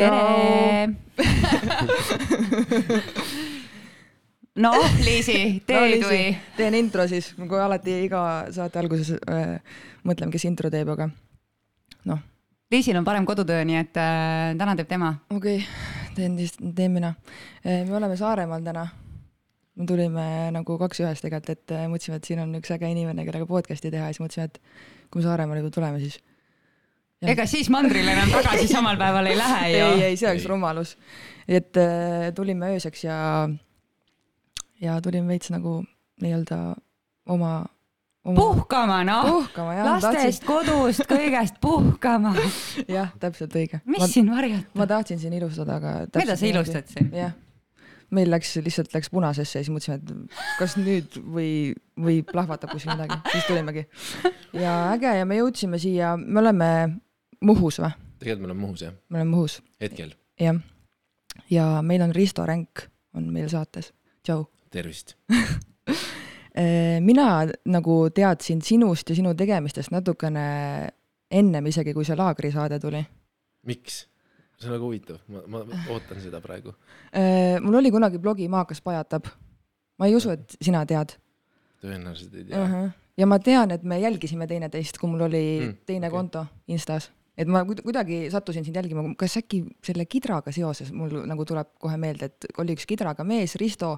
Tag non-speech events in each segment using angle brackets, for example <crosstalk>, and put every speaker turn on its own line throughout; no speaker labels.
tere <laughs> noh, Liisi, teed või?
teen intro siis, nagu alati iga saate alguses äh, mõtleme, kes intro teeb, aga noh,
Liisil on parem kodutöö, nii et äh, täna teeb tema.
okei okay,, teen siis, teen mina. me oleme Saaremaal täna. me tulime nagu kaks ühes tegelikult, et äh, mõtlesime, et siin on üks äge inimene, kellega podcast'i teha ja siis mõtlesime, et kui me Saaremaale tuleme, siis.
Ega siis mandrile enam tagasi <laughs> samal päeval ei lähe ju.
ei, ei, see oleks rumalus. et äh, tulime ööseks ja, ja tulime veits nagu nii-öelda oma, oma,
puhkama noh,
puhkama jah,
lastest, kodust, kõigest puhkama. <laughs>
jah, täpselt õige.
mis
ma,
siin varjata?
ma tahtsin siin ilustada, aga.
mida sa ilustad siin?
jah, meil läks, lihtsalt läks punasesse ja siis mõtlesime, et kas nüüd või, või plahvatab kuskil midagi, siis tulimegi. ja äge ja me jõudsime siia, me oleme Muhus või?
tegelikult me oleme Muhus jah,
me oleme Muhus,
hetkel,
jah. ja meil on Risto Ränk on meil saates, tšau.
tervist. <laughs>
mina nagu teadsin sinust ja sinu tegemistest natukene ennem isegi, kui see laagrisaade tuli.
miks? see on väga huvitav, ma, ma ootan seda praegu.
mul oli kunagi blogi Maakas pajatab. ma ei usu, et sina tead
tõenäoliselt ei
uh.
tea.
-huh. ja ma tean, et me jälgisime teineteist, kui mul oli
Mm,
teine okay. konto Instas, et ma kuidagi sattusin sind jälgima, kas äkki selle kidraga seoses mul nagu tuleb kohe meelde, et oli üks kidraga mees, Risto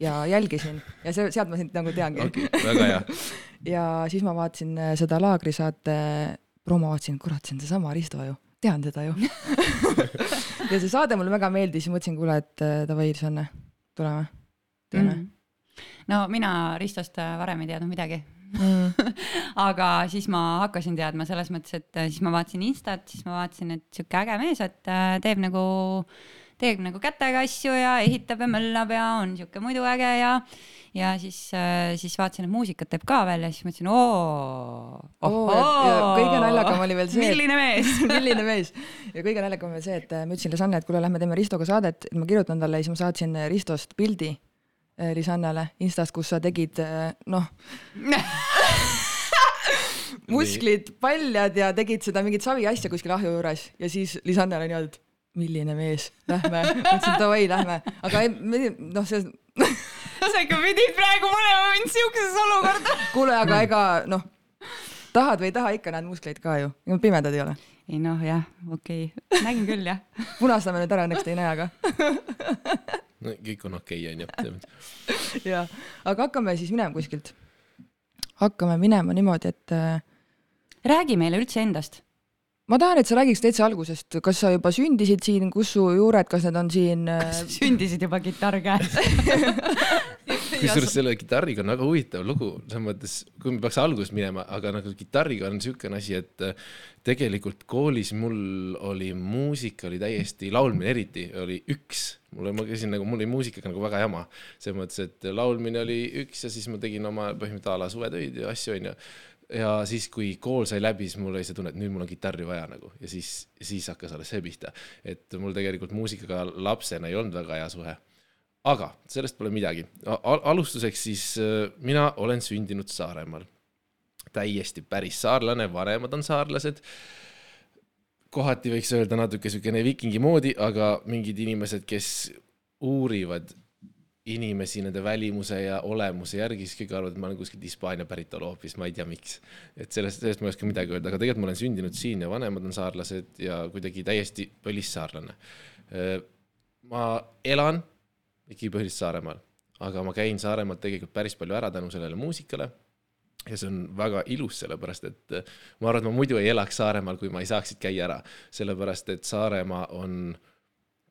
ja jälgisin ja see, sealt ma sind nagu teangi okay..
okei, väga hea. <laughs>
ja siis ma vaatasin äh, seda laagrisaate promo, vaatasin, kurat, see on seesama Risto ju, tean teda ju. <laughs> ja see saade mulle väga meeldis, mõtlesin, kuule, et äh, davai, Sanne, tuleme, teeme
Mhm. no mina Ristost äh, varem ei teadnud midagi,
mm. <laughs>
aga siis ma hakkasin teadma selles mõttes, et äh, siis ma vaatasin Instat, siis ma vaatasin, et sihuke äge mees, et äh, teeb nagu, teeb nagu kätega asju ja ehitab ja möllab ja on sihuke muidu äge ja, ja siis, siis vaatasin, et muusikat teeb ka veel ja siis mõtlesin, oo,
kõige naljakam oli veel see,
milline mees <laughs>
milline mees ja kõige naljakam on see, et äh, ma ütlesin Lisanne, et kuule, lähme teeme Ristoga saadet, et ma kirjutan talle ja siis ma saatsin äh, Ristost pildi äh, Lisannele Instast, kus sa tegid äh, noh, <laughs> musklid paljad ja tegid seda mingit savi asja kuskil ahju juures ja siis Lisanne oli niimoodi, et milline mees, lähme, mõtlesin davai, lähme, aga ei, noh, see, <laughs>
sa ikka pidid praegu panema mind siuksesse olukorda.
kuule, aga ega noh, tahad või ei taha, ikka näed muskleid ka ju, pimedad ei ole.
ei noh, jah, okei okay., nägin küll jah.
punastame nüüd ära, õnneks te ei näe, aga <laughs>
no kõik on okei, onju.
jaa, aga hakkame siis minema kuskilt. hakkame minema niimoodi, et äh,
räägi meile üldse endast.
ma tahan, et sa räägiks täitsa algusest, kas sa juba sündisid siin, kus su juured, kas need on siin äh,
sündisid juba kitarr käes. <laughs>
kusjuures selle kitarriga on väga huvitav lugu, selles mõttes, kui me peaks algusest minema, aga nagu kitarriga on niisugune asi, et äh, tegelikult koolis mul oli muusika oli täiesti, laulmine eriti oli üks, mul, ma käisin nagu, mul oli muusikaga nagu väga jama. selles mõttes, et laulmine oli üks ja siis ma tegin oma põhimõtteliselt a la suvetöid ja asju, onju ja siis, kui kool sai läbi, siis mul oli see tunne, et nüüd mul on kitarri vaja nagu ja siis, siis hakkas alles see pihta, et mul tegelikult muusikaga lapsena ei olnud väga hea suhe aga sellest pole midagi. alustuseks siis äh, mina olen sündinud Saaremaal. täiesti päris saarlane, vanemad on saarlased. Kohati võiks öelda natuke siukene viikingi moodi, aga mingid inimesed, kes uurivad inimesi nende välimuse ja olemuse järgi, siis kõik arvavad, et ma olen kuskilt Hispaania päritolu hoopis, ma ei tea, miks. et sellest, sellest ma ei oska midagi öelda, aga tegelikult ma olen sündinud siin ja vanemad on saarlased ja kuidagi täiesti põlissaarlane. ma elan ikkagi põhiliselt Saaremaal, aga ma käin Saaremaalt tegelikult päris palju ära tänu sellele muusikale. Ja see on väga ilus, sellepärast et äh, ma arvan, et ma muidu ei elaks Saaremaal, kui ma ei saaks siit käia ära, sellepärast et Saaremaa on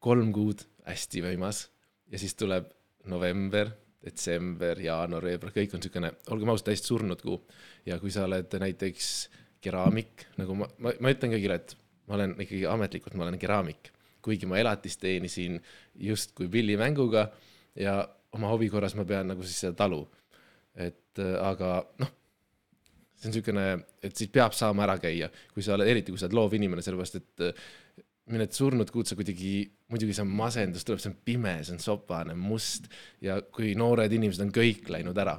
kolm kuud hästi võimas ja siis tuleb november, detsember, jaanuar, veebruar, kõik on niisugune, olgem ausad, täiesti surnud kuu. ja kui sa oled näiteks keraamik, nagu ma, ma, ma ütlen kõigile, et ma olen ikkagi ametlikult, ma olen keraamik, kuigi ma elatist teenisin justkui pillimänguga ja oma hobi korras ma pean nagu siis seda talu. et äh, aga noh, see on niisugune, et siis peab saama ära käia, kui sa oled, eriti kui sa oled loovinimene, sellepärast et äh, need surnud kuud sa kuidagi, muidugi see on masendus tuleb, see on pime, see on sopane, must ja kui noored inimesed on kõik läinud ära,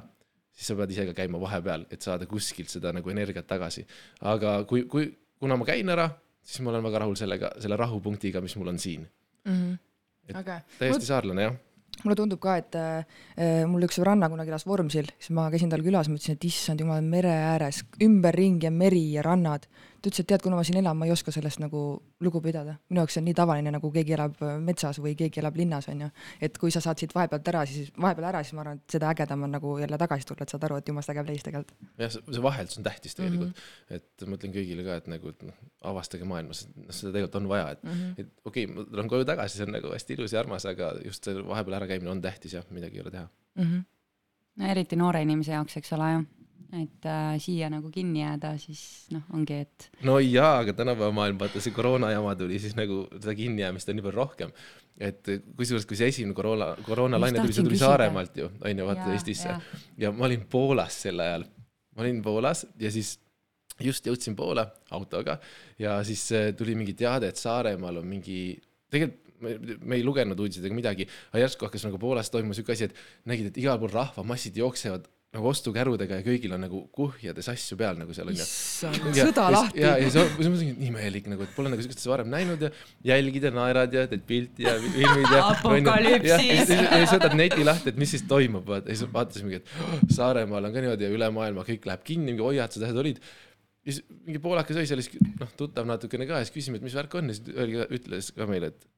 siis sa pead ise ka käima vahepeal, et saada kuskilt seda nagu energiat tagasi. aga kui, kui, kuna ma käin ära, siis ma olen väga rahul sellega, selle rahupunktiga, mis mul on siin.
Mhm.
Et
äge.
täiesti saarlane jah.
Mulle tundub ka, et äh, mul üks sõbranna kunagi elas Vormsil, siis ma käisin tal külas, mõtlesin, et issand jumal, mere ääres, ümberringi on meri ja rannad. Ta ütles, et tead, kuna ma siin elan, ma ei oska sellest nagu lugu pidada. minu jaoks see on nii tavaline, nagu keegi elab äh, metsas või keegi elab linnas, onju. et kui sa saad siit vahepealt ära, siis vahepeal ära, siis ma arvan, et seda ägedam on nagu jälle tagasi tulla, et saad aru, et jumalast äge place tegelikult.
jah, see vaheldus on tähtis tegelikult mm, -hmm. et ma ütlen kõigile ka, et nagu et noh, avastage maailmas, et noh, seda tegelikult on vaja, et mm, -hmm. et okei okay,, ma tulen koju tagasi, see on nagu hästi ilus ja armas, aga just see vahepeal ärakäimine on tähtis jah, midagi ei ole teha.
Mhm.
no eriti noore inimese jaoks, eks ole ju. Et äh, siia nagu kinni jääda, siis noh, ongi, et
no jaa, aga tänapäeva maailm, vaata see koroona jama tuli, siis nagu seda kinnijäämist on nii palju rohkem. et kusjuures, kui see esimene koroona, koroonalaine tuli, see tuli
küsida.
Saaremaalt ju, on ju, vaata
Jaa,
Eestisse ja ma olin Poolas sel ajal, ma olin Poolas ja siis just jõudsin Poola autoga ja siis äh, tuli mingi teade, et Saaremaal on mingi, tegelikult me, me ei lugenud uudiseid ega midagi, aga järsku hakkas nagu Poolas toimuma siuke asi, et nägid, et igal pool rahvamassid jooksevad nagu ostukärudega ja kõigil on nagu kuhjades asju peal nagu seal onju.
issand,
ja,
sõda lahti
ja, ja siis ma mõtlesin, et imelik nagu, et pole nagu siukest asja varem näinud ja jälgid ja naerad ja teed pilti ja filmid ja. <laughs>
Apokalüpsis.
ja siis võtad neti lahti, et mis siis toimub, vaata siis vaatasimegi, et oh, Saaremaal on ka niimoodi ja üle maailma kõik läheb kinni, mingi hoiatused, asjad olid. ja siis mingi poolakas oli seal, siis noh, tuttav natukene ka ja siis küsime, et mis värk on ja siis öeldi, ütles ka meile, et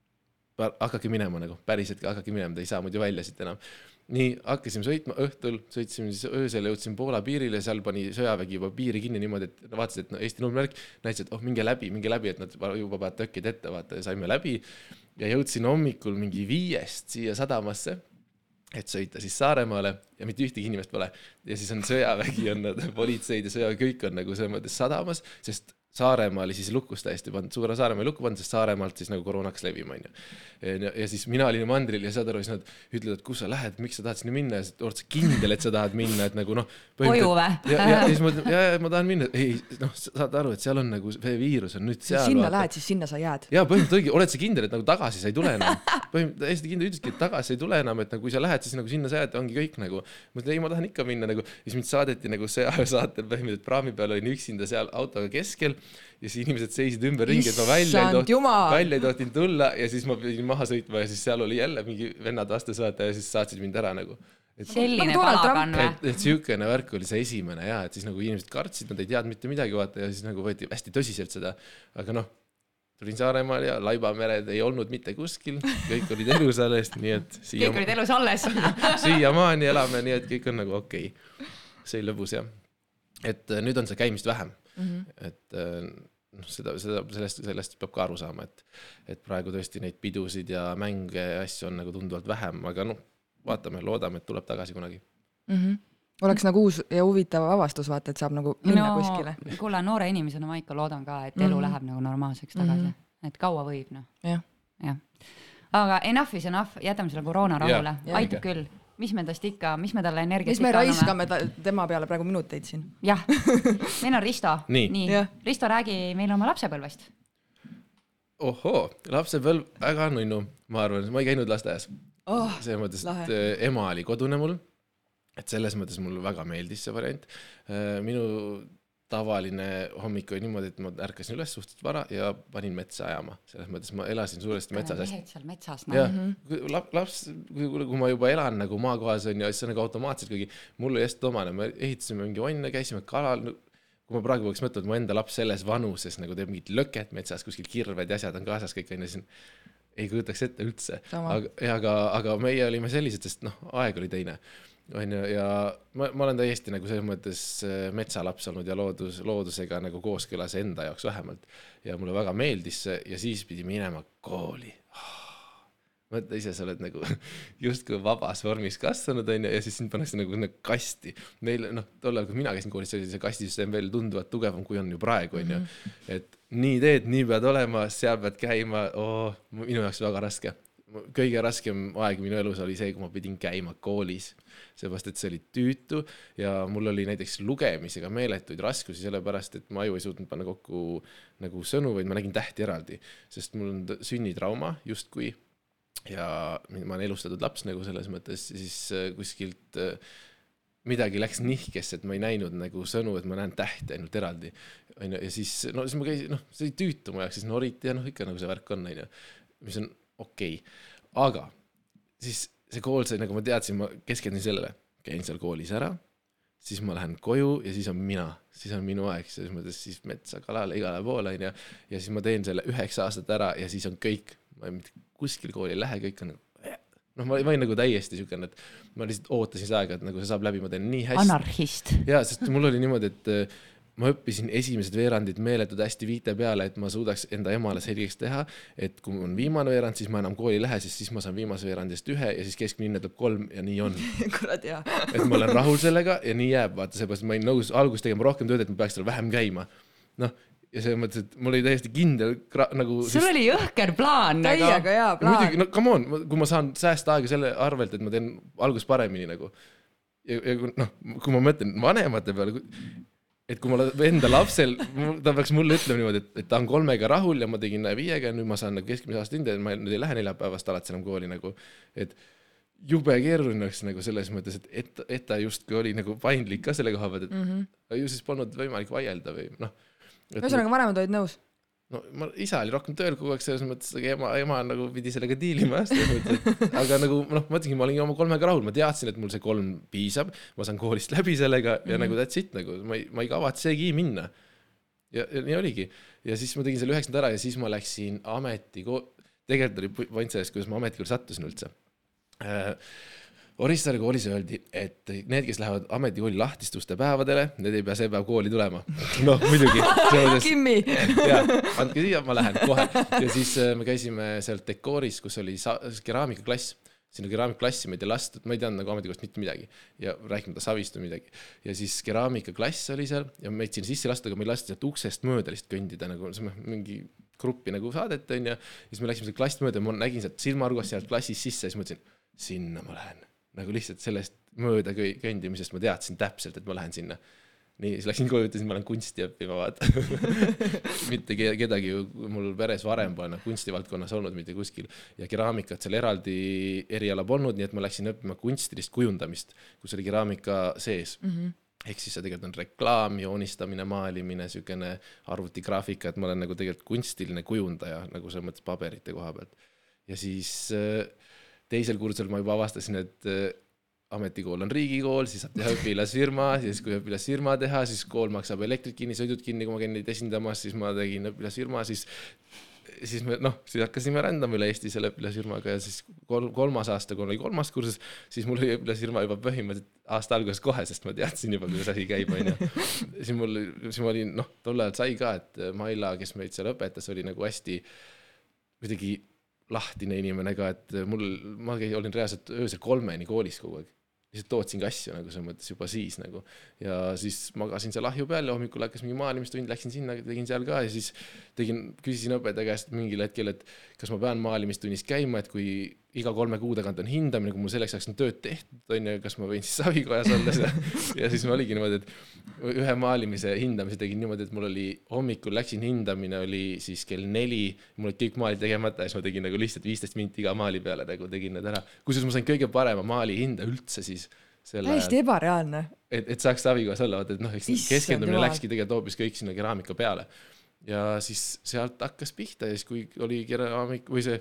hakake minema nagu, päriselt ka hakake minema, te ei saa muidu välja siit enam. Nii hakkasime sõitma õhtul, sõitsime siis öösel, jõudsime Poola piirile, seal pani sõjavägi juba piiri kinni niimoodi, et vaatasid, et no Eesti numbrimärk, näitasid, et oh minge läbi, minge läbi, et nad juba panevad tõkked ette, vaata ja saime läbi. ja jõudsin hommikul mingi viiest siia sadamasse, et sõita siis Saaremaale ja mitte ühtegi inimest pole. ja siis on sõjavägi, on nad politseid ja sõjavägi, kõik on nagu selles mõttes sadamas, sest Saaremaa oli siis lukus täiesti pandud, Suure Saaremaa oli lukku pandud, sest Saaremaalt siis nagu koroona hakkas levima, onju. ja siis mina olin mandril ja saad aru, siis nad ütlevad, et kus sa lähed, miks sa tahad sinna minna ja siis oled sa kindel, et sa tahad minna, et nagu noh.
Koju või?
ja, ja, ja siis ma ütlen, ja, ja ma tahan minna, ei noh, saad aru, et seal on nagu see viirus on nüüd seal.
sinna lähed, siis sinna sa jääd.
jaa, põhimõtteliselt oligi, oled sa kindel, et nagu tagasi sa ei tule enam? põhimõtteliselt täiesti kindel ütleski, et tagasi ei tule enam, et nagu kui sa lähed, siis nagu sinna sa jääd, ongi kõik nagu. ma ütlen, ei, ma tahan ikka minna nagu, siis mind saadeti nagu sõjaväesaatel põhimõtteliselt praami peal olin üksinda seal autoga keskel ja siis inimesed seisid ümberringi, et ma välja ei tohtinud, välja ei tohtinud tulla ja siis ma pidin maha sõitma ja siis seal oli jälle mingi vennad vastu saata ja siis saatsid mind ära nagu. et
selline
Nagu
palagan või?
et, et siukene värk oli see esimene ja et siis nagu inimesed kartsid, nad ei teadnud mitte midagi vaata ja siis nagu võeti hästi tõsiselt seda, aga noh, tulin Saaremaal ja Laibamered ei olnud mitte kuskil, kõik olid elus alles, nii et
kõik
siia,
olid elus alles. <laughs>
siiamaani elame, nii et kõik on nagu okei okay.. see oli lõbus jah. et äh, nüüd on see käimist vähem mm, -hmm. et äh, noh, seda, seda, sellest, sellest peab ka aru saama, et, et praegu tõesti neid pidusid ja mänge ja asju on nagu tunduvalt vähem, aga noh, vaatame, loodame, et tuleb tagasi kunagi.
mm. -hmm. oleks nagu uus ja huvitav avastus, vaata, et saab nagu minna no. kuskile.
kuule, noore inimesena ma ikka loodan ka, et elu mm. -hmm. läheb nagu normaalseks tagasi mm. -hmm. et kaua võib noh,
jah,
jah. aga enough is enough, jätame selle koroona rahule, aitab küll. Mis me tast ikka, mis me talle energiat
mis me raiskame ta, tema peale praegu minuteid siin.
jah, <laughs> meil on Risto.
Nii.
nii Risto, räägi meile oma lapsepõlvest.
ohoo, lapsepõlv väga nunnu, ma arvan, ma ei käinud lasteaias.
oh,
selles mõttes, et äh, ema oli kodune mul. et selles mõttes mulle väga meeldis see variant. minu tavaline hommik oli niimoodi, et ma ärkasin üles suhteliselt vara ja panin metsa ajama, selles mõttes ma elasin suuresti metsas
mehed seal metsas,
jah
noh.
mm -hmm., laps, kui, kui ma juba elan nagu maakohas on ju, siis see on nagu automaatselt kuigi mul oli hästi omane, me ehitasime mingi onne, käisime kalal no,. kui ma praegu peaks mõtlema, et mu enda laps selles vanuses nagu teeb mingit löket metsas, kuskil kirved ja asjad on kaasas kõik onju, siis ei kujutaks ette üldse. Aga, aga, aga meie olime sellised, sest noh, aeg oli teine onju, ja ma, ma olen täiesti nagu selles mõttes äh, metsalaps olnud ja loodus, loodusega nagu kooskõlas enda jaoks vähemalt. ja mulle väga meeldis see ja siis pidi minema kooli mõtle ise, sa oled nagu <laughs> justkui vabas vormis kasvanud, onju, ja siis sind pannakse nagu sinna kasti. meil noh, tol ajal, kui mina käisin koolis, oli see kastisüsteem veel tunduvalt tugevam, kui on ju praegu, onju. et nii teed, nii pead olema, seal pead käima oh,, minu jaoks väga raske. kõige raskem aeg minu elus oli see, kui ma pidin käima koolis, seepärast et see oli tüütu ja mul oli näiteks lugemisega meeletuid raskusi, sellepärast et mu aju ei suutnud panna kokku nagu sõnu, vaid ma nägin tähti eraldi, sest mul on sünnitrauma justkui ja ma olen elustatud laps nagu selles mõttes, siis äh, kuskilt äh, midagi läks nihkesse, et ma ei näinud nagu sõnu, et ma näen tähte ainult eraldi. onju, ja siis, no siis ma käisin, noh, see oli tüütu mu jaoks, siis noriti ja noh, ikka nagu see värk on, onju. mis on okei okay., aga siis see kool sai, nagu ma teadsin, ma keskendun sellele, käin seal koolis ära, siis ma lähen koju ja siis on mina, siis on minu aeg, selles mõttes siis metsa, kalale, igale poole onju. ja siis ma teen selle üheksa aastat ära ja siis on kõik, ma mitte kuskil kooli ei lähe, kõik on nagu noh, ma olin nagu täiesti siukene, et ma lihtsalt ootasin seda aega, et nagu see saab läbi, ma teen nii hästi.
anarhist.
ja, sest mul oli niimoodi, et äh, ma õppisin esimesed veerandid meeletult hästi viite peale, et ma suudaks enda emale selgeks teha, et kui on viimane veerand, siis ma enam kooli ei lähe, sest siis ma saan viimase veerandist ühe ja siis keskmine hinne tuleb kolm ja nii on. <laughs>
kurat jaa. <laughs>
et ma olen rahul sellega ja nii jääb, vaata, seepärast ma olin nõus alguses tegema rohkem tööd, et ma peaks seal vähem käima. noh, ja selles mõttes, et mul oli täiesti kindel nagu.
sul oli jõhker plaan nagu.
täiega hea
muidugi,
plaan.
no come on, kui ma saan säästa aega selle arvelt, et ma teen alguses paremini nagu. ja, ja noh, kui ma mõtlen vanemate peale, et kui mul enda lapsel, ta peaks mulle ütlema niimoodi, et, et ta on kolmega rahul ja ma tegin viiega ja nüüd ma saan nagu keskmise aasta hinde, et ma nüüd ei lähe neljapäevast alates enam kooli nagu, et jube keeruline oleks nagu selles mõttes, et, et, et ta justkui oli nagu paindlik ka selle koha pealt, et mm -hmm. ju siis polnud võimalik vaielda või noh.
ühesõnaga, vanemad olid nõus.
No ma, isa oli rohkem tööl kogu aeg selles mõttes, aga ema, ema nagu pidi sellega diilima jah, selles mõttes, et aga nagu noh, ma ütlengi, ma olin oma kolmega rahul, ma teadsin, et mul see kolm piisab, ma saan koolist läbi sellega ja mm -hmm. nagu that's it nagu, ma ei, ma ei kavatsegi minna. ja, ja nii oligi ja siis ma tegin selle üheksanda ära ja siis ma läksin ametikool, tegelikult oli point selles, kuidas ma ametikooli sattusin üldse äh, Orissaare koolis öeldi, et need, kes lähevad ametikooli lahtiste uste päevadele, need ei pea see päev kooli tulema. noh, muidugi.
Kimmi. <laughs>
ja andke siia, ma lähen kohe. ja siis äh, me käisime seal dekooris, kus oli keraamikaklass. sinna keraamikaklassi meid ei lastud, ma ei teadnud nagu ametikoolist mitte midagi ja rääkimata savist või midagi. ja siis keraamikaklass oli seal ja meid sinna sisse ei lastud, aga meid lasti sealt uksest mööda lihtsalt kõndida nagu see- mingi gruppi nagu saadet onju. ja siis me läksime seda klassi mööda ja ma nägin sealt silmaargast sealt klassist sisse ja siis mõtlesin, sinna ma lähen. Nagu lihtsalt sellest mööda kõndimisest ma teadsin täpselt, et ma lähen sinna nii, siis läksin koju, ütlesin, ma lähen kunsti õppima, vaata. mitte ke- kedagi ju mul peres varem pole noh kunstivaldkonnas olnud mitte kuskil ja keraamikat seal eraldi eriala polnud, nii et ma läksin õppima kunstilist kujundamist, kus oli keraamika sees mm. -hmm ehk siis see tegelikult on reklaam, joonistamine, maalimine, siukene arvutigraafika, et ma olen nagu tegelikult kunstiline kujundaja nagu selles mõttes paberite koha pealt. ja siis äh, teisel kursusel ma juba avastasin, et äh, ametikool on riigikool, siis saab teha õpilasfirma, siis kui õpilasfirma teha, siis kool maksab elektrit kinni, sõidud kinni, kui ma käin neid esindamas, siis ma tegin õpilasfirma, siis siis me noh, siis hakkasime rändama üle Eesti selle õpilasfirmaga ja siis kolm, kolmas aasta, kui oli kolmas kursus, siis mul oli õpilasfirma juba põhimõtteliselt aasta alguses kohe, sest ma teadsin juba, kuidas asi käib, onju. siis mul, siis ma olin noh, tol ajal sai ka, et Maila, kes meid seal õpetas, oli nagu hästi kuidagi lahtine inimene ka, et mul, ma olin reaalselt öösel kolmeni koolis kogu aeg. lihtsalt tootsingi asju nagu selles mõttes juba siis nagu. ja siis magasin seal ahju peal ja hommikul hakkas mingi maalimistund, läksin sinna, tegin seal ka ja siis tegin, küsisin õpetaja käest mingil hetkel, et kas ma pean maalimistunnis käima, et kui iga kolme kuu tagant on hindamine, kui mul selleks ajaks on tööd tehtud, onju, kas ma võin siis savikojas olla seal <laughs> ja siis oligi niimoodi, et ühe maalimise hindamise tegin niimoodi, et mul oli hommikul läksin hindamine oli siis kell neli, mul olid kõik maalid tegemata ja siis ma tegin nagu lihtsalt viisteist minti iga maali peale nagu tegin need ära. kusjuures ma sain kõige parema maali hinda üldse siis
täiesti ebareaalne.
et, et saaks savikojas olla, vaata, et noh, eks keskendumine läkski tegelikult hoopis kõik sinna keraamika peale. ja siis sealt hakkas pihta ja siis, kui oli keraamik või see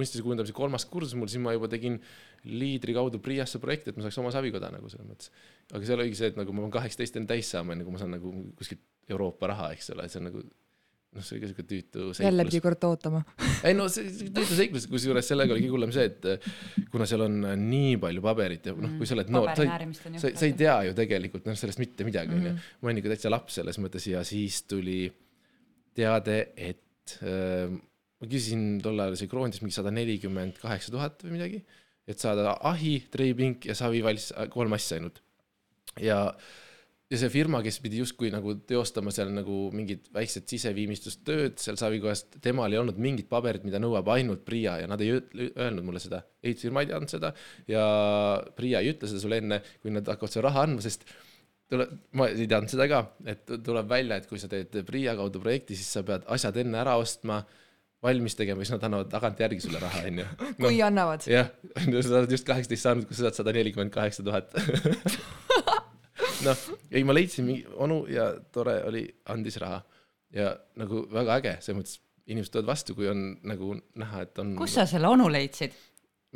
kunstilise kujundamise kolmas kursus mul, siis ma juba tegin liidri kaudu Priasse projekti, et ma saaks oma savikoda nagu selles mõttes. aga seal oligi see, et nagu ma pean kaheksateist enne täis saama, enne kui ma saan nagu kuskilt Euroopa raha, eks ole, et see on nagu noh, see oli ka siuke tüütu
jälle pidi kord ootama. <laughs>
ei no see tüütu seiklus, kusjuures sellega oli kõige hullem see, et äh, kuna seal on äh, nii palju paberit ja noh, kui sa oled noor, sa ei sa, sa ei tea ju tegelikult noh, sellest mitte midagi onju. ma olin ikka täitsa laps selles mõttes ja siis tuli teade, et äh, ma küsisin tol ajal see kroonides mingi sada nelikümmend kaheksa tuhat või midagi, et saada ahi, treipink ja savi valmis, kolm asja ainult. ja, ja see firma, kes pidi justkui nagu teostama seal nagu mingit väikset siseviimistlustööd seal savikohast, temal ei olnud mingit paberit, mida nõuab ainult PRIA ja nad ei öelnud mulle seda. ehitusfirma ei teadnud seda ja PRIA ei ütle seda sulle enne, kui nad hakkavad sulle raha andma, sest tule, ma ei teadnud seda ka, et tuleb välja, et kui sa teed PRIA kaudu projekti, siis sa pead asjad enne ära ostma, valmis tegema, siis nad annavad tagantjärgi sulle raha, onju. <laughs>
kui annavad.
jah, <laughs> sa oled just kaheksateist saanud, kui sa saad sada nelikümmend kaheksa tuhat. <laughs> noh, ei ma leidsin mingi onu ja tore oli, andis raha ja nagu väga äge, selles mõttes inimesed tulevad vastu, kui on nagu näha, et on.
kus sa selle onu leidsid?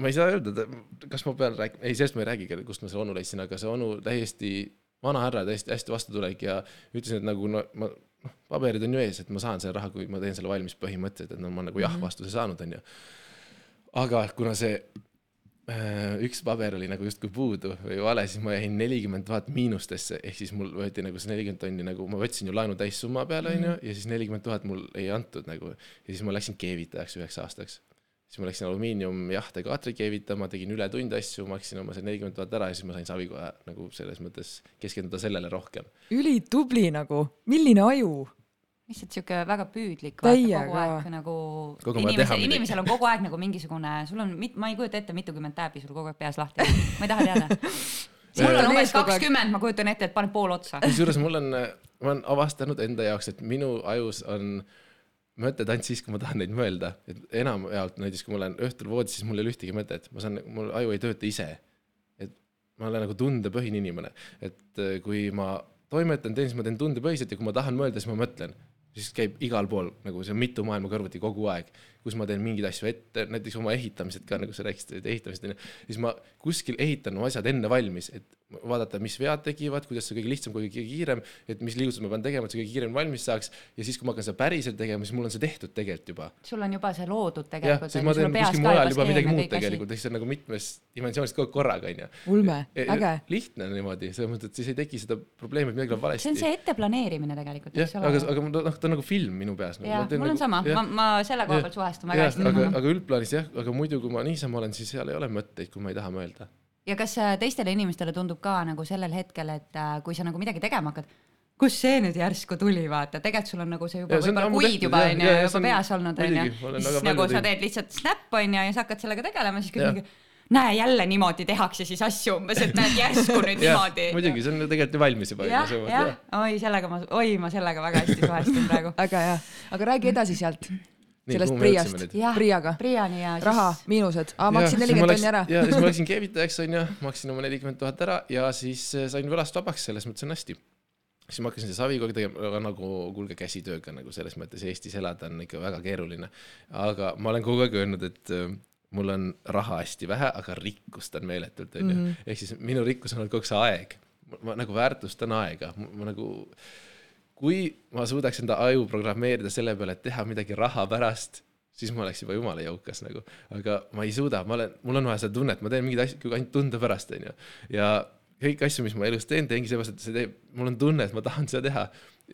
ma ei saa öelda, kas ma pean rääkima, ei sellest ma ei räägigi, kust ma selle onu leidsin, aga see onu täiesti vana härra, täiesti hästi vastutulek ja ütlesin, et nagu no ma, noh, paberid on ju ees, et ma saan selle raha, kui ma teen selle valmis põhimõtteliselt, et no ma nagu jah vastuse saanud, onju. aga kuna see äh, üks paber oli nagu justkui puudu või vale, siis ma jäin nelikümmend tuhat miinustesse, ehk siis mul võeti nagu see nelikümmend tonni nagu, ma võtsin ju laenu täissumma peale, onju, ja siis nelikümmend tuhat mul ei antud nagu. Ja siis ma läksin keevitajaks üheks aastaks siis ma läksin alumiiniumjahte kaatri keevitama, tegin ületunde asju, maksin oma see nelikümmend tuhat ära ja siis ma sain Savikoja nagu selles mõttes keskenduda sellele rohkem.
ülitubli nagu, milline aju.
lihtsalt siuke väga püüdlik, kogu aeg nagu
Kogu
inimesel, inimesel on kogu aeg nagu mingisugune, sul on, ma ei kujuta ette, mitukümmend tääbi sul kogu aeg peas lahti ma ei taha teada. <laughs> mul
on
umbes kakskümmend, ma kujutan ette, et paned pool otsa.
kusjuures mul on, ma olen avastanud enda jaoks, et minu ajus on mõtted ainult siis, kui ma tahan neid mõelda, et enamjaolt näiteks, kui ma olen õhtul voodis, siis mul ei ole ühtegi mõtet, ma saan, mul aju ei tööta ise. et ma olen nagu tundepõhine inimene, et äh, kui ma toimetan, teen, siis ma teen tundepõhiselt ja kui ma tahan mõelda, siis ma mõtlen. Siis käib igal pool nagu see on mitu maailma kõrvuti kogu aeg, kus ma teen mingeid asju ette, näiteks oma ehitamised ka nagu sa rääkisid, ehitamised onju, siis ma kuskil ehitan oma asjad enne valmis, et vaadata, mis vead tekivad, kuidas see kõige lihtsam, kõige kiirem, et mis liigutused ma pean tegema, et see kõige kiiremini valmis saaks ja siis, kui ma hakkan seda päriselt tegema, siis mul on see tehtud tegelikult juba.
sul on juba see loodud tegelikult.
siis ma teen kuskil mujal juba midagi muud tegelikult, ehk see on nagu mitmes dimensioonis kogu aeg korraga onju.
ulme, äge.
lihtne niimoodi, selles mõttes, et siis ei teki seda probleemi, et midagi läheb valesti
see on see etteplaneerimine tegelikult, eks,
aga,
ole.
aga noh, ta on nagu film minu peas.
jah, mul on sama, ma, ma selle koha pealt suhestun väga hästi
aga,
temaga.
aga üldplaanis jah, aga muidu, kui ma niisama olen, siis seal ei ole mõtteid, kui ma ei taha mõelda.
Ja kas äh, teistele inimestele tundub ka nagu sellel hetkel, et äh, kui sa nagu midagi tegema hakkad, kust see nüüd järsku tuli, vaata, tegelikult sul on nagu see juba võib-olla kuid juba onju, juba
on-
peas olnud onju siis
väga
nagu sa teed lihtsalt snap onju ja sa hakkad sellega tegelema, siis
Jah.
kuidagi näe jälle niimoodi tehakse siis asju umbes, et näed järsku nüüd <laughs> niimoodi.
muidugi, see on tegelikult ju valmis juba.
jah, jah, oi sellega ma, oi ma sellega väga hästi suhestun praegu.
äge jah, aga räägi edasi sealt, sellest Priiast. Priiaga,
Priiani ja siis
raha, miinused, aa maksin nelikümmend tonni ära.
ja siis ma läksin <laughs> keevitajaks onju, maksin oma nelikümmend tuhat ära ja siis eh, sain võlast vabaks, selles mõttes on hästi. siis ma hakkasin seda savikoga tegema, aga nagu kuulge käsitööga nagu selles mõttes Eestis elada on ikka väga keeruline. aga ma olen kogu aeg öelnud, et eh, mul on raha hästi vähe, aga rikkust on meeletult onju mm. -hmm. ehk siis minu rikkus on olnud kogu aeg. ma nagu väärtustan aega, ma nagu kui ma suudaks enda aju programmeerida selle peale, et teha midagi raha pärast, siis ma oleks juba jumala jõukas nagu, aga ma ei suuda, ma olen, mul on vaja seda tunnet, ma teen mingeid asju ainult tunde pärast, onju. ja kõiki asju, mis ma elus teen, teengi seepärast, et see teeb, mul on tunne, et ma tahan seda teha.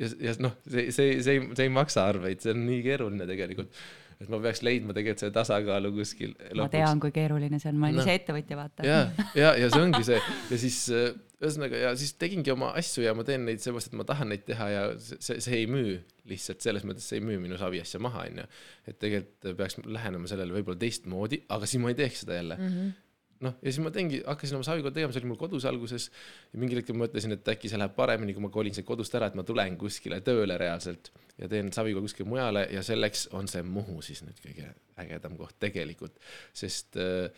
ja, ja noh, see, see, see see ei maksa arveid, see on nii keeruline tegelikult. Et ma peaks leidma tegelikult selle tasakaalu kuskil.
ma tean, kui keeruline see on, ma olen
Noh.
ise ettevõtja, vaata.
ja, ja, ja see ongi see <laughs> ja siis äh, ühesõnaga ja siis tegingi oma asju ja ma teen neid seepärast, et ma tahan neid teha ja see, see, see ei müü lihtsalt selles mõttes, see ei müü minu savi asja maha, onju. et tegelikult peaks lähenema sellele võib-olla teistmoodi, aga siis ma ei teeks seda jälle mm. -hmm noh, ja siis ma teengi, hakkasin oma savikoda tegema, see oli mul kodus alguses. Ja mingil hetkel mõtlesin, et äkki see läheb paremini, kui ma kolin sealt kodust ära, et ma tulen kuskile tööle reaalselt. Ja teen savikoda kuskile mujale ja selleks on see Muhu siis nüüd kõige ägedam koht tegelikult, sest äh,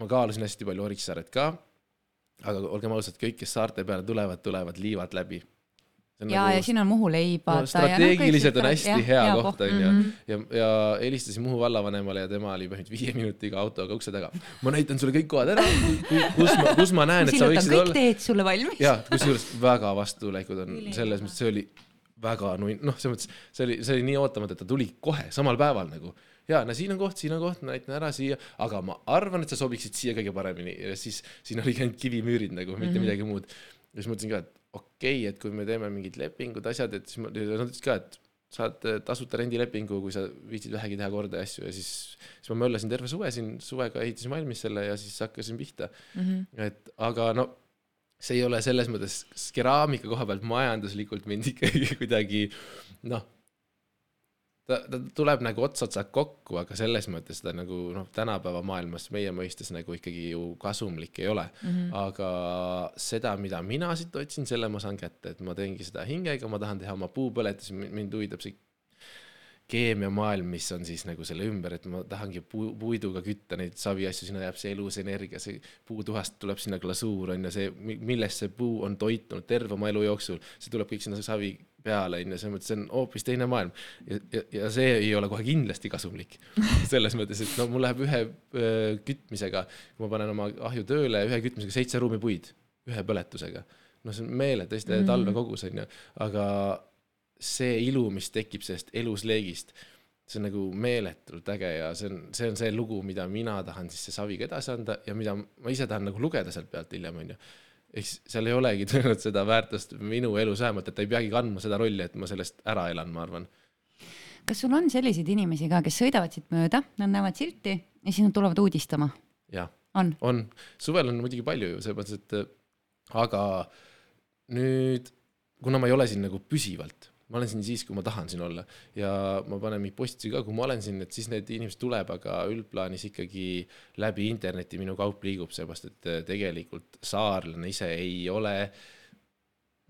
ma kaalusin hästi palju Orissaaret ka, aga olgem ausad, kõik, kes saarte peale tulevad, tulevad liivad läbi.
ja, ja siin on Muhu leib,
no,
vaata.
strateegiliselt on hästi hea koht onju
Mhm.
ja, ja helistasin Muhu vallavanemale ja tema oli põhimõtteliselt viie minutiga autoga ukse taga. ma näitan sulle kõik kohad ära, kus ma, kus ma näen, et sa võiksid
kõik
olla.
teed sulle valmis.
ja kusjuures väga vastutulekud on selles mõttes, see oli väga nunn, noh, selles mõttes see oli, see oli nii ootamatu, et ta tuli kohe samal päeval nagu ja no siin on koht, siin on koht, näitan ära siia, aga ma arvan, et sa sobiksid siia kõige paremini ja siis siin oligi ainult kivimüürid nagu, mitte mm -hmm. midagi muud. ja siis mõtlesin ka, et okei okay,, et kui me teeme mingid lepingud, asjad, et siis ma, nad ütlesid ka, et saad eh, tasuta rendilepingu, kui sa viitsid vähegi teha korda ja asju ja siis, siis ma möllasin terve suve siin, suvega ehitasin valmis selle ja siis hakkasin pihta mm. -hmm. et aga no see ei ole selles mõttes keraamika koha pealt majanduslikult mind ikkagi <laughs> kuidagi noh, ta, ta tuleb nagu ots-otsad kokku, aga selles mõttes ta nagu noh, tänapäeva maailmas meie mõistes nagu ikkagi ju kasumlik ei ole mm. -hmm. aga seda, mida mina siit otsin, selle ma saan kätte, et ma teengi seda hingega, ma tahan teha oma puupõletusi, mind huvitab see keemiamaailm, mis on siis nagu selle ümber, et ma tahangi puu, puiduga kütta neid saviasju, sinna jääb see elus energia, see puutuhast tuleb sinna glasuur on ju, see, millest see puu on toitunud terve oma elu jooksul, see tuleb kõik sinna savi peale, on ju, selles mõttes see on hoopis teine maailm. ja, ja, ja see ei ole kohe kindlasti kasumlik. <laughs> selles mõttes, et no mul läheb ühe öö, kütmisega, kui ma panen oma ahju tööle, ühe kütmisega seitse ruumi puid, ühe põletusega. no see on meeletu, hästi mm. talvekogus, on ju, aga see ilu, mis tekib sellest elusleegist, see on nagu meeletult äge ja see on, see on see lugu, mida mina tahan siis see saviga edasi anda ja mida ma ise tahan nagu lugeda sealt pealt hiljem, on ju ehk seal ei olegi <laughs> tõenäoliselt seda väärtust minu elus vähemalt, et ta ei peagi kandma seda rolli, et ma sellest ära elan, ma arvan.
kas sul on selliseid inimesi ka, kes sõidavad siit mööda, nad näevad silti ja siis nad tulevad uudistama?
jah,
on,
on., suvel on muidugi palju ju, selles mõttes, et aga nüüd, kuna ma ei ole siin nagu püsivalt ma olen siin siis, kui ma tahan siin olla ja ma panen mingeid postitusi ka, kui ma olen siin, et siis need inimesed tuleb, aga üldplaanis ikkagi läbi interneti minu kaup liigub, seepärast et äh, tegelikult saarlane ise ei ole,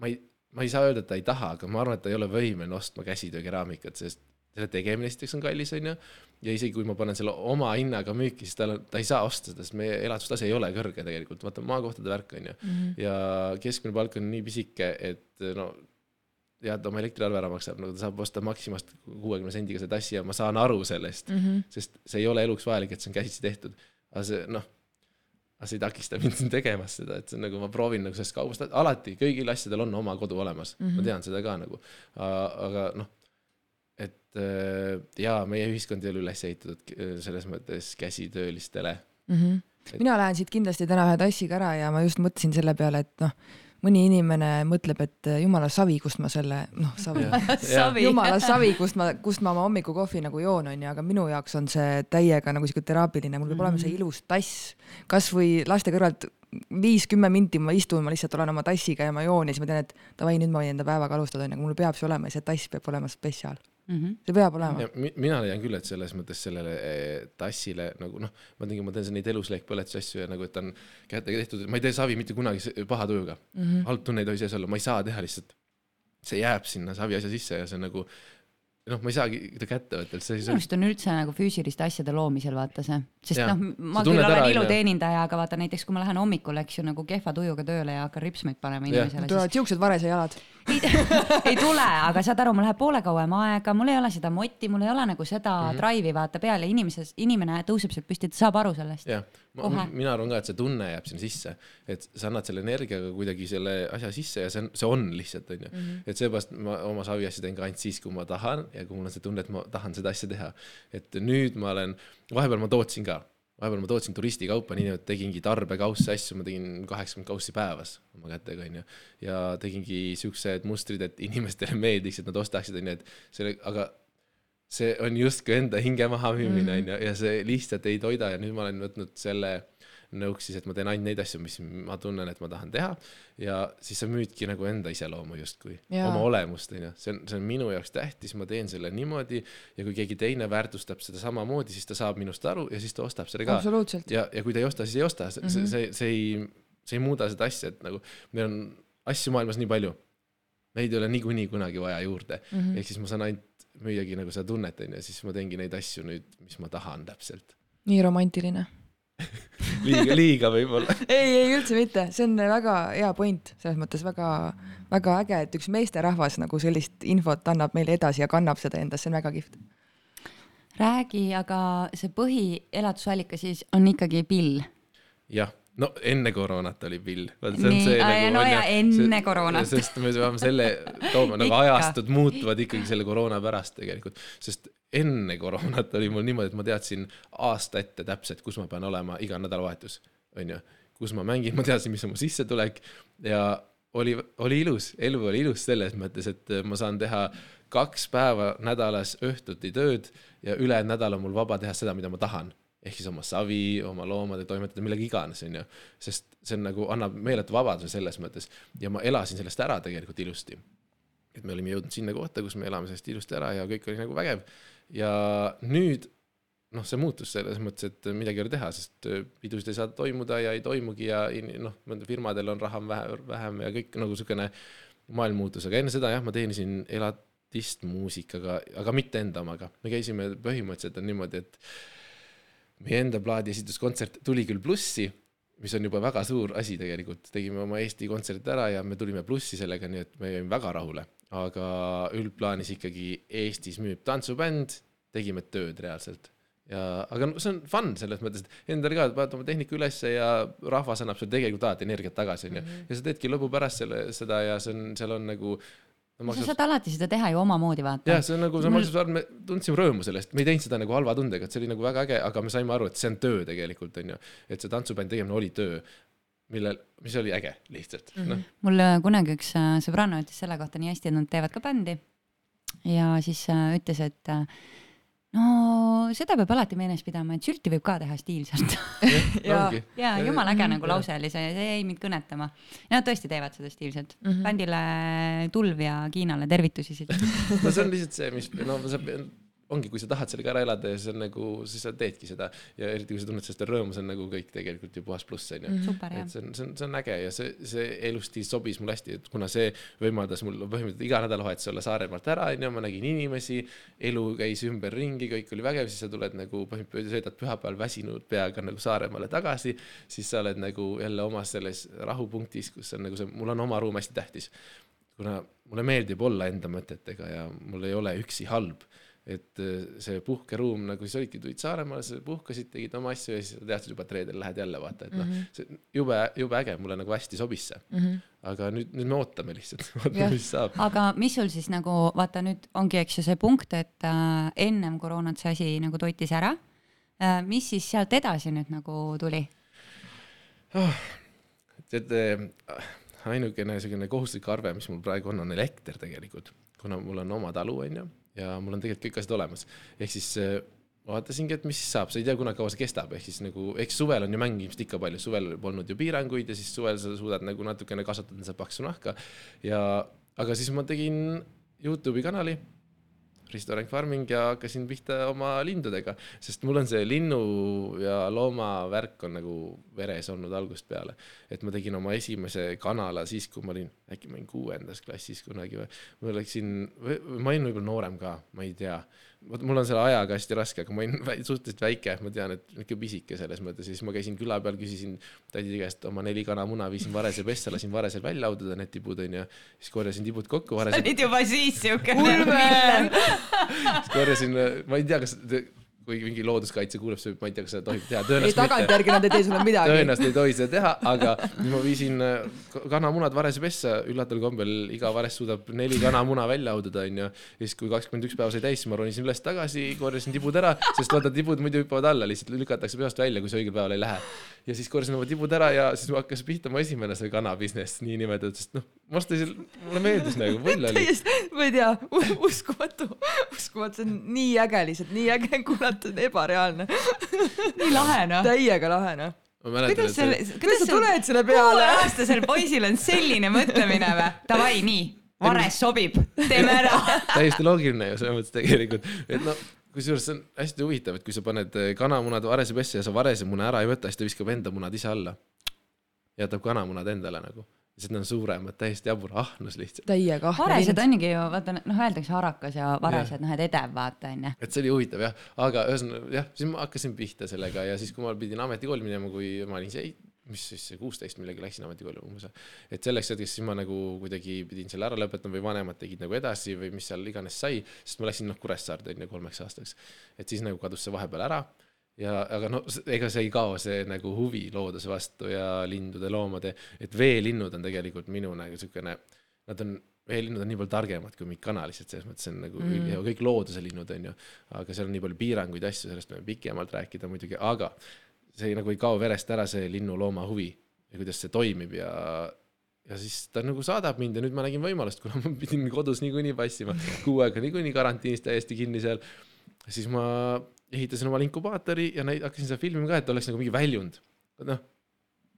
ma ei, ma ei saa öelda, et ta ei taha, aga ma arvan, et ta ei ole võimeline ostma käsitöökeraamikat, sest selle tegemine esiteks on kallis, onju, ja isegi kui ma panen selle oma hinnaga müüki, siis tal on, ta ei saa osta seda, sest meie elatustase ei ole kõrge tegelikult, vaata maakohtade värk onju mm. -hmm. ja keskmine palk on nii pisike, et no ja ta oma elektriarve ära maksab, nagu ta saab osta Maximast kuuekümne sendiga selle tassi ja ma saan aru sellest mm, -hmm. sest see ei ole eluks vajalik, et see on käsitsi tehtud. aga see noh, aga see ei takista mind siin tegemast seda, et see on nagu ma proovin nagu sellest kaubast, alati kõigil asjadel on oma kodu olemas mm, -hmm. ma mhm. tean seda ka nagu, aga noh, et äh, jaa, meie ühiskond ei ole üles ehitatud selles mõttes käsitöölistele
mm. -hmm. Et... mina lähen siit kindlasti täna ühe tassiga ära ja ma just mõtlesin selle peale, et noh mõni inimene mõtleb, et äh, jumala savi, kust ma selle, noh, <laughs> savi jumala savi, kust ma, <laughs> kust ma oma hommikukohvi nagu joon, onju, aga minu jaoks on see täiega nagu sihuke teraapiline, mul peab mm -hmm. olema see mhm. ilus tass, kasvõi laste kõrvalt viis-kümme minti ma istun, ma lihtsalt olen oma tassiga ja ma joon ja siis ma tean, et davai, nüüd ma võin enda päevaga alustada, onju, aga mul peab see olema ja see tass peab olema spetsiaal mm. -hmm. see peab olema.
mina leian küll, et selles mõttes sellele eh, tassile nagu noh, ma tegin, ma teen neid elusleekpõletuse asju ja nagu, et on kätega tehtud, ma ei tee savi mitte kunagi paha tujuga mm -hmm.. halb tunne ei tohi sees olla, ma ei saa teha lihtsalt. see jääb sinna savi asja sisse ja see on nagu noh, ma ei saagi ta kätte võtta, et see
minu arust on üldse nagu füüsiliste asjade loomisel vaata see, sest noh, ma küll olen iluteenindaja, aga vaata näiteks kui ma lähen hommikul, eks ju, nagu kehva tujuga tööle ja hakkan ripsmeid panema inimesele.
tulevad siis... siuksed varese jalad <laughs>
ei, tule, aga saad aru, mul läheb poole kauem aega, mul ei ole seda motti, mul ei ole nagu seda mm -hmm. drive'i vaata peal ja inimeses, inimene tõuseb sealt püsti, ta saab aru sellest.
mina arvan ka, et see tunne jääb sinna sisse, et sa annad selle energiaga kuidagi selle asja sisse ja see on, see on lihtsalt onju mm -hmm., et seepärast ma oma savi asju teen ka ainult siis, kui ma tahan ja kui mul on see tunne, et ma tahan seda asja teha. et nüüd ma olen, vahepeal ma tootsin ka vahepeal ma tootsin turistikaupa, nii et tegingi tarbekausse asju, ma tegin kaheksakümmend kaussi päevas oma kätega, onju. ja tegingi siuksed mustrid, et inimestele <laughs> meeldiks, et nad ostaksid, onju, et selle, aga see on justkui enda hinge mahamüümine, mhm. onju, ja see lihtsalt ei toida ja nüüd ma olen võtnud selle nõuks siis, et ma teen ainult neid asju, mis ma tunnen, et ma tahan teha. ja siis sa müüdki nagu enda iseloomu justkui, oma olemust, onju. see on, see on minu jaoks tähtis, ma teen selle niimoodi ja kui keegi teine väärtustab seda samamoodi, siis ta saab minust aru ja siis ta ostab selle ka. ja, ja kui ta ei osta, siis ei osta, see mm, -hmm. see, see ei, see ei muuda seda asja, et nagu meil on asju maailmas nii palju. Neid ei ole niikuinii kunagi vaja juurde mm -hmm., ehk siis ma saan ainult müüagi nagu seda tunnet, onju, siis ma teengi neid asju nüüd, mis ma tahan täpselt.
nii romantiline
liiga, liiga võib-olla <laughs>
ei, ei üldse mitte, see on väga hea point, selles mõttes väga, väga äge, et üks meesterahvas nagu sellist infot annab meile edasi ja kannab seda endas, see on väga kihvt.
räägi, aga see põhielatisuallikas siis on ikkagi pill?
jah no enne koroonat oli pill.
nii, nagu, no ja enne koroonat.
sest me peame selle tooma nagu ajastud muutuvad ikkagi selle koroona pärast tegelikult, sest enne koroonat oli mul niimoodi, et ma teadsin aasta ette täpselt, kus ma pean olema iga nädalavahetus, onju. kus ma mängin, ma teadsin, mis on mu sissetulek ja oli, oli ilus, elu oli ilus selles mõttes, et ma saan teha kaks päeva nädalas õhtuti tööd ja ülejäänud nädal on mul vaba teha seda, mida ma tahan ehk siis oma savi, oma loomade toimetada, millega iganes, onju. sest see on nagu, annab meeletu vabaduse selles mõttes ja ma elasin sellest ära tegelikult ilusti. et me olime jõudnud sinna kohta, kus me elame sellest ilusti ära ja kõik oli nagu vägev. Ja nüüd noh, see muutus selles mõttes, et midagi ei ole teha, sest pidusid ei saa toimuda ja ei toimugi ja noh, firmadel on raha vähe, vähem ja kõik nagu siukene maailm muutus, aga enne seda jah, ma teenisin, artistmuusikaga, aga mitte enda omaga. me käisime, põhimõtteliselt on niimoodi, et meie enda plaadi esituskontsert tuli küll plussi, mis on juba väga suur asi tegelikult, tegime oma Eesti kontserti ära ja me tulime plussi sellega, nii et me jäime väga rahule, aga üldplaanis ikkagi Eestis müüb tantsubänd, tegime tööd reaalselt. Ja, aga no see on fun selles mõttes, et endale ka, vaatad oma tehnika ülesse ja rahvas annab sulle tegelikult alati energiat tagasi, onju. ja sa teedki lõbu pärast selle, seda ja see on, seal on nagu no,
sa saad alati seda teha ju omamoodi, vaata.
Jah, see on nagu, see
Mul-
maksab, me tundsime rõõmu sellest, me ei teinud seda nagu halva tundega, et see oli nagu väga äge, aga me saime aru, et see on töö tegelikult onju. et see tantsubändi tegemine oli töö, millel, mis oli äge lihtsalt mm, -hmm. noh.
mul äh, kunagi üks äh, sõbranna ütles selle kohta nii hästi, et nad teevad ka bändi. ja siis äh, ütles, et no seda peab alati meeles pidama, et sülti võib ka teha stiilselt. <laughs>
Ongi.
ja jumala äge nagu
Jah.
lause oli see, see jäi mind kõnetama. ja nad tõesti teevad seda stiilselt mm. -hmm. bändile Tulv ja Kiinale tervitusi siit. <laughs>
no see on lihtsalt see, mis, no sa pead, ongi, kui sa tahad sellega ära elada ja see on nagu, siis sa teedki seda ja eriti kui sa tunned sellest rõõmu, see on nagu kõik tegelikult ju puhas pluss onju mm. -hmm. et. see on, see on, see on äge ja see, see elustiil sobis mulle hästi, et kuna see võimaldas mul põhimõtteliselt iga nädalavahetus olla Saaremaalt ära, onju, ma nägin inimesi, elu käis ümberringi, kõik oli vägev, siis sa tuled nagu põhimõtteliselt sõidad pühapäeval väsinud peaga nagu Saaremaale tagasi, siis sa oled nagu jälle omas selles rahupunktis, kus on nagu see, mul on oma ruum hästi tähtis. kuna mulle meeldib olla enda mõtetega ja mul ei ole üksi halb et äh, see puhkeruum nagu siis olidki, tulid Saaremaale, sa puhkasid, tegid oma asju ja siis teadsid juba, et reedel lähed jälle vaata, et noh mm -hmm., see jube, jube äge, mulle nagu hästi sobis see mm. -hmm. aga nüüd, nüüd me ootame lihtsalt, <laughs> vaatame mis saab.
aga mis sul siis nagu vaata nüüd ongi, eks ju see punkt, et äh, ennem koroonat see asi nagu toitis ära äh,. mis siis sealt edasi nüüd nagu tuli?
tead, äh, ainukene niisugune kohustuslik arve, mis mul praegu on, on elekter tegelikult, kuna mul on oma talu, onju, ja mul on tegelikult kõik asjad olemas. ehk siis äh, vaatasingi, et mis siis saab, sa ei tea kunagi, kaua see kestab, ehk siis nagu, eks suvel on ju mängimist ikka palju, suvel polnud ju piiranguid ja siis suvel sa suudad nagu natukene kasvatada seda paksu nahka. Ja, aga siis ma tegin Youtube'i kanali Risto Rank Farming ja hakkasin pihta oma lindudega, sest mul on see linnu ja looma värk on nagu veres olnud algusest peale. et ma tegin oma esimese kanala siis, kui ma olin, äkki ma olin kuuendas klassis kunagi või, ma läksin, ma olin võib-olla noorem ka, ma ei tea. Vot mul on selle ajaga hästi raske, aga ma olin suhteliselt väike, ma tean, et niisugune pisike selles mõttes. Ja siis ma käisin küla peal, küsisin tädi käest oma neli kanamuna, viisin varese pessa, lasin varesel välja laududa need tibud onju, siis korjasin tibud kokku, varesed
olid juba siis siuke. <laughs>
siis korjasin, ma ei tea, kas, kui mingi looduskaitse kuuleb, siis ma ei tea, kas seda tohib teha,
ei, tagantjärgi nad ei tee sulle midagi.
tõenäoliselt ei tohi seda teha, aga ma viisin äh, ka- kanamunad varese pessa, üllataval kombel iga vares suudab neli kanamuna välja haududa, onju. ja siis, kui kakskümmend üks päeva sai täis, siis ma ronisin üles tagasi, korjasin tibud ära, sest vaata, tibud muidu hüppavad alla, lihtsalt lükatakse peost välja, kui sa õigel päeval ei lähe. Ja siis korjasin oma tibud ära ja siis hakkas pihta mu esimene see kana business, niinimetatud, sest noh, ma ostasin, mulle meeldis nagu, pull oli.
ma ei tea, uskumatu, uskumatu, see on nii äge lihtsalt, nii äge kuulata, ebareaalne.
nii lahe noh.
täiega lahe noh.
ma mäletan,
kuidas
et
selle
see,
kuidas sa tuled selle peale?
kuueaastasel poisil on selline mõtlemine või? Davai, nii, vares sobib, teeme ära.
täiesti loogiline ju selles mõttes tegelikult, et noh, kusjuures see on hästi huvitav, et kui sa paned eh, kanamunad varese pessa ja sa varese muna ära ei võta, siis ta viskab enda munad ise alla. jätab kanamunad endale nagu, siis need on suuremad, täiesti jabur ahnus lihtsalt.
täiega
varesed
ahne.
ongi ju, vaata noh, öeldakse harakas ja varesed, noh, et edev vaata onju.
et see oli huvitav jah, aga ühesõnaga jah, siis ma hakkasin pihta sellega ja siis, kui ma pidin ametikooli minema, kui ma olin see, mis siis see kuusteist millegagi läksin ametikooli umbes. et selleks hetkeks siis ma nagu kuidagi pidin selle ära lõpetama või vanemad tegid nagu edasi või mis seal iganes sai, sest ma läksin noh Kuressaarde onju kolmeks aastaks. et siis nagu kadus see vahepeal ära ja, aga no ega see ei kao, see nagu huvi looduse vastu ja lindude, loomade, et veelinnud on tegelikult minu nagu siukene, nad on, veelinnud on nii palju targemad kui mingid kanalised, selles mõttes on nagu mm. ja kõik looduse linnud on ju, aga seal on nii palju piiranguid, asju, sellest võime pikemalt rääkida muidugi, aga see nagu ei kao verest ära, see linnu-looma huvi ja kuidas see toimib ja ja siis ta nagu saadab mind ja nüüd ma nägin võimalust, kuna ma pidin kodus niikuinii passima, kuu aega niikuinii karantiinis täiesti kinni seal, siis ma ehitasin omale inkubaatori ja näit- hakkasin seda filmima ka, et oleks nagu mingi väljund. noh,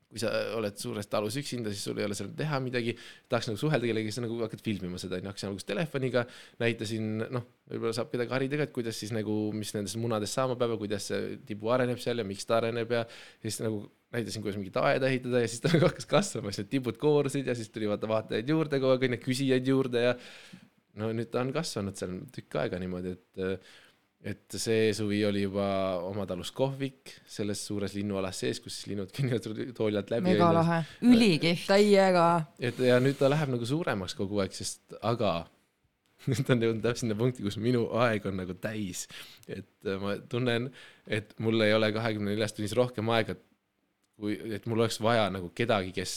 kui sa oled suures talus üksinda, siis sul ei ole seal teha midagi, tahaks nagu suhelda kellegagi, siis nagu hakkad filmima seda, onju, hakkasin alguses telefoniga, näitasin, noh, võib-olla saab kedagi harida ka, et kuidas siis nagu, mis nendest munadest saama peab ja kuidas see tibu areneb seal ja miks ta areneb ja siis nagu näitasin, kuidas mingit aeda ehitada ja siis ta <laughs> nagu hakkas kasvama, siis need tibud koorusid ja siis tuli vaata vaatajaid juurde kogu aeg, onju, küsijaid juurde ja no nüüd ta on kasvanud seal tükk aega niimoodi, et et see suvi oli juba oma talus kohvik selles suures linnualas sees, kus siis linnud <laughs> kõnnivad tooli alt läbi.
mega lahe.
ülikihvt.
täiega.
et ja nüüd ta läheb nagu suuremaks kogu aeg, sest aga <laughs> nüüd on jõudnud täpselt sinna punkti, kus minu aeg on nagu täis. et ma tunnen, et mul ei ole kahekümne neljast tunnis rohkem aega, kui, et mul oleks vaja nagu kedagi, kes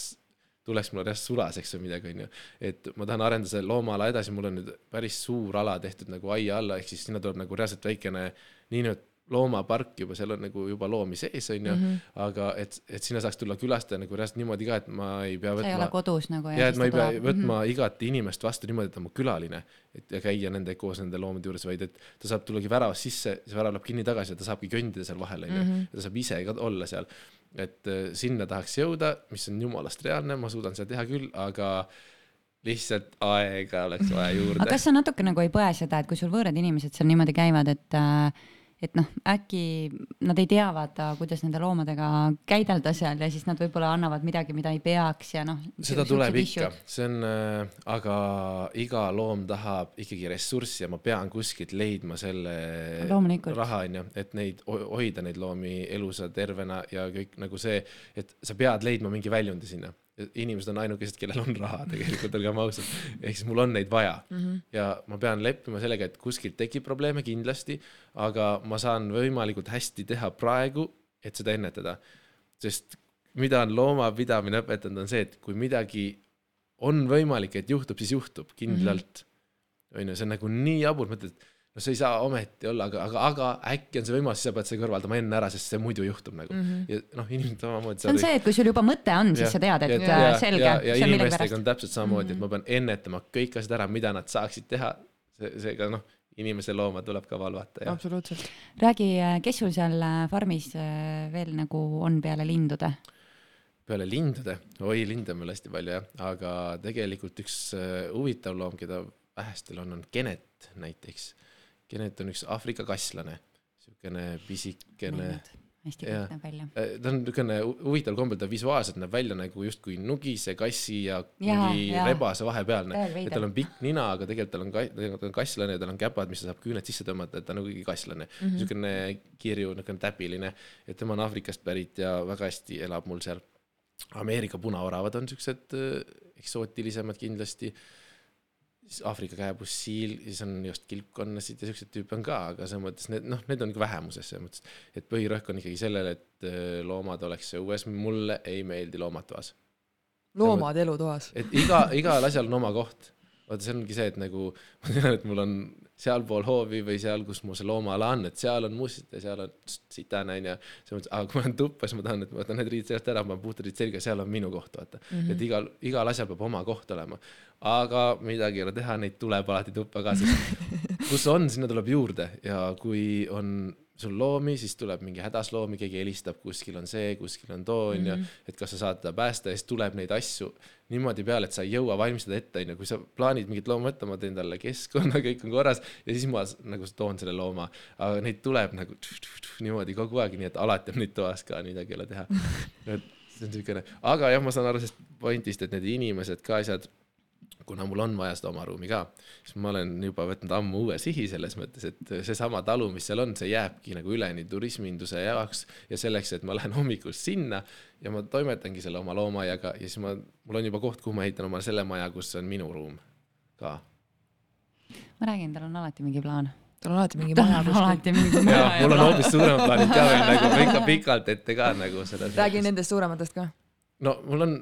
tuleks mulle reaalselt sulaseks või midagi, onju. et ma tahan arendada selle loomaala edasi, mul on nüüd päris suur ala tehtud nagu aia alla, ehk siis sinna tuleb nagu reaalselt väikene niinimetatud loomapark juba, seal on nagu juba loomi sees, onju -hmm. aga et, et sinna saaks tulla külastaja nagu reaalselt niimoodi ka, et ma ei pea võtma.
sa ei ole kodus nagu.
ja, et ma ei pea tuleb. võtma mm -hmm. igat inimest vastu niimoodi, et ta on mu külaline, et ja käia nende koos nende loomade juures, vaid et ta saab tullagi väravast sisse, see värav läheb kinni tagasi ja ta saabki kõndida seal vahel, onju, mhm. ja ta saab ise ka olla seal et äh, sinna tahaks jõuda, mis on jumalast reaalne, ma suudan seda teha küll, aga lihtsalt aega oleks vaja juurde.
aga kas sa natuke nagu ei põe seda, et kui sul võõrad inimesed seal niimoodi käivad, et äh, et noh, äkki nad ei tea, vaata, kuidas nende loomadega käidelda seal ja siis nad võib-olla annavad midagi, mida ei peaks ja noh.
seda tuleb ikka, see on äh,, aga iga loom tahab ikkagi ressurssi ja ma pean kuskilt leidma selle raha, onju, et neid hoida, neid loomi elusa, tervena ja kõik nagu see, et sa pead leidma mingi väljundi sinna inimesed on ainukesed, kellel on raha tegelikult, olgem ausad. ehk siis mul on neid vaja mm -hmm. ja ma pean leppima sellega, et kuskilt tekib probleeme kindlasti, aga ma saan võimalikult hästi teha praegu, et seda ennetada. sest mida on loomapidamine õpetanud, on see, et kui midagi on võimalik, et juhtub, siis juhtub kindlalt. Mhm. on ju, see on nagu nii jabur, mõtled no see ei saa ometi olla, aga, aga, aga äkki on see võimalus, siis sa pead selle kõrvaldama enne ära, sest see muidu juhtub nagu mm. -hmm. ja noh, inimesed samamoodi.
see on see, et kui sul juba mõte on, siis ja, sa tead, et ja, ja, selge.
ja, ja inimestega on täpselt samamoodi mm, -hmm. et ma pean ennetama kõik asjad ära, mida nad saaksid teha. see, seega noh, inimese looma tuleb ka valvata.
absoluutselt.
räägi, kes sul seal äh, farmis äh, veel nagu on peale lindude?
peale lindude, oi, linde on meil hästi palju jah, aga tegelikult üks äh, huvitav loom, keda vähestel on, on genet näiteks Genet on üks Aafrika kasslane, niisugune pisikene.
hästi kõik näeb välja.
Äh, ta on niisugune huvitaval kombel, ta visuaalselt näeb välja nagu justkui nugise kassi ja, mingi rebase vahepealne. et tal on pikk nina, aga tegelikult tal on, tegelikult on kasslane ja tal on käpad, mis ta saab küüned sisse tõmmata, et ta on nagu kasslane mm -hmm.. niisugune kirju, niisugune täpiline, et tema on Aafrikast pärit ja väga hästi elab mul seal. Ameerika punaoravad on siuksed äh, eksootilisemad kindlasti siis Aafrika kääbus, siil, siis on just kilpkonnasid ja siukseid tüüpe on ka, aga selles mõttes need noh, need on ikka vähemuses selles mõttes, et põhirõhk on ikkagi sellele, et äh, loomad oleks õues, mulle ei meeldi loomad toas.
loomad elutoas.
et iga, igal asjal on oma koht. vaata, see ongi see, et nagu <laughs> ma tean, et mul on sealpool hoovi või seal, kus mu see loomaala on, et seal on must ja seal on sitane onju. selles mõttes, aga kui ma olen tuppa, siis ma tahan, et ma võtan need riided seljast ära, ma panen puhtad riided selga, seal on minu koht, vaata mm. -hmm. et igal, igal asjal peab oma koht olema. aga midagi ei ole teha, neid tuleb alati tuppa ka, sest <laughs> kus on, sinna tuleb juurde ja kui on sul loomi, siis tuleb mingi hädas loomi, keegi helistab, kuskil on see, kuskil on too, onju, mhm. et kas sa saad teda päästa ja siis tuleb neid asju niimoodi peale, et sa ei jõua valmistada ette, onju, kui sa plaanid mingit looma võtta, ma teen talle keskkonna, <laughs> kõik on korras ja siis ma nagu toon selle looma, aga neid tuleb nagu tš, tš, tš, niimoodi kogu aeg, nii et alati on neid toas ka, midagi ei ole teha. <laughs> et see on siukene, aga jah, ma saan aru sellest pointist, et need inimesed ka asjad kuna mul on vaja seda oma ruumi ka, siis ma olen juba võtnud ammu uue sihi selles mõttes, et seesama talu, mis seal on, see jääbki nagu üleni turisminduse jaoks ja selleks, et ma lähen <laughs> hommikul sinna ja ma toimetangi selle oma loomaaiaga ja siis ma, mul on juba koht, kuhu ma ehitan omale selle maja, kus on minu ruum ka.
ma räägin, tal on alati mingi plaan
tal on alati mingi maja kuskil.
jaa, mul on hoopis suuremad plaanid ka veel nagu <laughs> ikka pikalt ette ka nagu seda.
räägi nendest suurematest ka
no mul on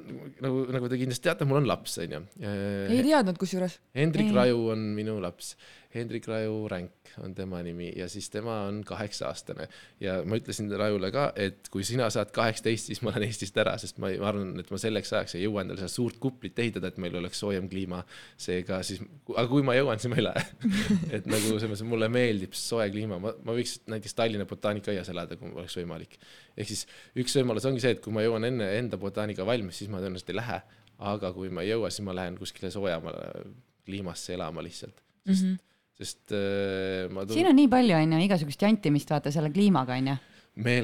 nagu, nagu te kindlasti teate, mul on laps, onju.
ei teadnud kusjuures.
Hendrik ei. Raju on minu laps Hendrik Raju Ränk on tema nimi ja siis tema on kaheksa aastane ja ma ütlesin Rajule ka, et kui sina saad kaheksateist, siis ma lähen Eestist ära, sest ma, ma arvan, et ma selleks ajaks ei jõua endale seda suurt kuplit ehitada, et meil oleks soojem kliima. seega siis, aga kui ma jõuan, siis ma ei lähe <laughs> et nagu selles mõttes mulle meeldib soe kliima, ma, ma võiks näiteks Tallinna botaanikaaias elada, kui oleks võimalik. ehk siis üks võimalus ongi see, et kui ma jõuan enne enda botaanika valmis, siis ma tõenäoliselt ei lähe. aga kui ma ei jõua, siis ma lähen kuskile soojemale kliimasse elama lihtsalt, sest mm -hmm sest äh, ma
tunnen. siin on nii palju, on ju, igasugust jantimist, vaata selle kliimaga, on ju.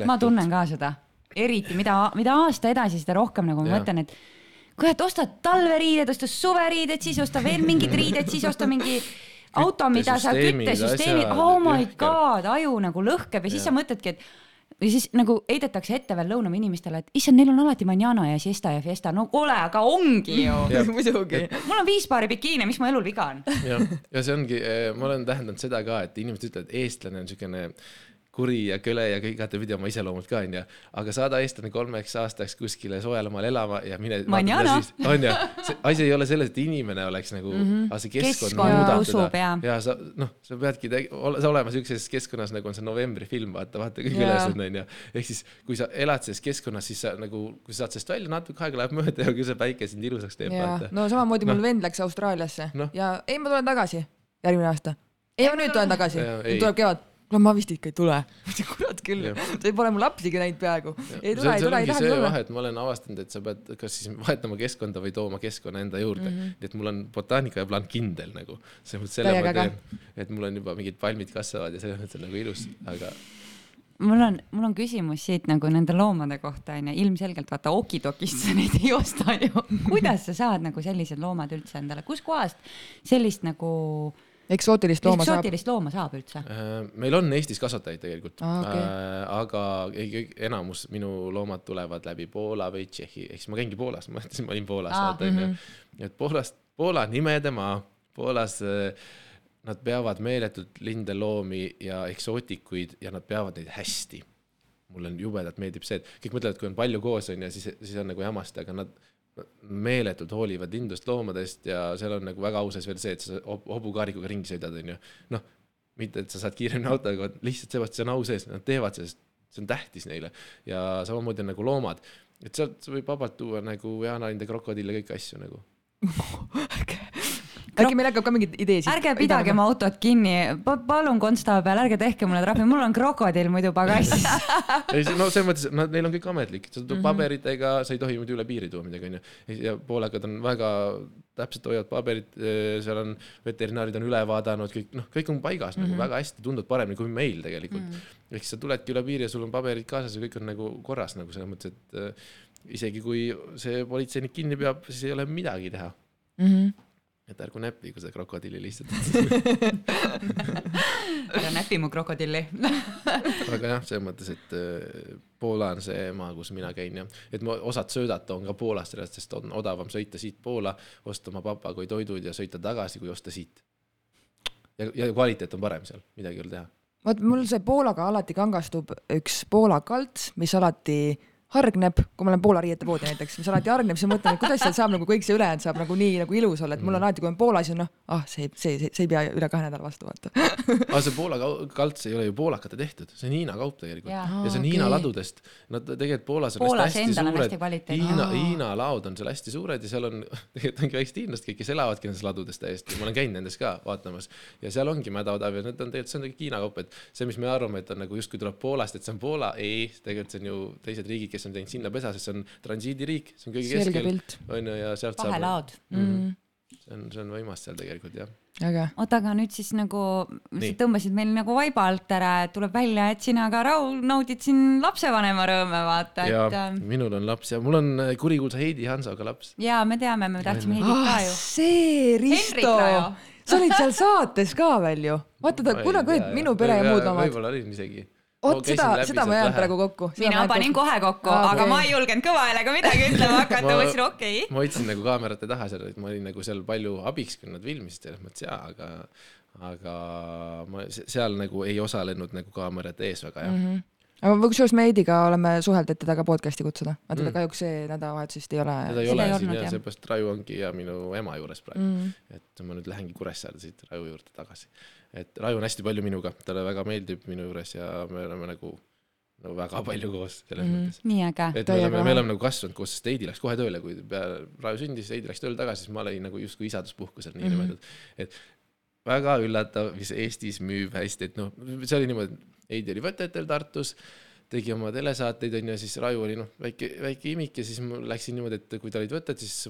ma tunnen ka seda, eriti mida, mida aasta edasi, seda rohkem nagu ma mõtlen, et kurat, ostad talveriided, osta suveriided, siis osta veel mingid riided, siis osta mingi auto, mida sa, küttesüsteemi, oh my god, aju nagu lõhkeb ja siis
Jah.
sa mõtledki, et või siis nagu heidetakse ette veel Lõunamaa inimestele, et issand, neil on alati manjana ja siesta ja fiesta, no kuule, aga ongi ju. <laughs>
Muidugi.
mul on viis paari bikiine, mis mu elul viga on?
jah, ja see ongi, ma olen tähendanud seda ka, et inimesed ütlevad, eestlane on siukene kuri ja köle ja kõik igatepidi oma iseloomult ka onju, aga saada eestlane kolmeks aastaks kuskile soojale maale elama ja mine.
Manjana.
onju, see asi ei ole selles, et inimene oleks nagu mm, -hmm. aga see keskkond
Keskkond
muudab teda ja sa noh, sa peadki ole, sa olema siukses keskkonnas nagu on see novembri film, vaata, vaata
Jaa.
ülesõnn onju. ehk siis, kui sa elad selles keskkonnas, siis sa nagu, kui sa saad sellest välja, natuke aega läheb mööda ja küll see päike sind ilusaks teeb,
no samamoodi mul
Noh.
vend läks Austraaliasse
Noh.
ja ei, ma tulen tagasi järgmine aasta. ei, ma nüüd tulen tagasi tuleb kevad. kuule, ma vist ikka ei tule. <laughs> kurat küll sa pole mu lapsigi näinud peaaegu. ei
See-
tule, ei tule, ei tahagi tulla.
vahe, et ma olen avastanud, et sa pead kas siis vahetama keskkonda või tooma keskkonna enda juurde mm. -hmm. nii et mul on botaanikaplaan kindel nagu, selles mõttes selle ma teen, et mul on juba mingid palmid kasvavad ja selles mõttes on nagu ilus, aga
mul on, mul on küsimus siit nagu nende loomade kohta onju, ilmselgelt vaata okidokist sa neid <laughs> ei osta ju. kuidas sa saad nagu sellised loomad üldse endale, kuskohast sellist nagu
eksootilist looma saab.
eksootilist looma saab üldse?
äh, meil on Eestis kasvatajaid tegelikult
Aa, okei.
äh,, aga enamus minu loomad tulevad läbi Poola või Tšehhi, ehk siis ma käingi Poolas, <laughs> ma mõtlesin, ma olin Poolas
Aa,
vaata onju,
mhm.
et Poolast, Poola nimede maa, Poolas äh, nad peavad meeletult linde, loomi ja eksootikuid ja nad peavad neid hästi mulle on jubedalt meeldib see, et kõik mõtlevad, kui on palju koos on ja siis, siis on nagu jamasti, aga nad meeletult hoolivad lindust, loomadest ja seal on nagu väga au sees veel see, et sa hob- hobukaarikuga ringi sõidad, onju. noh, mitte, et sa saad kiiremini autoga, lihtsalt seepärast see on au sees, nad teevad sellest, see on tähtis neile ja samamoodi on nagu loomad, et sealt võib vabalt tuua nagu jaanalinde, krokodille, kõiki asju nagu. <laughs>
äkki meil hakkab ka mingeid ideesid.
ärge pidage oma autot kinni pa, palun konstaabel, ärge tehke mulle trahvi, mul on krokodill muidu pagassis. <laughs>
ei, no selles mõttes, nad, neil on kõik ametlik, sa
Mhm.
tuled paberitega, sa ei tohi muidu üle piiri tuua midagi, onju. ja poolakad on väga täpselt hoiavad paberit, seal on veterinaarid on üle vaadanud, kõik noh, kõik on paigas mm -hmm.
Mhm.
nagu väga hästi, tundub paremini kui meil tegelikult mm. -hmm. ehk sa tuledki üle piiri ja sul on paberid kaasas ja kõik on nagu korras nagu selles mõttes, et äh, isegi kui see politseinik kinni peab, siis ei ole midagi teha.
Mhm.
Et ärgu näppigu seda krokodilli lihtsalt. <laughs>
ära näpi mu krokodilli. <laughs>
aga jah, selles mõttes, et äh, Poola on see maa, kus mina käin ja et ma osad söödad toon ka Poolast, sest on odavam sõita siit Poola, osta oma papagoi toidud ja sõita tagasi, kui osta siit. ja, ja kvaliteet on parem seal, midagi ei ole teha.
vot mul see Poolaga alati kangastub üks Poola kalts, mis alati hargneb, kui ma lähen Poola riietepoodi näiteks, mis alati hargneb, siis ma mõtlen, et kuidas seal saab nagu kõik see ülejäänud saab nagu nii nagu ilus olla, et mul on alati, kui on Poola, siis on noh, ah see, see, see, see ei pea üle kahe nädala vastu vaata. <laughs>
aga see Poola kalts ei ole ju poolakate tehtud, see on Hiina kaup tegelikult ja, ja see on
Aa,
Hiina ladudest. Nad tegelikult Poolas on
Poolas
hästi, suured. Hiina. Hiina laod on seal hästi suured ja seal on, <laughs> tegelikult ongi väiksed hiinlased kõik, kes elavadki nendes ladudes täiesti, ma olen käinud nendes ka vaatamas ja seal ongi mädaodav ja need on tegelikult, see on tegelikult Hiina kaup, et see, mis me arvame, et on nagu justkui tuleb Poolast, et see on Poola, ei, tegelikult see on ju teised riigid, kes on teinud sinna pesa, sest see on transiidiriik, see on kõige
selge
keskel, on ju, ja sealt saab,
vahelaod.
Mm.
see on, see on võimas seal tegelikult jah.
oota, aga nüüd siis nagu, sa
Nii.
tõmbasid meil nagu vaiba alt ära, et tuleb välja, et sina ka Raul naudid siin lapsevanema rõõme, vaata,
ja
et äh,
minul on laps ja mul on äh, kurikuulsa Heidi Hansoga laps.
ja me teame, me tahtsime Heidit ka
ah
ju.
see
Henrik
Risto <laughs> sa olid seal saates ka veel ju. vaata ta kunagi olid Minu pere ja muud loomad.
võib-olla olin isegi.
Vot seda, seda ma ei jäänud praegu kokku.
mina panin kohe kokku aga ma ei julgenud kõva häälega midagi ütlema hakata,
Ma-
ütlesin okei okay..
ma hoidsin nagu kaamerate taha seal, et ma olin nagu seal palju abiks, kui nad filmisid selles mõttes jaa, aga, aga ma se- seal nagu ei osalenud nagu kaamerate ees väga jah mm.
Mhm. aga kusjuures me Heidiga oleme suhelnud, et teda ka podcast'i kutsuda, aga teda
Mm.
kahjuks see nädalavahetus vist ei ole.
teda ei ole siin ja seepärast Raju ongi ja minu ema juures praegu
Mm.
et ma nüüd lähengi Kuressaarde siit Raju juurde tagasi. Et Raju on hästi palju minuga, talle väga meeldib minu juures ja me oleme nagu no väga palju koos selles mm
Mhm.
mõttes.
nii äge.
et me oleme, me oleme nagu kasvanud koos, sest Heidi läks kohe tööle, kui peale Raju sündis, Heidi läks tööle tagasi, siis ma olin nagu justkui isaduspuhkusel niinimetatud mm. -hmm. et väga üllatav, mis Eestis müüb hästi, et noh, see oli niimoodi, Heidi oli võtetel Tartus, tegi oma telesaateid onju ja siis Raju oli noh, väike, väike imik ja siis ma läksin niimoodi, et kui ta olid võtted, siis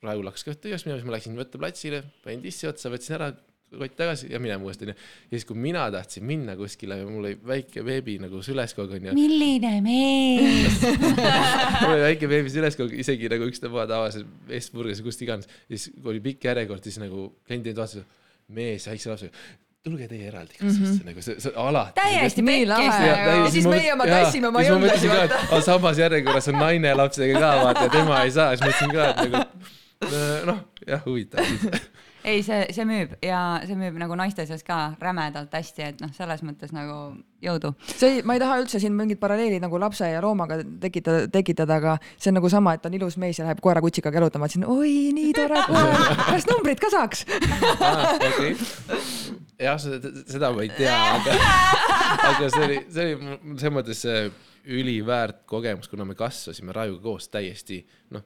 Raju hakkas ka tühjaks minema, siis ma läksin võtteplatsile, panin tissi otsa, võtsin ära, kott tagasi ja minema uuesti onju. ja siis, kui mina tahtsin minna kuskile ja mul oli väike beebi nagu süleskoog onju.
milline mees. <laughs>
mul oli väike beebi süleskoog, isegi nagu ükstapuha tavalises Westburgis või kust iganes. siis kui oli pikk järjekord, siis nagu kliendid vaatasid, mees väikse lapsega, tulge teie eraldi kassasse mm, -hmm. nagu see, see alati.
täiesti pekkis
Ja- ja siis meie oma tassime oma vaata.
aga samas järjekorras on naine lapsega ka vaata ja tema ei saa, siis mõtlesin ka, et nagu noh, jah, huvitav. <laughs>
ei, see, see müüb ja see müüb nagu naiste seas ka rämedalt hästi, et noh, selles mõttes nagu jõudu.
see, ma ei taha üldse siin mingit paralleeli nagu lapse ja loomaga tekitada, tekitada, aga see on nagu sama, et on ilus mees ja läheb koera kutsikaga jalutama, ütlesin oi, nii tore koer, kas numbrit ka saaks?
okei. jah, seda ma ei tea, aga, aga see oli, see oli selles mõttes üliväärt kogemus, kuna me kasvasime Raiuga koos täiesti noh,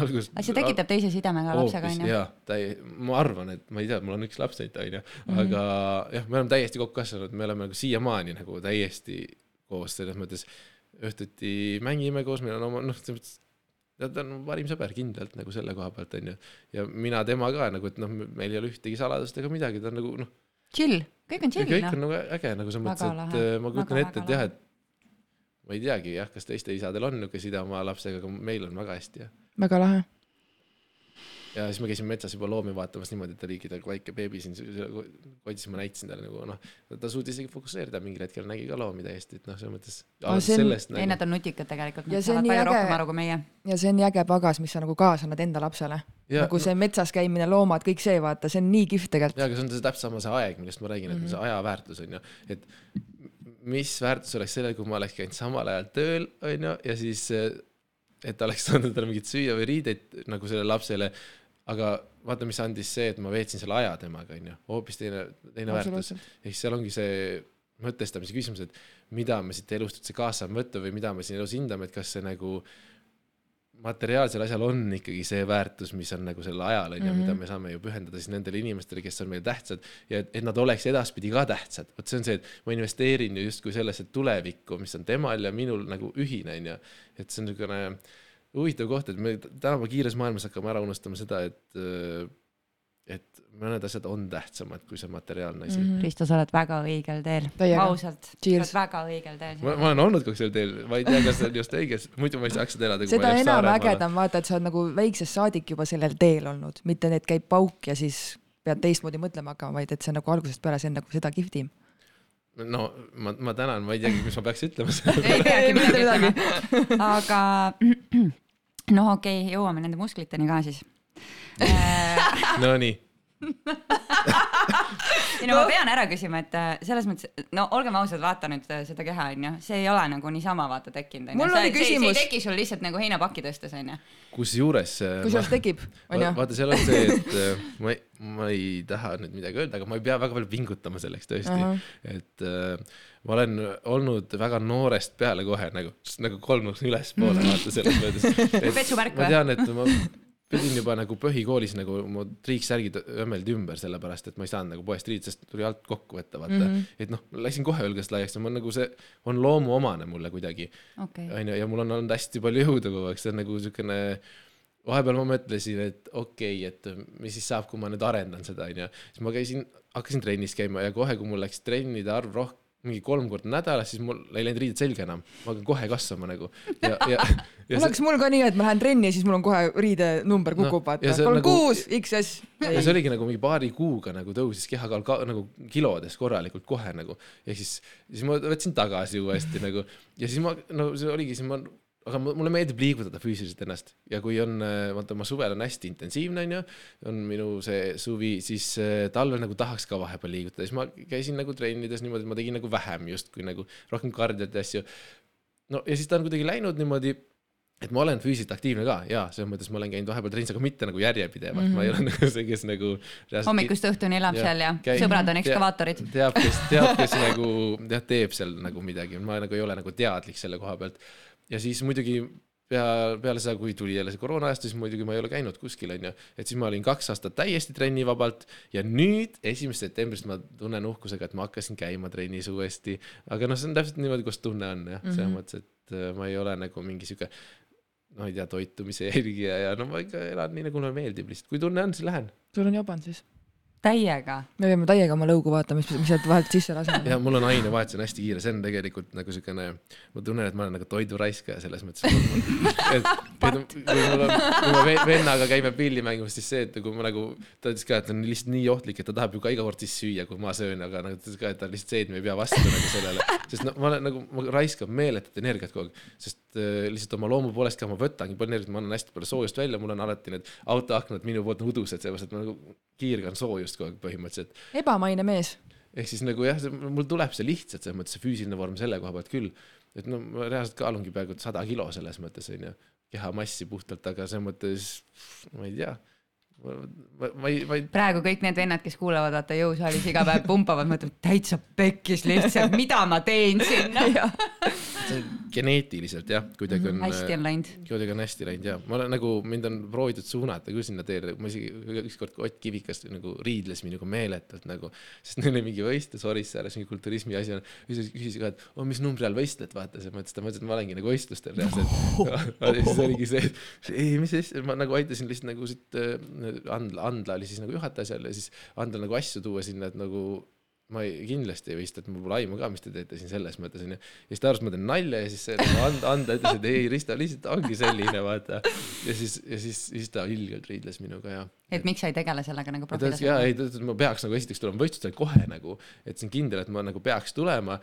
alguses.
aga see tekitab teise sidemega lapsega onju.
jaa, täi-, ma arvan, et ma ei tea, mul on üks laps nüüd onju, aga jah, me oleme täiesti kokku kasvanud, me oleme nagu siiamaani nagu täiesti koos selles mõttes õhtuti mängime koos, meil on oma noh, selles mõttes ta on parim sõber kindlalt nagu selle koha pealt onju ja mina tema ka nagu, et noh, meil ei ole ühtegi saladust ega midagi, ta on nagu noh,
chill, kõik on chill
kõik
noh
on. nagu äge nagu selles mõttes, et
lahe.
äh, ma kujutan ette, et jah, et ma ei teagi jah, kas teistel isadel on niisugune side oma lapsega, aga meil on väga hästi jah.
väga lahe.
ja siis me käisime metsas juba loomi vaatamas niimoodi, et ta oligi nagu väike beebi siin kotis, ma näitasin talle nagu noh, ta suutis isegi fokusseerida mingil hetkel, nägi ka loomi täiesti, et noh, selles mõttes
ei,
nagu
nad on nutikad tegelikult,
Ja
nad
see on
saavad
nii
palju
äge-
rohkem aru kui meie.
ja see on nii äge pagas, mis sa nagu kaasa annad enda lapsele. nagu see metsas käimine, loomad, kõik see, vaata, see on nii kihvt tegelikult.
ja aga see on see täpselt sama see aeg, millest ma räägin, et mm -hmm. see aja väärtus on ju, et mis väärtus oleks sellel, kui ma oleks käinud samal ajal tööl, on ju, ja siis, et oleks <laughs> saanud talle mingit süüa või riideid nagu sellele lapsele, aga vaata, mis andis see, et ma veetsin selle aja temaga, on ju, hoopis teine, teine väärtus. ehk seal ongi see mõtestamise küsimus, et mida me siit elust üldse kaasa saame võtta või mida me siin elus hindame, et kas see nagu materiaalsel asjal on ikkagi see väärtus, mis on nagu sellel ajal onju, mida me saame ju pühendada siis nendele inimestele, kes on meile tähtsad ja et, et nad oleks edaspidi ka tähtsad. vot see on see, et ma investeerin ju justkui sellesse tulevikku, mis on temal ja minul nagu ühine onju. et see on niisugune huvitav koht, et me tänapäeva kiires maailmas hakkame ära unustama seda, et et mõned asjad on tähtsamad kui see materiaalne asi mm. -hmm.
Risto, sa oled väga õigel teel. Ausalt, sa oled väga õigel teel.
ma, ma olen olnud kogu sellel teel, ma ei tea, kas see on just õige, muidu ma ei saaks seda elada.
seda enam ägedam vaata, et sa oled nagu väiksest saadik juba sellel teel olnud, mitte et käib pauk ja siis pead teistmoodi mõtlema hakkama, vaid et see on nagu algusest peale, see on nagu seda kihvtim.
no ma, ma tänan, ma ei teagi, mis ma peaks ütlema
ei peagi
Mitte
midagi
midagi.
ütlema. aga <clears throat> noh, okei okay,, jõuame nende muskliteni ka siis. <laughs>
Nonii,
ei no ma pean ära küsima, et äh, selles mõttes, no olgem ausad, vaata nüüd äh, seda keha onju, see ei ole nagu niisama vaata tekkinud onju. See, see, see ei teki sul lihtsalt nagu heinapakki tõstes onju.
kusjuures.
kusjuures tekib, onju.
vaata, seal on see, et äh, ma ei, ma ei taha nüüd midagi öelda, aga ma ei pea väga palju pingutama selleks tõesti uh. -huh. et äh, ma olen olnud väga noorest peale kohe nagu, nagu kolmnurk ülespoole vaata selles mõttes. <laughs>
Vetsuvärk
ma
või?
tean, et ma pidin juba nagu põhikoolis nagu mu triiksärgid õmmeldi ümber, sellepärast et ma ei saanud nagu poest riided, sest tuli alt kokku võtta, vaata mm. -hmm. et noh, läksin kohe õlgest laiaks ja ma nagu see on loomuomane mulle kuidagi
okei,
onju, ja mul on olnud hästi palju jõudu kogu aeg, see on nagu siukene, vahepeal ma mõtlesin, et okei okay,, et mis siis saab, kui ma nüüd arendan seda, onju. siis ma käisin, hakkasin trennis käima ja kohe, kui mul läks trennide arv rohkem, mingi kolm korda nädalas, siis mul ei läinud riided selga enam. ma hakkan kohe kasvama nagu ja, ja, ja <laughs>
oleks mul ka nii, et ma lähen trenni ja siis mul on kohe riidenumber
No,
kukub,
ja
vaata. mul on
nagu-
kuus XS.
ja see oligi nagu mingi paari kuuga nagu tõusis kehakaal ka nagu kilodes korralikult kohe nagu ja siis, siis ma võtsin tagasi uuesti nagu ja siis ma no see oligi, siis ma aga mu- mulle meeldib liigutada füüsiliselt ennast ja kui on, vaata ma suvel on hästi intensiivne onju, on minu see suvi, siis äh, talvel nagu tahaks ka vahepeal liigutada, siis ma käisin nagu trennides niimoodi, et ma tegin nagu vähem justkui nagu rohkem kardiot ja asju. no ja siis ta on kuidagi läinud niimoodi et ma olen füüsiliselt aktiivne ka ja selles mõttes ma olen käinud vahepeal trennis, aga mitte nagu järjepidevalt mm, -hmm. ma ei ole nagu see, kes nagu.
hommikust õhtuni elab
Jah,
seal ja
käi-
sõbrad on ekskavaatorid.
teab, kes, teab, kes nagu jah, teeb seal nagu midagi, ma nagu ei ole nagu teadlik selle koha pealt. Ja siis muidugi pea, peale seda, kui tuli jälle see koroona aasta, siis muidugi ma ei ole käinud kuskil, onju. et siis ma olin kaks aastat täiesti trennivabalt ja nüüd, esimesest septembrist ma tunnen uhkusega, et ma hakkasin käima trennis uuesti. aga noh, see on täpselt niimoodi, kus tunne on jah, selles
Mhm.
mõttes, et äh, ma ei ole nagu mingi sihuke no ei tea, toitumise <laughs> jälgija ja no ma ikka elan nii, nagu mulle meeldib lihtsalt, kui tunne on, siis lähen.
sul on jobanud siis?
täiega.
me peame täiega oma lõugu vaatama, mis, mis sealt vahelt sisse laseme.
ja mul on ainevahetus on hästi kiire, see on tegelikult nagu siukene, ma tunnen, et ma olen nagu toiduraiskaja selles mõttes. <laughs> et, et kui me ve- vennaga käime pilli mängimas, siis see, et kui ma nagu, ta ütles ka, et on lihtsalt nii ohtlik, et ta tahab ju ka iga kord siis süüa, kui ma söön, aga nagu ta ütles ka, et ta lihtsalt see, et me ei pea vastu nagu sellele, sest no ma olen nagu, ma raiskan meeletut energiat kogu aeg, sest äh, lihtsalt oma loomu poolest ka ma võtangi palju energiat, ma annan hästi palju soojust välja, mul on alati need autoaknad minu poolt udused, sellepärast et ma nagu kiirgan soojust kogu aeg põhimõtteliselt.
Ebamaine mees.
ehk siis nagu jah, mul tuleb see lihtsalt selles mõttes see füüsiline vorm selle koha pealt küll, et no ma reaalselt kaalungi peaaegu sada kilo selles mõttes onju, kehamassi puhtalt, aga selles mõttes ma ei tea, ma, ma, ma ei, ma ei,
praegu kõik need vennad, kes kuulavad vaata jõusaalis iga päev pumpavad, mõtlevad täitsa pekkis lihtsalt, mida ma teen sinna. <laughs>
geneetiliselt jah, kuidagi on
hästi on läinud.
kuidagi on hästi läinud ja ma olen nagu, mind on proovitud suunata küll sinna teele, ma isegi ükskord Ott Kivikas nagu riidles minuga meeletult nagu, sest neil oli mingi võistlus Orissaares, mingi kulturismi asi on, siis küsis ka, et oh, mis numbri all võistled, vaata, selles mõttes ta mõtles, et ma olengi nagu võistlustel reaalselt. <laughs> ja siis oligi see, et ei, mis asja, ma nagu aitasin lihtsalt nagu siit äh, Andla, Andla oli siis nagu juhataja seal ja siis Andla nagu asju tuua sinna, et nagu ma ei, kindlasti ei võista, et mul pole aimu ka, mis te teete siin selles mõttes onju. ja siis ta arvas, et ma teen nalja ja siis see nagu Anda, Anda ütles, et ei, Risto lihtsalt ongi selline vaata. ja siis, ja siis, siis ta ilgelt riidles minuga ja.
et miks sa ei tegele sellega nagu
ütles, jaa, ei, ta ütles, et ma peaks nagu esiteks tulema võistlustele kohe nagu, et see on kindel, et ma nagu peaks tulema.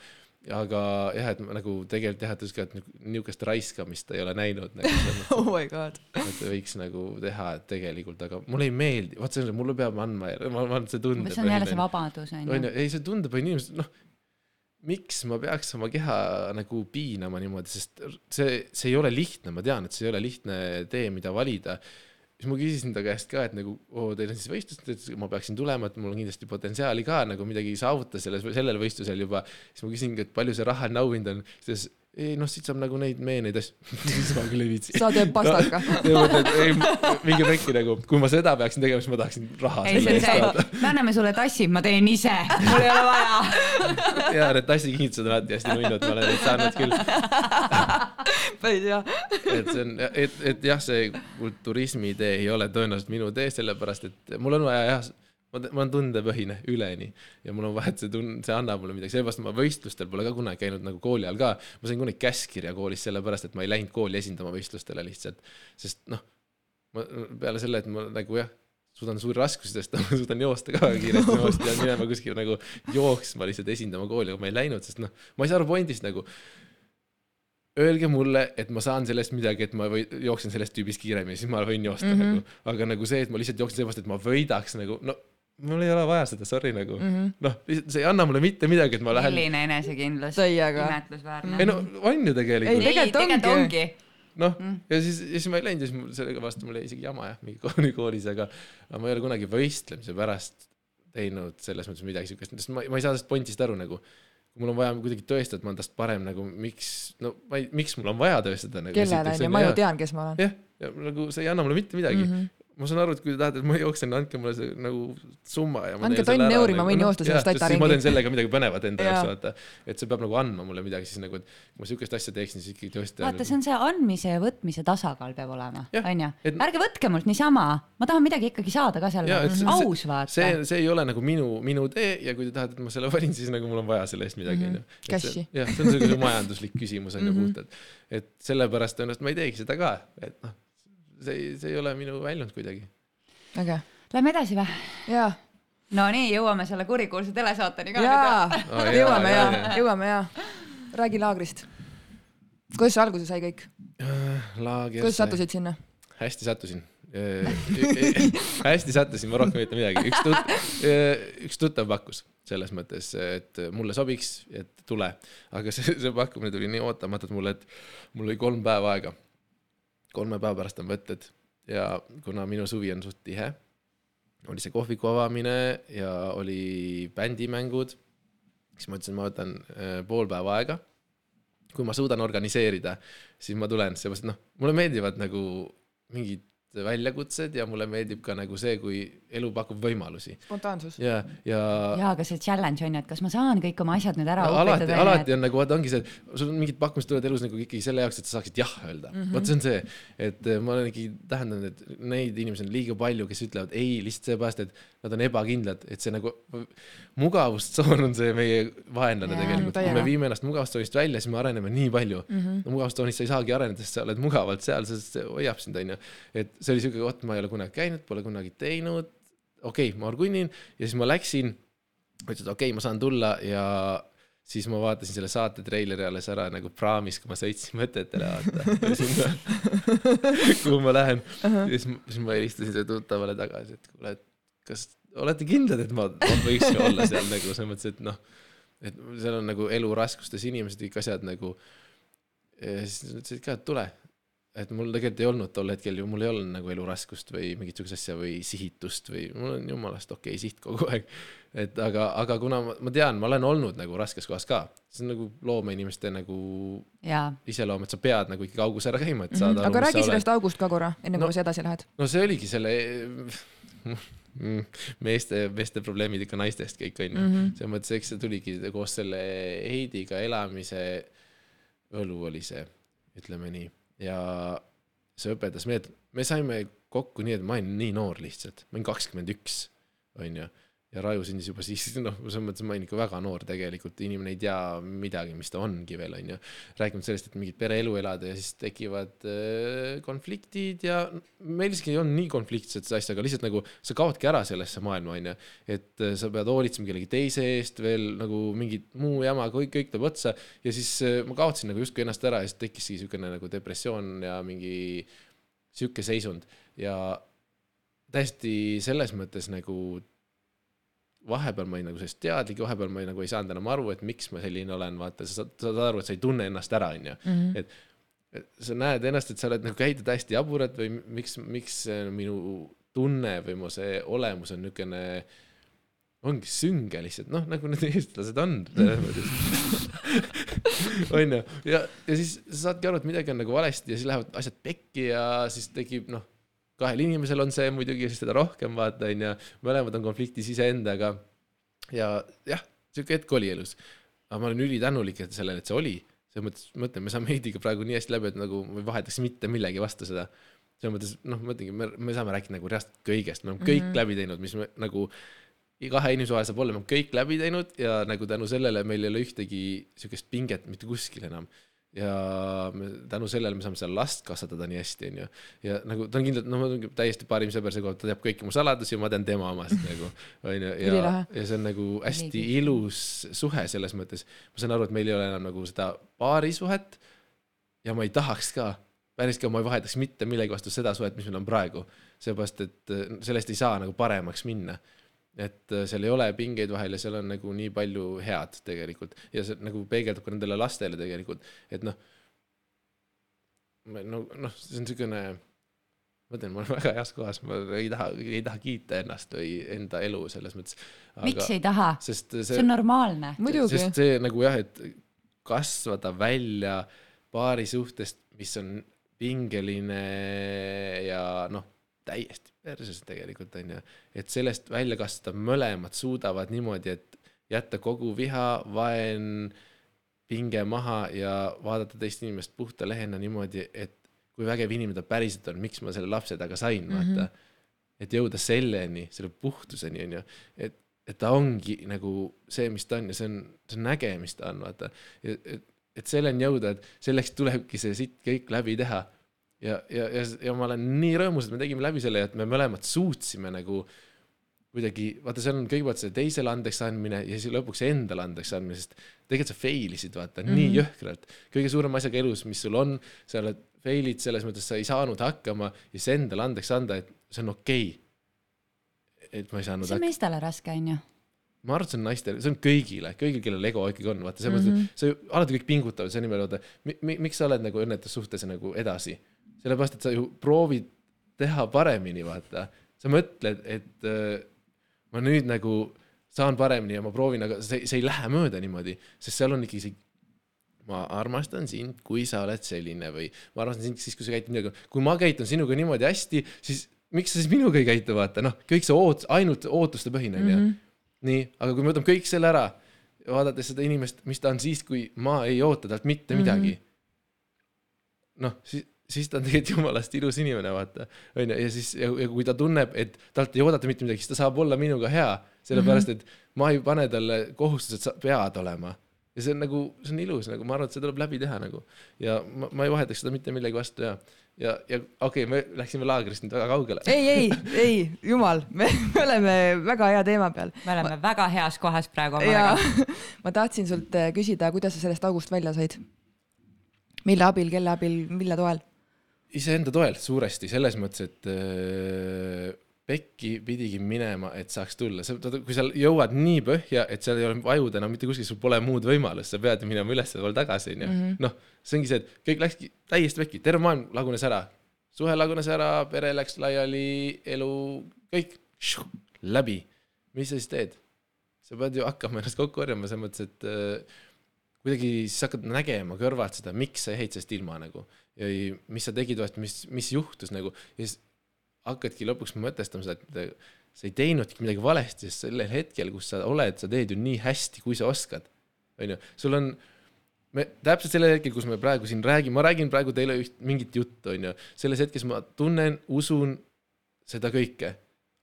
Aga jah, et nagu tegelikult jah, ta ütles ka, et niisugust raiskamist ta ei ole näinud nagu <laughs>
oh my god.
et võiks nagu teha tegelikult, aga mulle ei meeldi, vot see on, mulle peab andma, ma, ma, see tundub.
see on jälle see vabadus onju.
onju, ei see tundub, on inimesed, noh, miks ma peaks oma keha nagu piinama niimoodi, sest see, see ei ole lihtne, ma tean, et see ei ole lihtne tee, mida valida. Siis ma küsisin ta käest ka, et nagu oo, teil on siis võistlus, ta ütles, et ma peaksin tulema, et mul on kindlasti potentsiaali ka nagu midagi saavutada selles, sellel võistlusel juba. siis ma küsingi, et palju see rahaline auhind on, siis ta ütles, ei noh, siit saab nagu neid meeneid asju, <laughs> siis ma küll ei viitsi.
sa teed pastaka.
ei, minge pekki nagu, kui ma seda peaksin tegema, siis ma tahaksin raha
ei, see on see, me anname sulle tassi, ma teen ise, mul ei ole vaja. <laughs>
ja need tassikingitused on alati hästi nunnud, ma olen neid saanud küll. <laughs>
päris hea.
et see on, et, et jah, see kulturismi tee ei ole tõenäoliselt minu tee, sellepärast et mul on vaja jah, ma, ma olen tundepõhine üleni ja mul on vaja, et see tund, see annab mulle midagi, sellepärast ma võistlustel pole ka kunagi käinud nagu kooli ajal ka. ma sain kunagi käskkirja koolis sellepärast, et ma ei läinud kooli esindama võistlustele lihtsalt, sest noh, ma peale selle, et ma nagu jah, suudan suuri raskusi tõsta, ma suudan joosta ka kiiresti, ma pean minema kuskile nagu jooksma lihtsalt esindama kooli, aga ma ei läinud, sest noh, ma ei saa aru pointist nagu öelge mulle, et ma saan sellest midagi, et ma või jooksen sellest tüübist kiiremini, siis ma võin joosta mm -hmm. nagu, aga nagu see, et ma lihtsalt jooksen seepärast, et ma võidaks nagu no mul ei ole vaja seda, sorry nagu mm -hmm. noh, see ei anna mulle mitte midagi, et ma lähen.
milline enesekindlus, imetlusväärne
ei. no on ju
Ei,
tegelikult,
tegelikult ongi.
noh ja siis, ja siis ma ei läinud ja siis mul sellega vastu mul jäi isegi jama jah, mingi kooli <laughs> koolis, aga aga ma ei ole kunagi võistlemise pärast teinud selles mõttes midagi siukest, sest ma, ma ei saa sellest pointist aru nagu kui mul on vaja kuidagi tõestada, et ma olen tast parem nagu miks, no ma ei, miks mul on vaja tõestada nagu
kellele onju, ma ju tean, kes ma olen.
jah, ja nagu see ei anna mulle mitte midagi mm. -hmm. Ma saan aru, et kui te tahate, et ma jooksen, andke mulle see nagu summa ja ma
Andke tonn euri, ma
nagu,
võin
noh,
joosta sellest
jah, sest
tataringi.
siis ma teen sellega midagi põnevat enda jaoks, vaata. et see peab nagu andma mulle midagi, siis nagu, et kui ma siukest asja teeksin, siis ikkagi tõesti.
vaata, see on see andmise ja võtmise tasakaal peab olema, onju ärge võtke mult niisama, ma tahan midagi ikkagi saada ka selle aus vaata.
see, see ei ole nagu minu, minu tee ja kui te tahate, et ma selle valin, siis nagu mul on vaja selle eest midagi, onju.
Cash'i.
jah, see on selline majanduslik küsimus on ju puhtalt. et sellepärast tõenäoliselt ma ei teegi seda ka, et noh, see ei, see ei ole minu väljund kuidagi.
äge.
Lähme edasi või?
jaa,
Nonii, jõuame selle kurikuulsa telesaateni ka <laughs>
jaa
jaa,
jõuame
jaa,
jõuame jaa. räägi laagrist. kuidas see alguse sai kõik,
laager.
kuidas sattusid sinna?
hästi sattusin. <laughs> hästi sattusin, ma rohkem ei ütle midagi, üks tut-, üks tuttav pakkus selles mõttes, et mulle sobiks, et tule, aga see, see pakkumine tuli nii ootamatult mulle, et mul oli kolm päeva aega. Kolme päeva pärast on võtted ja kuna minu suvi on suht tihe, oli see kohviku avamine ja oli bändimängud, siis ma ütlesin, ma võtan äh, pool päeva aega. kui ma suudan organiseerida, siis ma tulen, seepärast noh, mulle meeldivad nagu mingid väljakutsed ja mulle meeldib ka nagu see, kui elu pakub võimalusi
spontaansus.
ja, ja
jaa, aga see challenge on ju, et kas ma saan kõik oma asjad nüüd ära
no, alati, alati on nagu vaata ongi see, sul on mingid pakkumised tulevad elus nagu ikkagi selle jaoks, et sa saaksid jah öelda mm. -hmm.. vot see on see, et eh, ma olengi tähendanud, et neid inimesi on liiga palju, kes ütlevad ei lihtsalt seepärast, et nad on ebakindlad, et see nagu mugavustsoon on see meie vaenlane
Jaa,
tegelikult. kui me viime ennast mugavustsoonist välja, siis me areneme nii palju mm. -hmm. no mugavustsoonist sa ei saagi areneda, sest sa oled mugavalt seal, sest see hoiab sind, onju. et see oli siuke koht, ma ei ole kunagi käinud, pole kunagi teinud. Okei okay,, ma orgunnin ja siis ma läksin, ütlesin, et okei okay,, ma saan tulla ja siis ma vaatasin selle saate treileri alles ära nagu praamis, kui ma sõitsin mõtetele, vaata. <laughs> <laughs> kuhu ma lähen. ja siis, siis ma helistasin sellele tuttavale tagasi, et kuule, et kas olete kindlad, et ma, ma võiks olla seal nagu selles mõttes, et noh, et seal on nagu elu raskustes inimesed, kõik asjad nagu. ja siis nad ütlesid ka, et tule. Et mul tegelikult ei olnud tol hetkel ju, mul ei olnud nagu eluraskust või mingit sihukest asja või sihitust või mul on jumalast okei okay, siht kogu aeg. et aga, aga kuna ma, ma tean, ma olen olnud nagu raskes kohas ka, see on nagu loomeinimeste nagu
jaa,
iseloom, et sa pead nagu ikkagi augus ära käima, et saada
Mhm. aga räägi sellest august ka korra, enne
No-
kui sa edasi lähed.
no see oligi selle mm, <laughs> meeste, meeste probleemid ikka naistest kõik onju mm. -hmm. selles mõttes, eks see tuligi koos selle Heidiga elamise võlu oli see, ütleme nii, ja see õpetas meid, me saime kokku nii, et ma olin nii noor lihtsalt, ma olin kakskümmend üks, onju. Ja Raju sündis juba <laughs> siis, noh, selles mõttes ma olin ikka väga noor tegelikult, inimene ei tea midagi, mis ta ongi veel, onju. rääkimata sellest, et mingit pereelu elada ja siis tekivad äh, konfliktid ja meil isegi ei olnud nii konfliktsed see asja, aga lihtsalt nagu sa kaotki ära sellesse maailma, onju. et äh, sa pead hoolitsema kellegi teise eest veel nagu mingit muu jama, kõik, kõik tuleb otsa ja siis äh, ma kaotasin nagu justkui ennast ära ja siis tekkiski siukene nagu depressioon ja mingi sihuke seisund ja täiesti selles mõttes nagu vahepeal ma olin nagu sellest teadlik vahepeal ma ei, nagu ei saanud enam aru, et miks ma selline olen, vaata, sa saad, saad aru, et sa ei tunne ennast ära, onju. et et sa näed ennast, et sa oled nagu käitud hästi jaburalt või miks, miks minu tunne või mu see olemus on niisugune, ongi sünge lihtsalt, noh, nagu need eestlased on. <laughs> Onju, ja, ja siis sa saadki aru, et midagi on nagu valesti ja siis lähevad asjad pekki ja siis tekib noh, kahel inimesel on see muidugi siis teda rohkem vaata onju, mõlemad on konfliktis iseendaga. ja jah, siuke hetk oli elus, aga ma olen ülitänulik, sellele, et see oli selles mõttes, mõtlen, me saame Heidiga praegu nii hästi läbi, et nagu ma ei vahetaks mitte millegi vastu seda. selles mõttes, noh, mõtlengi, me, me saame rääkida nagu reaalselt kõigest, me oleme kõik mm. -hmm. läbi teinud, mis me nagu kahe inimese vahel saab olla, me oleme kõik läbi teinud ja nagu tänu sellele meil ei ole ühtegi siukest pinget mitte kuskil enam. Ja me, tänu sellele me saame seda last kasvatada nii hästi, onju. ja nagu ta on kindlalt, noh, täiesti parim sõber see koht, ta teab kõiki mu saladusi ja ma tean tema omast nagu, onju. ja ja see on nagu hästi
Nii
ilus suhe selles mõttes. ma saan aru, et meil ei ole enam nagu seda paarisuhet ja ma ei tahaks ka, päriselt ka ma ei vahetaks mitte millegi vastu seda suhet, mis meil on praegu. seepärast, et äh, sellest ei saa nagu paremaks minna. Et äh, seal ei ole pingeid vahel ja seal on nagu nii palju head tegelikult ja see nagu peegeldub ka nendele lastele tegelikult, et noh. no noh, see on niisugune, ma ütlen, ma olen väga heas kohas, ma ei taha, ei taha kiita ennast või enda elu selles mõttes.
miks ei taha?
sest
see on, normaalne.
sest see nagu jah, et kasvada välja paari suhtest, mis on pingeline ja noh, täiesti perses tegelikult onju, et sellest välja kasvada mõlemad suudavad niimoodi, et jätta kogu viha, vaen, pinge maha ja vaadata teist inimest puhta lehena niimoodi, et kui vägev inimene ta päriselt on, miks ma selle lapse taga sain, vaata mm. -hmm. et jõuda selleni, selle puhtuseni onju, et, et ta ongi nagu see, mis ta on ja see on, see on äge, mis ta on, vaata. et, et selleni jõuda, et selleks tulebki see sitt kõik läbi teha. ja, ja, ja, ja ma olen nii rõõmus, et me tegime läbi selle, et me mõlemad suutsime nagu kuidagi, vaata, seal on kõigepealt see teisele andeks andmine ja siis lõpuks endale andeks andmine, sest tegelikult sa fail isid, vaata mm, -hmm. nii jõhkralt. kõige suurem asjaga elus, mis sul on, sa oled fail'id selles mõttes, sa ei saanud hakkama ja siis endale andeks anda, et see on okei okay.. et ma ei saanud
see on meestele raske, onju.
ma arvan, et see on naistele, see on kõigile, kõigil, kellel ego ikkagi on, vaata, selles mõttes, et sa ju alati kõik pingutavad selle nimel, oota, miks sa oled nagu õnnetus suhtes nagu edasi. sellepärast, et sa ju proovid teha paremini, vaata. sa mõtled, et äh, ma nüüd nagu saan paremini ja ma proovin, aga see, see ei lähe mööda niimoodi, sest seal on ikkagi see ma armastan sind, kui sa oled selline või ma armastan sind siis, kui sa käitud minuga, kui ma käitun sinuga niimoodi hästi, siis miks sa siis minuga ei käitu, vaata noh, kõik see oot-, ainult ootuste põhine onju. nii, aga kui me võtame kõik selle ära, vaadates seda inimest, mis ta on siis, kui ma ei oota talt mitte midagi. noh, siis, siis ta on tegelikult jumalast ilus inimene, vaata. onju, ja siis, ja kui ta tunneb, et talt ei oodata mitte midagi, siis ta saab olla minuga hea, sellepärast et ma ei pane talle kohustust, et sa pead olema. ja see on nagu, see on ilus nagu, ma arvan, et see tuleb läbi teha nagu ja ma, ma ei vahetaks seda mitte millegi vastu ja, ja, ja okei okay,, me läksime laagrist nüüd väga kaugele.
ei, ei, ei, jumal, me me oleme väga hea teema peal.
me oleme ma... väga heas kohas praegu
ja <laughs> ma tahtsin sult äh, küsida, kuidas sa sellest august välja said? mille abil, kelle abil, mille toel?
Iseenda toel suuresti selles mõttes, et äh, pekki pidigi minema, et saaks tulla, sa, kui sa jõuad nii põhja, et seal ei ole vajuda enam mitte kuskil, sul pole muud võimalust, sa pead minema üles-poole tagasi, onju. noh, see ongi see, et kõik läkski täiesti pekki, terve maailm lagunes ära. suhe lagunes ära, pere läks laiali, elu, kõik läbi. mis sa siis teed? sa pead ju hakkama ennast kokku korjama selles mõttes, et äh, kuidagi siis hakkad nägema kõrvalt seda, miks sa jäid sellest ilma nagu ei- mis sa tegid valesti, mis, mis juhtus nagu. Ja siis hakkadki lõpuks mõtestama seda, et sa ei teinudki midagi valesti, sest sellel hetkel, kus sa oled, sa teed ju nii hästi, kui sa oskad. onju, sul on, me täpselt sellel hetkel, kus me praegu siin räägime, ma räägin praegu teile üht mingit juttu, onju, selles hetkes ma tunnen, usun seda kõike.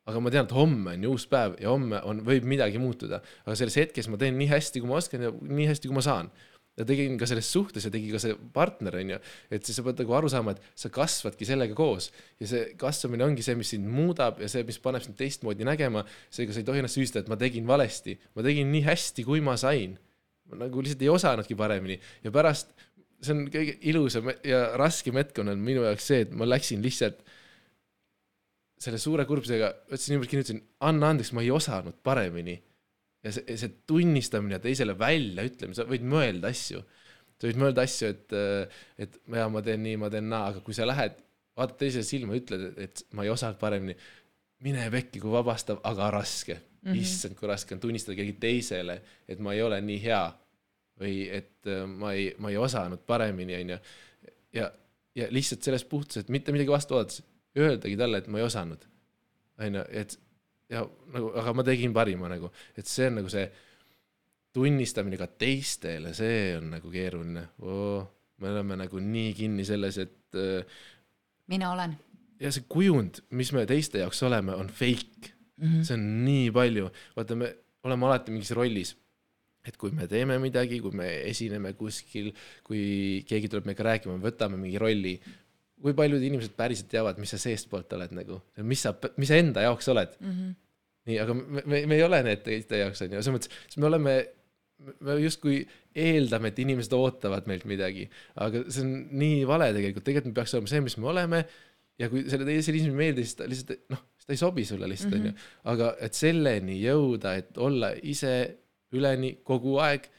Aga ma tean, et homme on ju uus päev ja homme on, võib midagi muutuda, aga selles hetkes ma teen nii hästi, kui ma oskan ja nii hästi, kui ma saan. Ja tegin ka selles suhtes ja tegi ka see partner, onju, et siis sa pead nagu aru saama, et sa kasvadki sellega koos ja see kasvamine ongi see, mis sind muudab ja see, mis paneb sind teistmoodi nägema. seega sa ei tohi ennast süüdistada, et ma tegin valesti, ma tegin nii hästi, kui ma sain. ma nagu lihtsalt ei osanudki paremini ja pärast, see on kõige ilusam ja raskem hetk on minu jaoks see, et ma läksin lihtsalt selle suure kurbusega võtsin ümber, kirjutasin, anna andeks, ma ei osanud paremini. Ja see, see tunnistamine teisele väljaütlemine, sa võid mõelda asju. sa võid mõelda asju, et, et ja ma teen nii, ma teen naa, aga kui sa lähed, vaatad teisele silma, ütled, et ma ei osanud paremini. mine pekki, kui vabastav, aga raske mm. -hmm. issand, kui raske on tunnistada kellelegi teisele, et ma ei ole nii hea või et äh, ma ei, ma ei osanud paremini, onju. ja, ja lihtsalt sellest puhtus, et mitte midagi vastu oodates, öeldagi talle, et ma ei osanud. onju, et ja nagu, aga ma tegin parima nagu, et see on nagu see tunnistamine ka teistele, see on nagu keeruline oh,. me oleme nagu nii kinni selles, et äh,
mina olen.
ja see kujund, mis me teiste jaoks oleme, on fake mm. -hmm. see on nii palju, vaata, me oleme alati mingis rollis. et kui me teeme midagi, kui me esineme kuskil, kui keegi tuleb meiega rääkima, me võtame mingi rolli. Kui paljud inimesed päriselt teavad, mis sa seestpoolt oled nagu, mis sa, mis sa enda jaoks oled mm. -hmm. nii, aga me, me, me ei ole need teiste jaoks onju, selles mõttes, siis me oleme me justkui eeldame, et inimesed ootavad meilt midagi, aga see on nii vale tegelikult, tegelikult me peaks olema see, mis me oleme ja kui selle teisele inimesele ei meeldi, siis ta lihtsalt noh, ta ei sobi sulle lihtsalt onju mm -hmm., aga et selleni jõuda, et olla ise üleni kogu aeg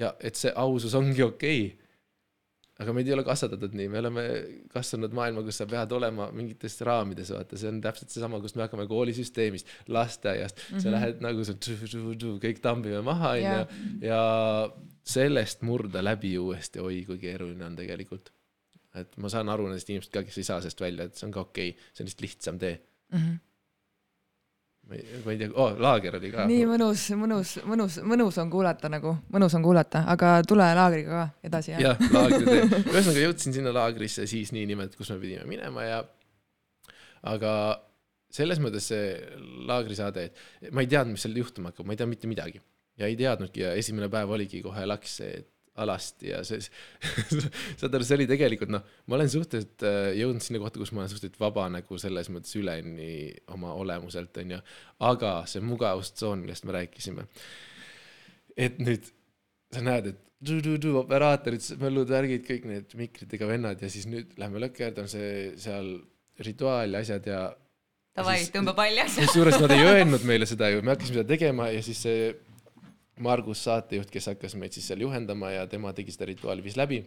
ja et see ausus ongi okei okay.. Aga meid ei ole kasvatatud nii, me oleme kasvanud maailma, kus sa pead olema mingites raamides, vaata, see on täpselt seesama, kust me hakkame koolisüsteemist, lasteaiast mm, -hmm. sa lähed nagu see kõik tambime maha onju ja sellest murda läbi uuesti, oi kui keeruline on tegelikult. et ma saan aru nendest inimestest ka, kes ei saa sellest välja, et see on ka okei okay., see on lihtsalt lihtsam tee.
mm. -hmm.
Ma ei, tea oh,, laager oli ka.
nii mõnus, mõnus, mõnus, mõnus on kuulata nagu, mõnus on kuulata, aga tule laagriga ka edasi jah.
Jah, laagritee, ühesõnaga jõudsin sinna laagrisse siis niinimetatud, kus me pidime minema ja aga selles mõttes see laagrisaade, et ma ei teadnud, mis seal juhtuma hakkab, ma ei teadnud mitte midagi. Ja ei teadnudki ja esimene päev oligi kohe laks see et alasti ja see, <laughs> saad aru, see oli tegelikult noh, ma olen suhteliselt äh, jõudnud sinna kohta, kus ma olen suhteliselt vaba nagu selles mõttes üleni oma olemuselt onju, aga see mugavustsoon, millest me rääkisime, et nüüd sa näed, et tu-tu-tu, operaatorid, möllud, värgid, kõik need mikritega vennad ja siis nüüd lähme lõkkerdame see seal rituaal ja asjad ja
Davai, tõmba paljaks.
kusjuures nad ei öelnud meile seda ju, me hakkasime seda tegema ja siis see Margus saatejuht, kes hakkas meid siis seal juhendama ja tema tegi seda rituaali, viis läbi.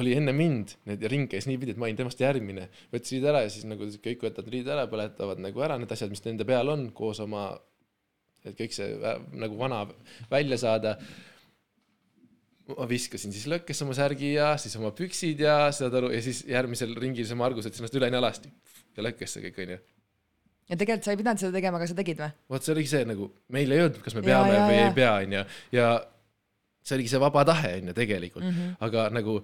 oli enne mind, need ring käis niipidi, et ma olin temast järgmine, võttis riid ära ja siis nagu kõik võtavad riid ära, põletavad nagu ära need asjad, mis nende peal on, koos oma, et kõik see vä- nagu vana välja saada. ma viskasin siis lõkkesse oma särgi ja siis oma püksid ja saad aru ja siis järgmisel ringil see Margus võttis ennast üleni alasti ja lõkkesse kõik onju
ja tegelikult sa ei pidanud seda tegema, aga sa tegid või?
vot see oligi see nagu, meil ei öeldud, kas me peame ja, ja, või ja. ei pea, onju, ja see oligi see vaba tahe, onju, tegelikult mm, -hmm. aga nagu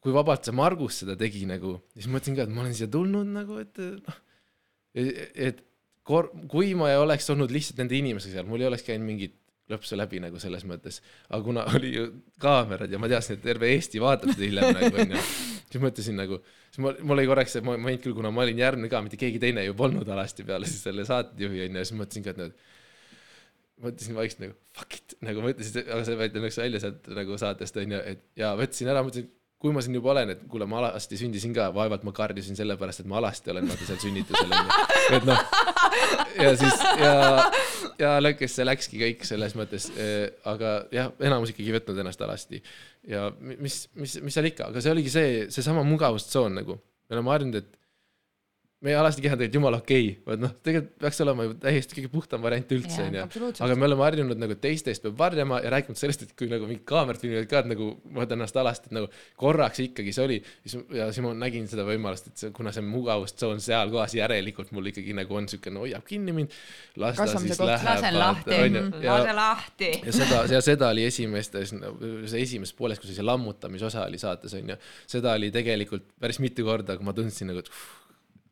kui vabalt see Margus seda tegi nagu, siis mõtlesin ka, et ma olen siia tulnud nagu, et noh, et kor-, kui ma ei oleks olnud lihtsalt nende inimesega seal, mul ei oleks käinud mingit lõpsu läbi nagu selles mõttes, aga kuna oli ju kaamerad ja ma teadsin, et terve Eesti vaatab seda hiljem nagu onju, <laughs> siis mõtlesin nagu siis mul, mul oli korraks see moment küll, kuna ma olin järgmine ka, mitte keegi teine ju polnud alasti peale siis selle saatejuhi onju, siis mõtlesin ka, et nagu mõtlesin vaikselt nagu fuck it, nagu mõtlesin, aga see võeti õnneks välja sealt nagu saatest onju, et ja võtsin ära, mõtlesin, kui ma siin juba olen, et kuule, ma alasti sündisin ka, vaevalt ma karjusin sellepärast, et ma alasti olen vaata seal sünnitusel onju. et noh, ja siis ja, ja lõkkesse läkski kõik selles mõttes, eh, aga jah, enamus ikkagi ei võtnud ennast alasti. ja mis, mis, mis seal ikka, aga see oligi see, seesama mugavustsoon nagu. me oleme harjunud, et meie alasti keha on tegelikult jumala okei okay., vaat noh, tegelikult peaks olema ju täiesti kõige puhtam variant üldse onju. aga me oleme harjunud nagu teistest peab varjama ja rääkimata sellest, et kui nagu mingid kaamerad filmivad ka, et nagu ma võtan ennast alasti, et nagu korraks ikkagi see oli. ja siis ma nägin seda võimalust, et see, kuna see mugavustsoon seal kohas järelikult mul ikkagi nagu on siuke, no hoiab kinni mind. las ta siis läheb.
lasen lahti, lase lahti.
ja seda, ja seda oli esimestes, see esimeses pooles, kus see lammutamisosa oli saates onju, seda oli tegelikult päris mitu korda, kui ma tundsin nagu, et uff,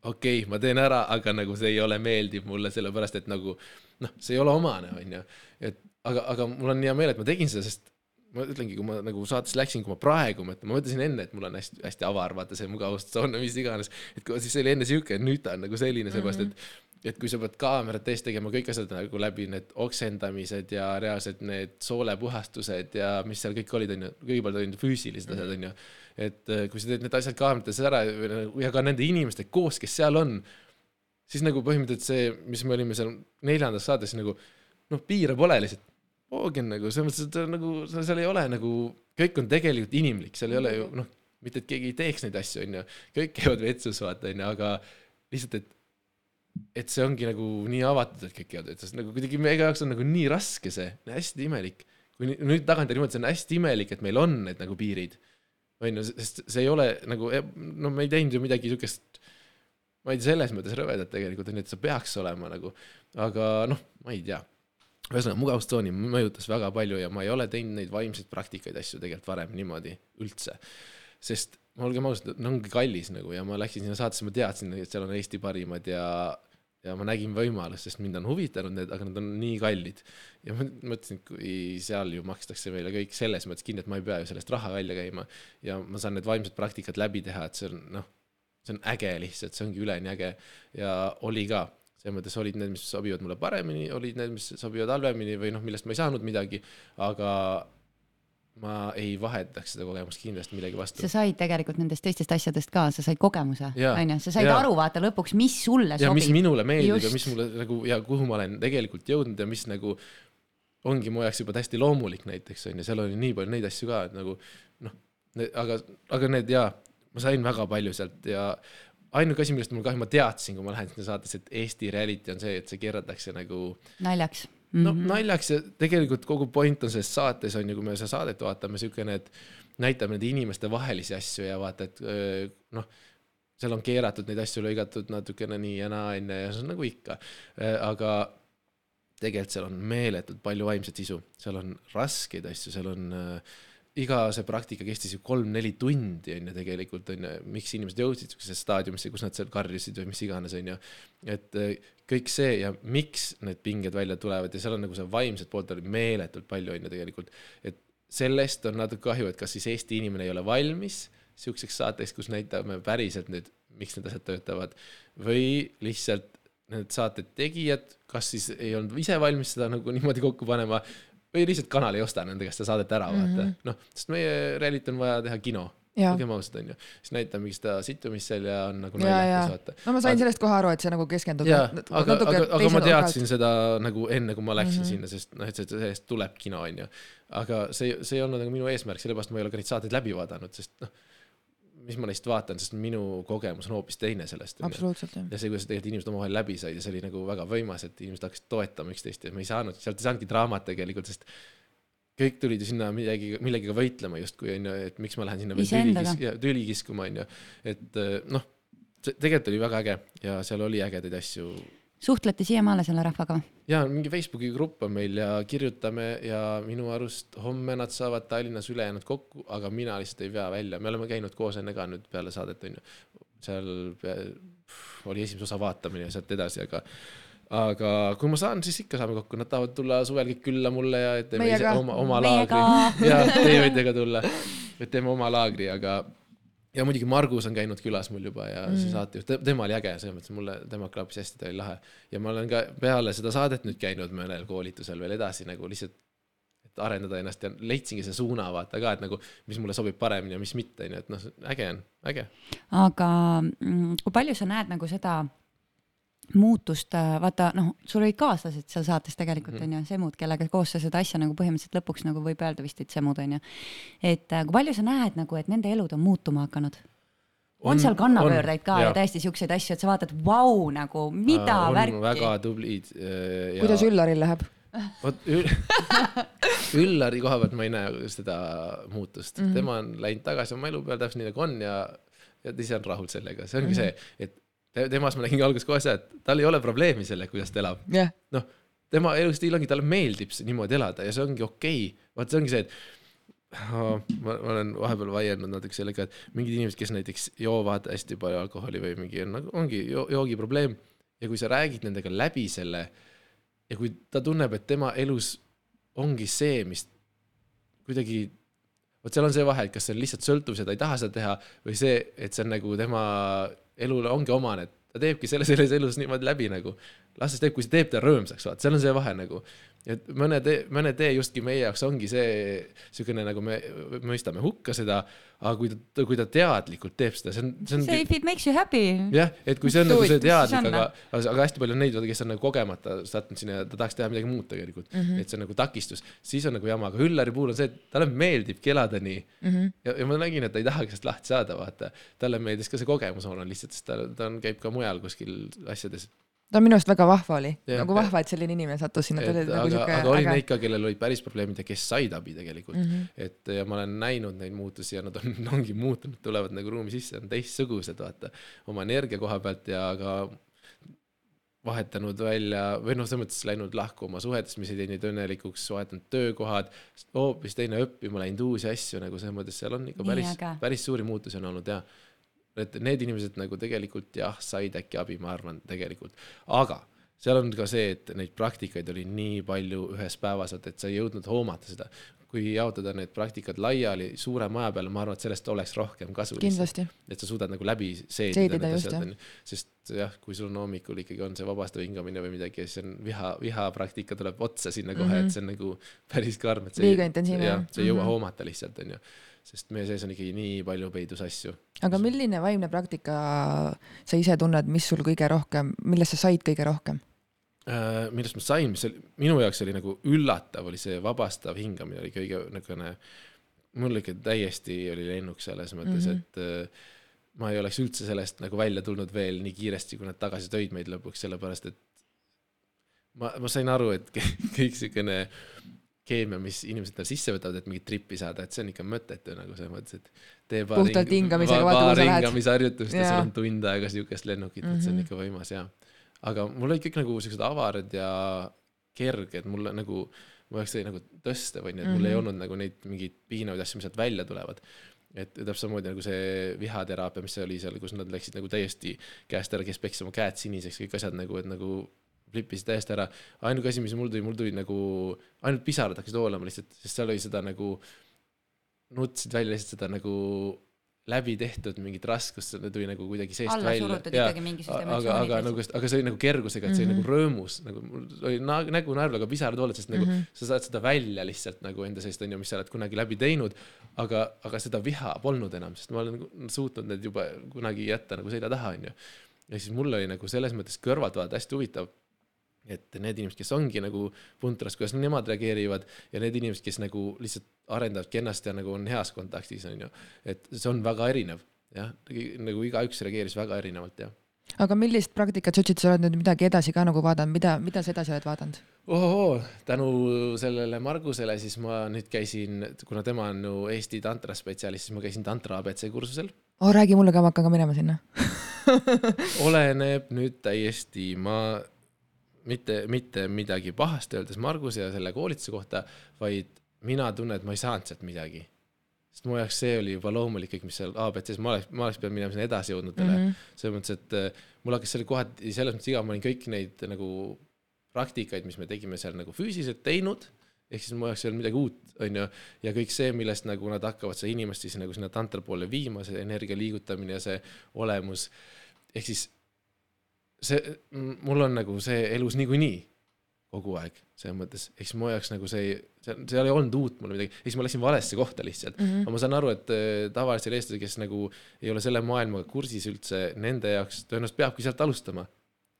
okei okay,, ma teen ära, aga nagu see ei ole meeldiv mulle, sellepärast et nagu noh, see ei ole omane, onju. et aga, aga mul on hea meel, et ma tegin seda, sest ma ütlengi, kui ma nagu saates läksin, kui ma praegu ma mõtlesin enne, et mul on hästi, hästi avar, vaata see mugavustsoon või mis iganes. et kui siis oli enne siuke, nüüd ta on nagu selline, seepärast et et kui sa pead kaamerat ees tegema kõik asjad nagu läbi need oksendamised ja reaalselt need soolepuhastused ja mis seal kõik olid, onju, kõigepealt olid füüsilised asjad, onju et äh, kui sa teed need asjad kaamerates ära ja ka nende inimestega koos, kes seal on, siis nagu põhimõtteliselt see, mis me olime seal neljandas saates nagu noh, piire pole lihtsalt. Oogen nagu selles mõttes, et nagu seal ei ole nagu, kõik on tegelikult inimlik, seal ei ole ju noh, mitte et keegi ei teeks neid asju, onju, kõik käivad vetsus, vaata onju, aga lihtsalt, et et see ongi nagu nii avatud, et kõik käivad vetsus, nagu kuidagi meie jaoks on nagu nii raske see, hästi imelik. kui nüüd tagantjärgi mõelda, see on hästi imelik, et meil on need nagu piirid on ju, sest see ei ole nagu, e, no me ei teinud ju midagi siukest, ma ei tea, selles mõttes rõvedat tegelikult, on ju, et see peaks olema nagu, aga noh, ma ei tea. ühesõnaga, mugavustsooni mõjutas väga palju ja ma ei ole teinud neid vaimseid praktikaid, asju tegelikult varem niimoodi üldse. sest olgem ausad, no ongi kallis nagu ja ma läksin sinna saatesse, ma teadsin, et seal on Eesti parimad ja ja ma nägin võimalust, sest mind on huvitanud need, aga nad on nii kallid. ja ma mõtlesin, et kui seal ju makstakse meile kõik selles mõttes kinni, et ma ei pea ju sellest raha välja käima. Ja ma saan need vaimsed praktikad läbi teha, et see on noh, see on äge lihtsalt, see ongi üleni äge. Ja oli ka. Selles mõttes olid need, mis sobivad mulle paremini, olid need, mis sobivad halvemini või noh, millest ma ei saanud midagi, aga ma ei vahetaks seda kogemust kindlasti millegi vastu.
sa said tegelikult nendest teistest asjadest ka, sa said kogemuse, onju, sa said ja. aru, vaata lõpuks, mis sulle
ja, sobib. mis minule meeldib Just. ja mis mulle nagu ja kuhu ma olen tegelikult jõudnud ja mis nagu ongi mu jaoks juba täiesti loomulik näiteks onju, seal oli nii palju neid asju ka, et nagu noh, aga, aga need jaa, ma sain väga palju sealt ja ainuke asi, millest mul kahju, ma teadsin, kui ma lähen sinna saatesse, et Eesti reality on see, et see keeratakse nagu
naljaks
no -hmm. naljaks ja tegelikult kogu point on selles saates on ju, kui me seda saadet vaatame, siukene, et näitame nende inimeste vahelisi asju ja vaata, et noh, seal on keeratud neid asju, lõigatud natukene nii ja naa onju ja see on nagu ikka, aga tegelikult seal on meeletult palju vaimset sisu, seal on raskeid asju, seal on äh, iga see praktika kestis ju kolm-neli tundi on ju tegelikult on ju, miks inimesed jõudsid siuksesse staadiumisse, kus nad seal karjusid või mis iganes on ju. et kõik see ja miks need pinged välja tulevad ja seal on nagu see vaimset poolt oli meeletult palju on ju tegelikult. et sellest on natuke kahju, et kas siis Eesti inimene ei ole valmis siukseks saateks, kus näitame päriselt nüüd, miks need asjad töötavad või lihtsalt need saate tegijad, kas siis ei olnud ise valmis seda nagu niimoodi kokku panema või lihtsalt kanal ei osta nende käest seda saadet ära, vaata. Mm -hmm.. noh, sest meie reality on vaja teha kino olgem ausad, onju. siis näitab mingit seda situmist seal ja on nagu
naljakas vaata. no ma sain aga, sellest kohe aru, et see nagu keskendub.
aga, aga, aga ma teadsin seda nagu enne, kui ma läksin mm -hmm. sinna, sest noh, et sellest tuleb kino, onju. aga see, see ei olnud nagu minu eesmärk, sellepärast ma ei ole ka neid saateid läbi vaadanud, sest noh mis ma neist vaatan, sest minu kogemus on hoopis teine sellest.
absoluutselt, jah.
ja see, kuidas tegelikult inimesed omavahel läbi said ja see oli nagu väga võimas, et inimesed hakkasid toetama üksteist ja me ei saanud, sealt ei saanudki draamat tegelikult, sest kõik tulid ju sinna midagi, millegagi võitlema justkui onju, et miks ma lähen sinna veel tüli
Iseendaga.
kis- tüli kiskuma onju. et äh, noh, tegelikult oli väga äge ja seal oli ägedaid asju.
suhtlete siiamaale selle rahvaga
ja mingi Facebooki grupp on meil ja kirjutame ja minu arust homme nad saavad Tallinnas ülejäänud kokku, aga mina lihtsalt ei vea välja, me oleme käinud koos enne ka nüüd peale saadet onju. seal oli esimese osa vaatamine ja sealt edasi, aga aga kui ma saan, siis ikka saame kokku, nad tahavad tulla suvel kõik külla mulle ja teeme ise
Meiega.
oma, oma
Meiega.
laagri. ja teie võite ka tulla, et teeme oma laagri, aga ja muidugi Margus on käinud külas mul juba ja mm. see saatejuht, tema oli äge, selles mõttes mulle, tema klappis hästi, ta oli lahe. ja ma olen ka peale seda saadet nüüd käinud mõnel koolitusel veel edasi nagu lihtsalt, et arendada ennast ja leidsingi see suuna vaata ka, et nagu, mis mulle sobib paremini ja mis mitte, onju, et noh, äge on, äge.
aga mm, kui palju sa näed nagu seda muutust, vaata noh, sul olid kaaslased seal saates tegelikult
Mhm.
onju mm., Semud, kellega koos sa seda asja nagu põhimõtteliselt lõpuks nagu võib öelda vist, et Semud onju. et äh, kui palju sa näed nagu, et nende elud on muutuma hakanud? on, on seal kannapöördeid ka ja täiesti siukseid asju, et sa vaatad, vau nagu, mida
on
värki.
väga tublid äh, ja
kuidas Üllaril läheb?
vot Ül- <laughs> Üllari koha pealt ma ei näe seda muutust mm. -hmm. tema on läinud tagasi oma elu peale täpselt nii nagu on ja, ja ta ise on rahul sellega, see ongi mm -hmm. see, et temas ma nägingi alguses kohe seda, et tal ei ole probleemi sellega, kuidas ta elab.
jah,
noh, tema elustiil ongi, talle meeldib niimoodi elada ja see ongi okei okay., vaat see ongi see, et oh, ma, ma olen vahepeal vaielnud natuke sellega, et mingid inimesed, kes näiteks joovad hästi palju alkoholi või mingi on nagu ongi jo joogiprobleem ja kui sa räägid nendega läbi selle ja kui ta tunneb, et tema elus ongi see, mis kuidagi vot seal on see vahe, et kas see on lihtsalt sõltuvus ja ta ei taha seda teha või see, et see on nagu tema elule ongi omane, et ta teebki selle selles elus niimoodi läbi nagu. las ta teeb, kui see teeb ta rõõmsaks, vaat seal on see vahe nagu. Et mõne tee, mõne tee justkui meie jaoks ongi see siukene nagu me mõistame hukka seda, aga kui ta, kui ta teadlikult teeb seda, see on, see on.
see if it makes you happy.
jah, et kui see on nagu see teadlik, aga, aga hästi palju on neid, kes on nagu kogemata sattunud sinna ja ta tahaks teha midagi muud tegelikult mm. -hmm. et see on nagu takistus, siis on nagu jama, aga Üllari puhul on see, et talle meeldibki elada nii mm. -hmm. ja, ja ma nägin, et ta ei tahagi sellest lahti saada, vaata. talle meeldis ka see kogemus olla lihtsalt, sest ta, ta on, käib ka mujal kuskil asjades.
Ta minu arust väga vahva oli, nagu vahva, et selline inimene sattus sinna, nagu
aga, aga oli neid. ka, kellel olid päris probleemid ja kes said abi tegelikult mm. -hmm. et ja ma olen näinud neid muutusi ja nad on, <laughs> ongi muutunud, tulevad nagu ruumi sisse, on teistsugused, vaata. oma energia koha pealt ja ka vahetanud välja või noh, selles mõttes läinud lahku oma suhetest, mis ei teinud õnnelikuks, vahetanud töökohad, hoopis teine õppima läinud uusi asju nagu selles mõttes seal on ikka päris päris suuri muutusi on olnud ja et need inimesed nagu tegelikult jah, said äkki abi, ma arvan tegelikult, aga seal on ka see, et neid praktikaid oli nii palju ühes päevas, et, sa ei jõudnud hoomata seda. kui jaotada need praktikad laiali suure maja peale, ma arvan, et sellest oleks rohkem kasu. et sa suudad nagu läbi seedida need asjad onju, sest jah, kui sul on hommikul ikkagi on see vabastav hingamine või midagi siis on viha, vihapraktika tuleb otsa sinna kohe mm, -hmm. et see on nagu päris karm, et see
Mhm. Liiga intensiivne,
jah sa ei jõua
Mhm.
hoomata lihtsalt onju, sest meie sees on ikkagi nii palju peidus asju.
aga milline vaimne praktika sa ise tunned, mis sul kõige rohkem, millest sa said kõige rohkem?
Äh, millest ma sain, mis oli, minu jaoks oli nagu üllatav, oli see vabastav hingamine oli kõige niisugune, mul ikka täiesti oli lennuk selles mõttes mm, -hmm. et äh, ma ei oleks üldse sellest nagu välja tulnud veel nii kiiresti, kui nad tagasi tõid meid lõpuks, sellepärast et ma, ma sain aru, et <laughs> kõik niisugune keemia, mis inimesed tal sisse võtavad, et mingit trippi saada, et see on ikka mõttetu nagu selles mõttes, et tee paar
Puhtalt
hing-
hingamisega, vaata, kuhu sa lähed.
hingamisharjutust ja sul on tund aega siukest lennukit, et see on
Mhm.
ikka võimas ja aga mul olid kõik nagu siuksed avarad ja kerged, mulle nagu, ma oleks nagu tõsta või nii, et mul mm -hmm. ei
Mhm.
olnud nagu neid mingeid piinavaid asju, mis sealt välja tulevad. et täpselt samamoodi nagu see vihateraapia, mis see oli seal, kus nad läksid nagu täiesti käest ära, kes peksis oma käed siniseks, kõik asjad nagu, et nagu flipisid täiesti ära. ainuke asi, mis mul tuli, mul tuli nagu, ainult pisarad hakkasid voolama lihtsalt, sest seal oli seda nagu, nutsid välja lihtsalt seda nagu läbi tehtud mingit raskust, see tuli nagu kuidagi seest
alla
välja.
surutud ikkagi mingisugused
aga, aga
emotsioonid
nagu, aga see oli nagu kergusega, et see oli
Mhm.
nagu rõõmus, nagu mul oli na- nägu naerul, aga pisarad voolasid, sest nagu
Mhm.
sa saad seda välja lihtsalt nagu enda seest onju, mis sa oled kunagi läbi teinud. aga, aga seda viha polnud enam, sest ma olen nagu suutnud need juba kunagi jätta nagu selja taha onju. ja siis mul oli nagu selles mõttes kõrvalt vaadata hästi huvitav et need inimesed, kes ongi nagu puntras, kuidas nemad reageerivad ja need inimesed, kes nagu lihtsalt arendavadki ennast ja nagu on heas kontaktis onju, et see on väga erinev jah, nagu igaüks reageeris väga erinevalt jah.
aga millist praktikat sa oled nüüd midagi edasi ka nagu vaadanud, mida, mida sa edasi oled vaadanud?
ohoo, tänu sellele Margusele siis ma nüüd käisin, kuna tema on ju Eesti tantra spetsialist, siis ma käisin tantra abc kursusel.
oh, räägi mulle ka, ma hakkan ka minema sinna <laughs>
oleneb nüüd täiesti, ma mitte, mitte midagi pahasti öeldes Marguse ja selle koolituse kohta, vaid mina tunnen, et ma ei saanud sealt midagi. Sest mu jaoks see oli juba loomulik kõik, mis seal abc-s, ma oleks, ma oleks pidanud minema sinna edasi jõudnutele. Mm -hmm.. selles mõttes, et äh, mul hakkas seal kohati selles mõttes iga, ma olin kõik neid nagu praktikaid, mis me tegime seal nagu füüsiliselt teinud, ehk siis mu jaoks ei olnud midagi uut, onju, ja kõik see, millest nagu nad hakkavad seda inimest siis nagu sinna tantra poole viima, see energia liigutamine ja see olemus, ehk siis see, mul on nagu see elus niikuinii kogu aeg, selles mõttes, ehk siis mu jaoks nagu see, seal, seal ei olnud uut mulle midagi, siis ma läksin valesse kohta lihtsalt mm. -hmm. aga ma saan aru, et äh, tavalistel eestlastel, kes nagu ei ole selle maailmaga kursis üldse, nende jaoks tõenäoliselt peabki sealt alustama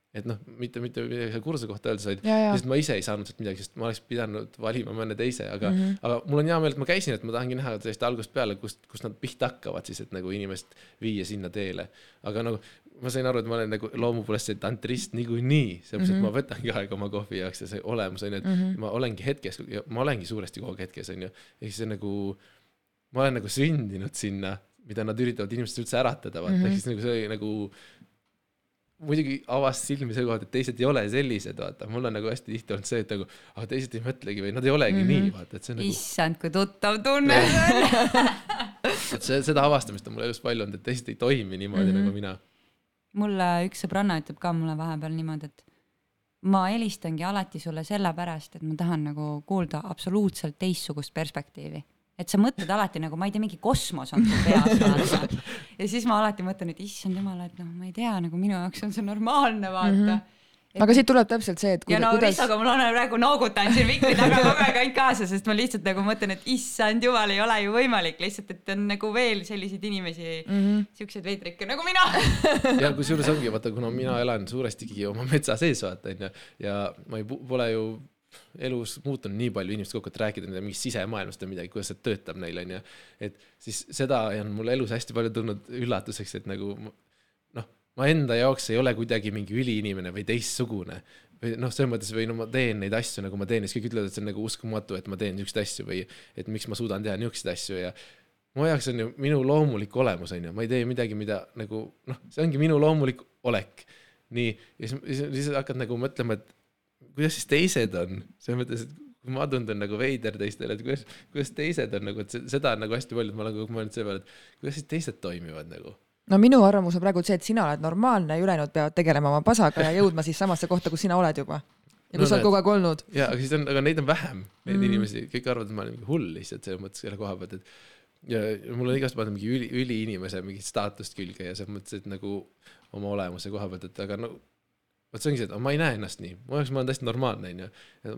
et noh, mitte, mitte midagi selle kursuse kohta öeldes, vaid lihtsalt ma ise ei saanud sealt midagi, sest ma oleks pidanud valima mõne teise, aga mm, -hmm. aga mul on hea meel, et ma käisin, et ma tahangi näha tõesti algusest peale, kust, kust nad pihta hakkavad siis, et nagu inimest viia sinna teele. aga nagu ma sain aru, et ma olen nagu loomu poolest see tantrist niikuinii, sellepärast mm -hmm. et ma mhm. võtangi aega oma kohvi jaoks ja see olemus on ju, et mm -hmm. ma olengi hetkes ma olengi suuresti kogu aeg hetkes on ju, ehk siis nagu ma olen nagu sündinud sinna, mida nad üritavad inimestest üldse äratada, vaata mm, -hmm. ehk siis nagu see nagu muidugi avas silmi selle kohta, et teised ei ole sellised, vaata, mul on nagu hästi tihti olnud see, et nagu, aga teised ei mõtlegi või nad ei olegi mm -hmm. nii, vaata, et see on nagu.
issand, kui tuttav tunne see <laughs>
on et see, seda avastamist on mul elus palju olnud, et teised ei toimi niimoodi mm -hmm. nagu mina.
Mulle üks sõbranna ütleb ka mulle vahepeal niimoodi, et ma helistangi alati sulle sellepärast, et ma tahan nagu kuulda absoluutselt teistsugust perspektiivi et sa mõtled alati nagu, ma ei tea, mingi kosmos on sul peas vaata. <laughs> ja siis ma alati mõtlen, et issand jumal, et noh, ma ei tea, nagu minu jaoks on see normaalne vaata mm. -hmm
et... aga siit tuleb täpselt see, et
kuida, ja no kuidas... Ristoga mul on praegu noogutan siin mikri taga kogu aeg ainult kaasa, sest ma lihtsalt nagu mõtlen, et issand jumal, ei ole ju võimalik lihtsalt, et on nagu veel selliseid inimesi mm, -hmm. siukseid veidrikke nagu mina
ja kusjuures ongi vaata, kuna mina elan suuresti ikkagi oma metsa sees vaata onju ja ma ei, pole ju elus muutunud nii palju inimeste kokku, et rääkida nende mingist sisemaailmast või midagi, kuidas see töötab neil, onju. et siis seda on mul elus hästi palju tulnud üllatuseks, et nagu ma enda jaoks ei ole kuidagi mingi üliinimene või teistsugune. või noh, selles mõttes või no ma teen neid asju nagu ma teen siis kõik ütlevad, et see on nagu uskumatu, et ma teen niisuguseid asju või et miks ma suudan teha niisuguseid asju ja mu jaoks on ju minu loomulik olemus, onju, ma ei tee midagi, mida nagu noh, see ongi minu loomulik olek. nii, ja siis, siis hakkad nagu mõtlema, et kuidas siis teised on, selles mõttes, et kui ma tundun nagu veider teistele, et kuidas, kuidas teised on nagu, et seda on nagu hästi palju, et ma olen kogu aeg mõelnud selle peale, et kuidas siis teised toimivad nagu
no minu arvamus on praegu see, et sina oled normaalne ja ülejäänud peavad tegelema oma pasaga ja jõudma siis samasse kohta, kus sina oled juba. ja kus no, sa oled kogu aeg olnud.
ja, aga siis on, aga neid on vähem, neid mm. inimesi, kõik arvavad, et ma olen mingi hull lihtsalt selles mõttes selle koha pealt, et ja mul on igast pannud mingi üli, üliinimese mingit staatust külge ja selles mõttes, et nagu oma olemuse koha pealt, et aga no vot see ongi see, et ma ei näe ennast nii, mu jaoks ma olen täiesti normaalne, onju.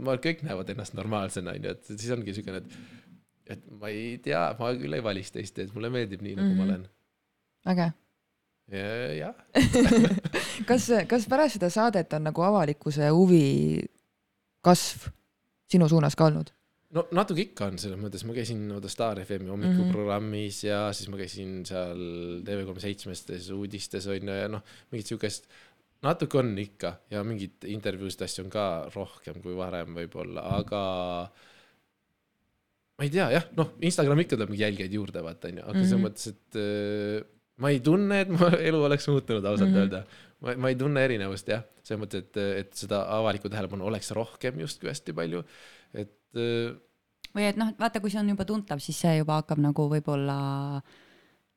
ma, kõik näevad ennast normaalsena, onju, et siis ongi siukene, et, et ma ei tea, ma küll ei valiks teist teed, mulle meeldib nii, nagu mm -hmm. ma mhm. olen.
äge.
Jah <laughs>
kas, kas pärast seda saadet on nagu avalikkuse huvi kasv sinu suunas ka olnud?
no natuke ikka on, selles mõttes ma käisin vaata Star FM-i hommikuprogrammis mm -hmm. ja siis ma käisin seal TV37 uudistes onju ja noh, mingit siukest natuke on ikka ja mingeid intervjuusid, asju on ka rohkem kui varem võib-olla, aga ma ei tea jah, noh, Instagram ikka tuleb mingi jälgijaid juurde, vaata onju, aga mm -hmm. selles mhm. mõttes, et äh, ma ei tunne, et mu <laughs> elu oleks muutunud ausalt mm -hmm. öelda. ma, ma ei tunne erinevust jah, selles mõttes, et, et seda avalikku tähelepanu oleks rohkem justkui hästi palju, et äh,
või et noh, vaata, kui see on juba tuntav, siis see juba hakkab nagu võib-olla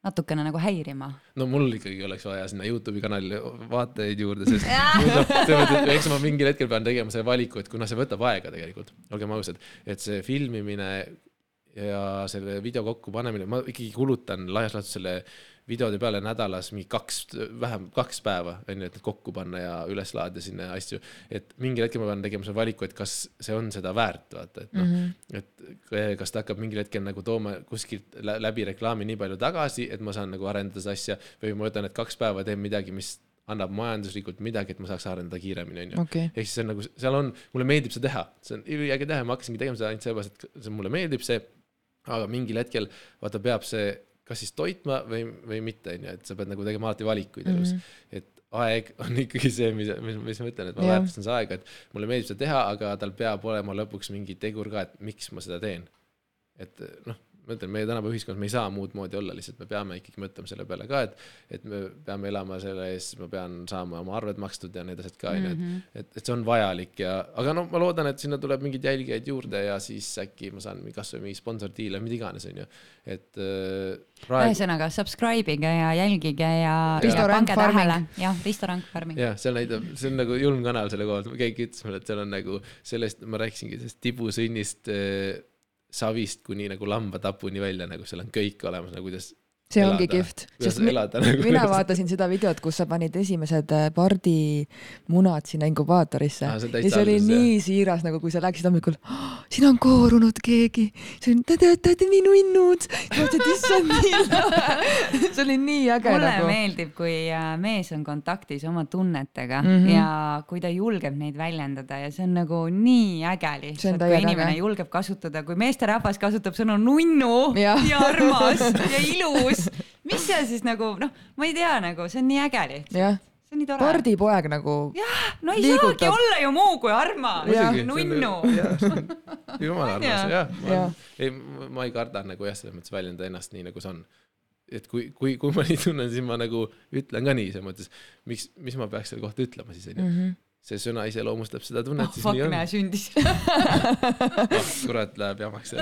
natukene nagu häirima.
no mul ikkagi oleks vaja sinna Youtube'i kanalile vaatajaid juurde, sest <laughs> eks ma mingil hetkel pean tegema selle valiku, et kuna see võtab aega tegelikult, olgem ausad, et see filmimine ja selle video kokkupanemine, ma ikkagi kulutan laias laastus selle videode peale nädalas mingi kaks, vähem kaks päeva, on ju, et need kokku panna ja üles laadida sinna asju. et mingil hetkel ma pean tegema selle valiku, et kas see on seda väärt, vaata, et noh mm -hmm., et kas ta hakkab mingil hetkel nagu tooma kuskilt läbi reklaami nii palju tagasi, et ma saan nagu arendada seda asja või ma võtan need kaks päeva, teen midagi, mis annab majanduslikult midagi, et ma saaks arendada kiiremini, onju. ehk siis see on nagu, seal on, mulle meeldib seda teha, see on üliäge teha, ma hakkasingi tegema seda ainult sellepärast, et see mulle meeldib see. Aga mingil hetkel vaata, peab see kas siis toitma või, või mitte, on ju, et sa pead nagu tegema alati valikuid elus mm. -hmm. et aeg <laughs> on ikkagi see, mis, mis, mis ma ütlen, et ma väärtustan seda aega, et mulle meeldib seda teha, aga tal peab olema lõpuks mingi tegur ka, et miks ma seda teen. et noh, ma ütlen, meie tänapäeva ühiskonnas me ei saa muud moodi olla, lihtsalt me peame ikkagi mõtlema selle peale ka, et, et me peame elama selle eest, ma pean saama oma arved makstud ja need asjad ka, onju,
Mhm.
et, et, et see on vajalik ja, aga no ma loodan, et sinna tuleb mingeid jälgijaid juurde ja siis äkki ma saan kasvõi mingi sponsordiile, mida iganes, onju. et äh, praegu,
ühesõnaga subscribe ige ja jälgige ja, jah, Risto Rank Farming.
jah, seal näitab, see on nagu julm kanal selle koha pealt, keegi ütles mulle, et seal on nagu sellest, ma rääkisingi sellest tibusõnnist äh, savist kuni nagu lambatapuni välja, nagu seal on kõik olemas, nagu kuidas
see
elada.
ongi kihvt, sest
elada nagu
mina vaatasin seda videot, kus sa panid esimesed äh, pardimunad sinna inkubaatorisse
Aa, see on
ja see oli nii siiras, nagu kui sa läksid hommikul oh,, siin on koorunud keegi, see on, te teate minu innud, et issand <laughs> nii lahe, see oli nii äge
mulle
nagu.
meeldib, kui äh, mees on kontaktis oma tunnetega mm. -hmm. ja kui ta julgeb neid väljendada ja see on nagu nii äge
See on
lihtsalt, kui inimene
äge.
julgeb kasutada, kui meesterahvas kasutab sõnu nunnu ja, ja armas ja ilus, mis see siis nagu noh, ma ei tea, nagu see on nii äge lihtsalt,
jah,
see on nii tore.
pardipoeg nagu,
no ei
liigutab.
saagi olla ju muu kui <laughs> armas, nunnu.
jumala armas, jah.
Jah.
ei, ma ei karda nagu jah, selles mõttes väljendada ennast nii, nagu see on et kui, kui, kui ma nii tunnen, siis ma nagu ütlen ka nii, selles mõttes, miks, mis ma peaks selle kohta ütlema siis onju.
Mhm.
see sõna iseloomustab seda tunnet
oh,
siis
fuck,
nii on
näe, sündis. <laughs>
ah,. kurat, läheb jamaks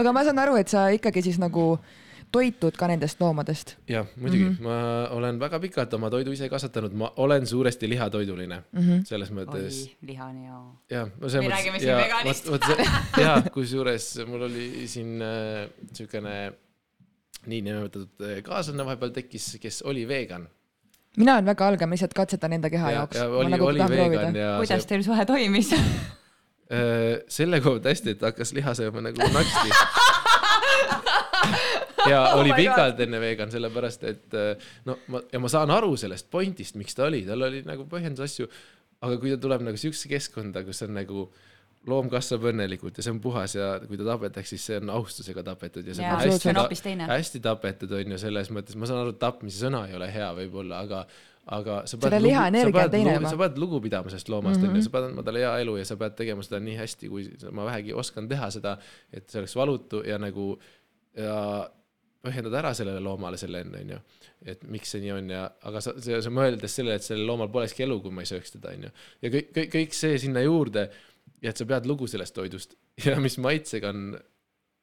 aga ma saan aru, et sa ikkagi siis nagu toitud ka nendest loomadest
jah, muidugi mm. -hmm. ma olen väga pikalt oma toidu ise kasvatanud, ma olen suuresti lihatoiduline
mm. -hmm.
selles
oi
mõttes,,
liha on hea.
jah, no selles
Me
mõttes.
räägime siin veganist.
jaa, kusjuures mul oli siin äh, siukene niinimetatud äh, kaaslane vahepeal tekkis, kes oli vegan.
mina olen väga alge, ma lihtsalt katsetan enda keha
ja,
jaoks.
ja
ma
oli,
nagu
oli vegan ja
kuidas
see,
teil suhe toimis?
äh, selle pealt hästi, et hakkas liha sööma nagu naksti. <laughs> ja <laughs>
Oh
oli pikalt enne vegan, sellepärast et äh, no ma ja ma saan aru sellest pointist, miks ta oli, tal oli nagu põhjendus asju. aga kui ta tuleb nagu siuksesse keskkonda, kus on nagu loom kasvab õnnelikult ja see on puhas ja kui ta tapetakse, siis see on austusega tapetud ja see
jaa,
on
see
hästi
on
ta- hästi tapetud on ju selles mõttes, ma saan aru, et tapmise sõna ei ole hea võib-olla, aga, aga sa
liha energia on teine juba.
sa pead lugu pidama sellest loomast
Mhm.
onju, sa pead andma talle hea elu ja sa pead tegema seda nii hästi, kui ma vähegi oskan teha seda, et see oleks valutu ja nagu ja põhjendada ära sellele loomale selle enne onju, et miks see nii on ja, aga sa, see, sa mõeldes sellele, et sellel loomal polekski elu, kui ma ei sööks teda onju. ja kõik, kõik, kõik see sinna juurde ja et sa pead lugu sellest toidust <laughs> ja mis maitsega on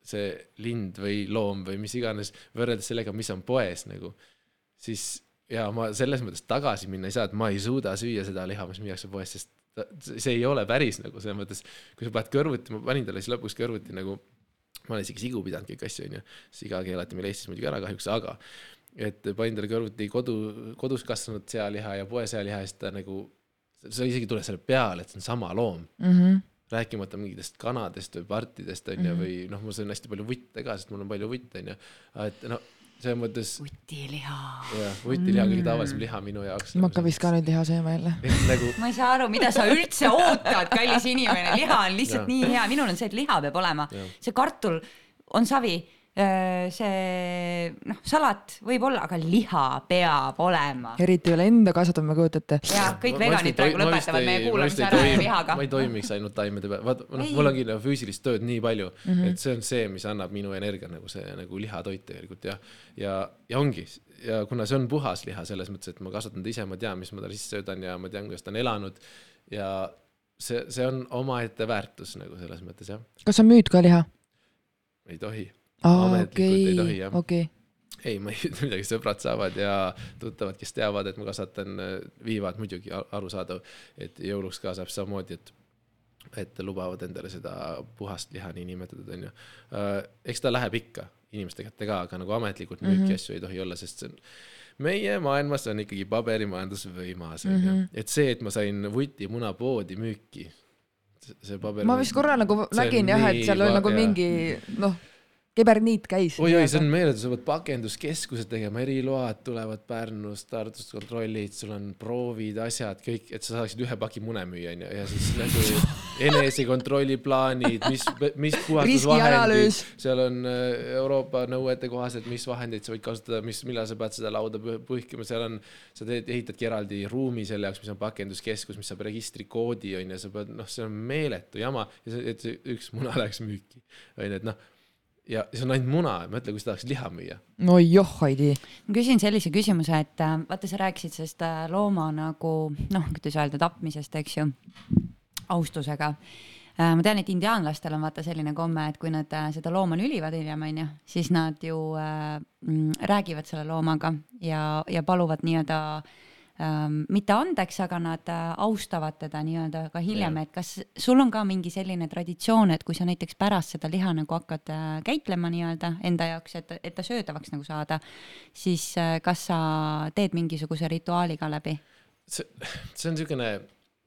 see lind või loom või mis iganes võrreldes sellega, mis on poes nagu, siis ja ma selles mõttes tagasi minna ei saa, et ma ei suuda süüa seda liha, mis müüakse poes, sest ta- see ei ole päris nagu selles mõttes, kui sa paned kõrvuti, ma panin talle siis lõpuks kõrvuti nagu, ma olen isegi sigu pidanud kõik asju onju, siga keelati meil Eestis muidugi ära kahjuks, aga et panin talle kõrvuti kodu, kodus kasvanud sealiha ja poe sealiha ja siis ta nagu, sa isegi ei tule selle peale, et see on sama loom
Mm -hmm.
rääkimata mingitest kanadest või partidest onju mm. -hmm. või noh, ma söön hästi palju vutte ka, sest mul on palju vutte onju. et no selles mõttes
utiliha.
jah, vutiliha on kõige tavalisem liha minu jaoks.
ma hakkan vist ka nüüd liha sööma jälle. <laughs>
nagu
ma ei saa aru, mida sa üldse ootad, kallis inimene, liha on lihtsalt
Jah.
nii hea, minul on see, et liha peab olema see kartul on savi, see noh, salat võib olla, aga liha peab olema.
eriti veel enda kasvatada, ma kujuta ette.
ja kõik
ma-
veganid praegu lõpetavad
ei-
meie kuulamise
ei
ära
toimi-
lihaga
ma ei. toimiks ainult taimede peal, vaata noh
Ei.,
mul ongi nagu füüsilist tööd nii palju mm. -hmm. et see on see, mis annab minu energia nagu see nagu lihatoit tegelikult ja, ja, ja ongi ja kuna see on puhas liha selles mõttes, et ma kasvatan ta ise, ma tean, mis ma talle sisse söödan ja ma tean, kuidas ta on elanud ja see, see on omaette väärtus nagu selles mõttes jah,
kas sa müüd ka liha?
ei tohi. Ametlikult ei
okei
tohi,, jah.
okei.
ei, ma ei ütle midagi, sõbrad saavad ja tuttavad, kes teavad, et ma kasvatan, viivad muidugi arusaadav, et jõuluks ka saab samamoodi, et et lubavad endale seda puhast liha niinimetatud onju. eks ta läheb ikka inimeste kätte ka, aga nagu ametlikult müüki mm
Mhm.
-hmm. asju ei tohi olla, sest see on meie maailmas on ikkagi paberimajandus võimas onju
Mhm.
mm, -hmm. et see, et ma sain vuti munapoodi müüki, see paber.
ma vist korra nagu nägin jah, et seal oli nagu mingi noh, keberniit käis.
oi-oi, see on meeletu, sa pead pakenduskeskused tegema, eriload tulevad Pärnust, Tartust, kontrollid, sul on proovid, asjad, kõik, et sa saaksid ühe paki mune müüa, onju, ja siis nagu <laughs> enesekontrolli plaanid, mis, mis puhastusvahendid seal on äh, Euroopa nõuete kohaselt, mis vahendeid sa võid kasutada, mis, millal sa pead seda lauda pühkima, seal on, sa teed, ehitadki eraldi ruumi selle jaoks, mis on pakenduskeskus, mis saab registrikoodi, onju, sa pead, noh, see on meeletu jama et see üks muna <laughs> läheks müüki, onju, et noh, ja see on ainult muna, mõtle, kui sa tahaks liha müüa.
no joh, Heidi.
ma küsin sellise küsimuse, et äh, vaata, sa rääkisid sellest äh, looma nagu noh, kuidas öelda, tapmisest, eks ju, austusega. ma tean, et indiaanlastel on vaata selline komme, et kui nad äh, seda looma nülivad hiljem, onju, siis nad ju äh, mm, räägivad selle loomaga ja, ja paluvad nii-öelda ähm, mitte andeks, aga nad äh, austavad teda nii-öelda ka hiljem, et kas sul on ka mingi selline traditsioon, et kui sa näiteks pärast seda liha nagu hakkad äh, käitlema nii-öelda enda jaoks, et, et ta söödavaks nagu saada, siis äh, kas sa teed mingisuguse rituaali ka läbi?
see, see on niisugune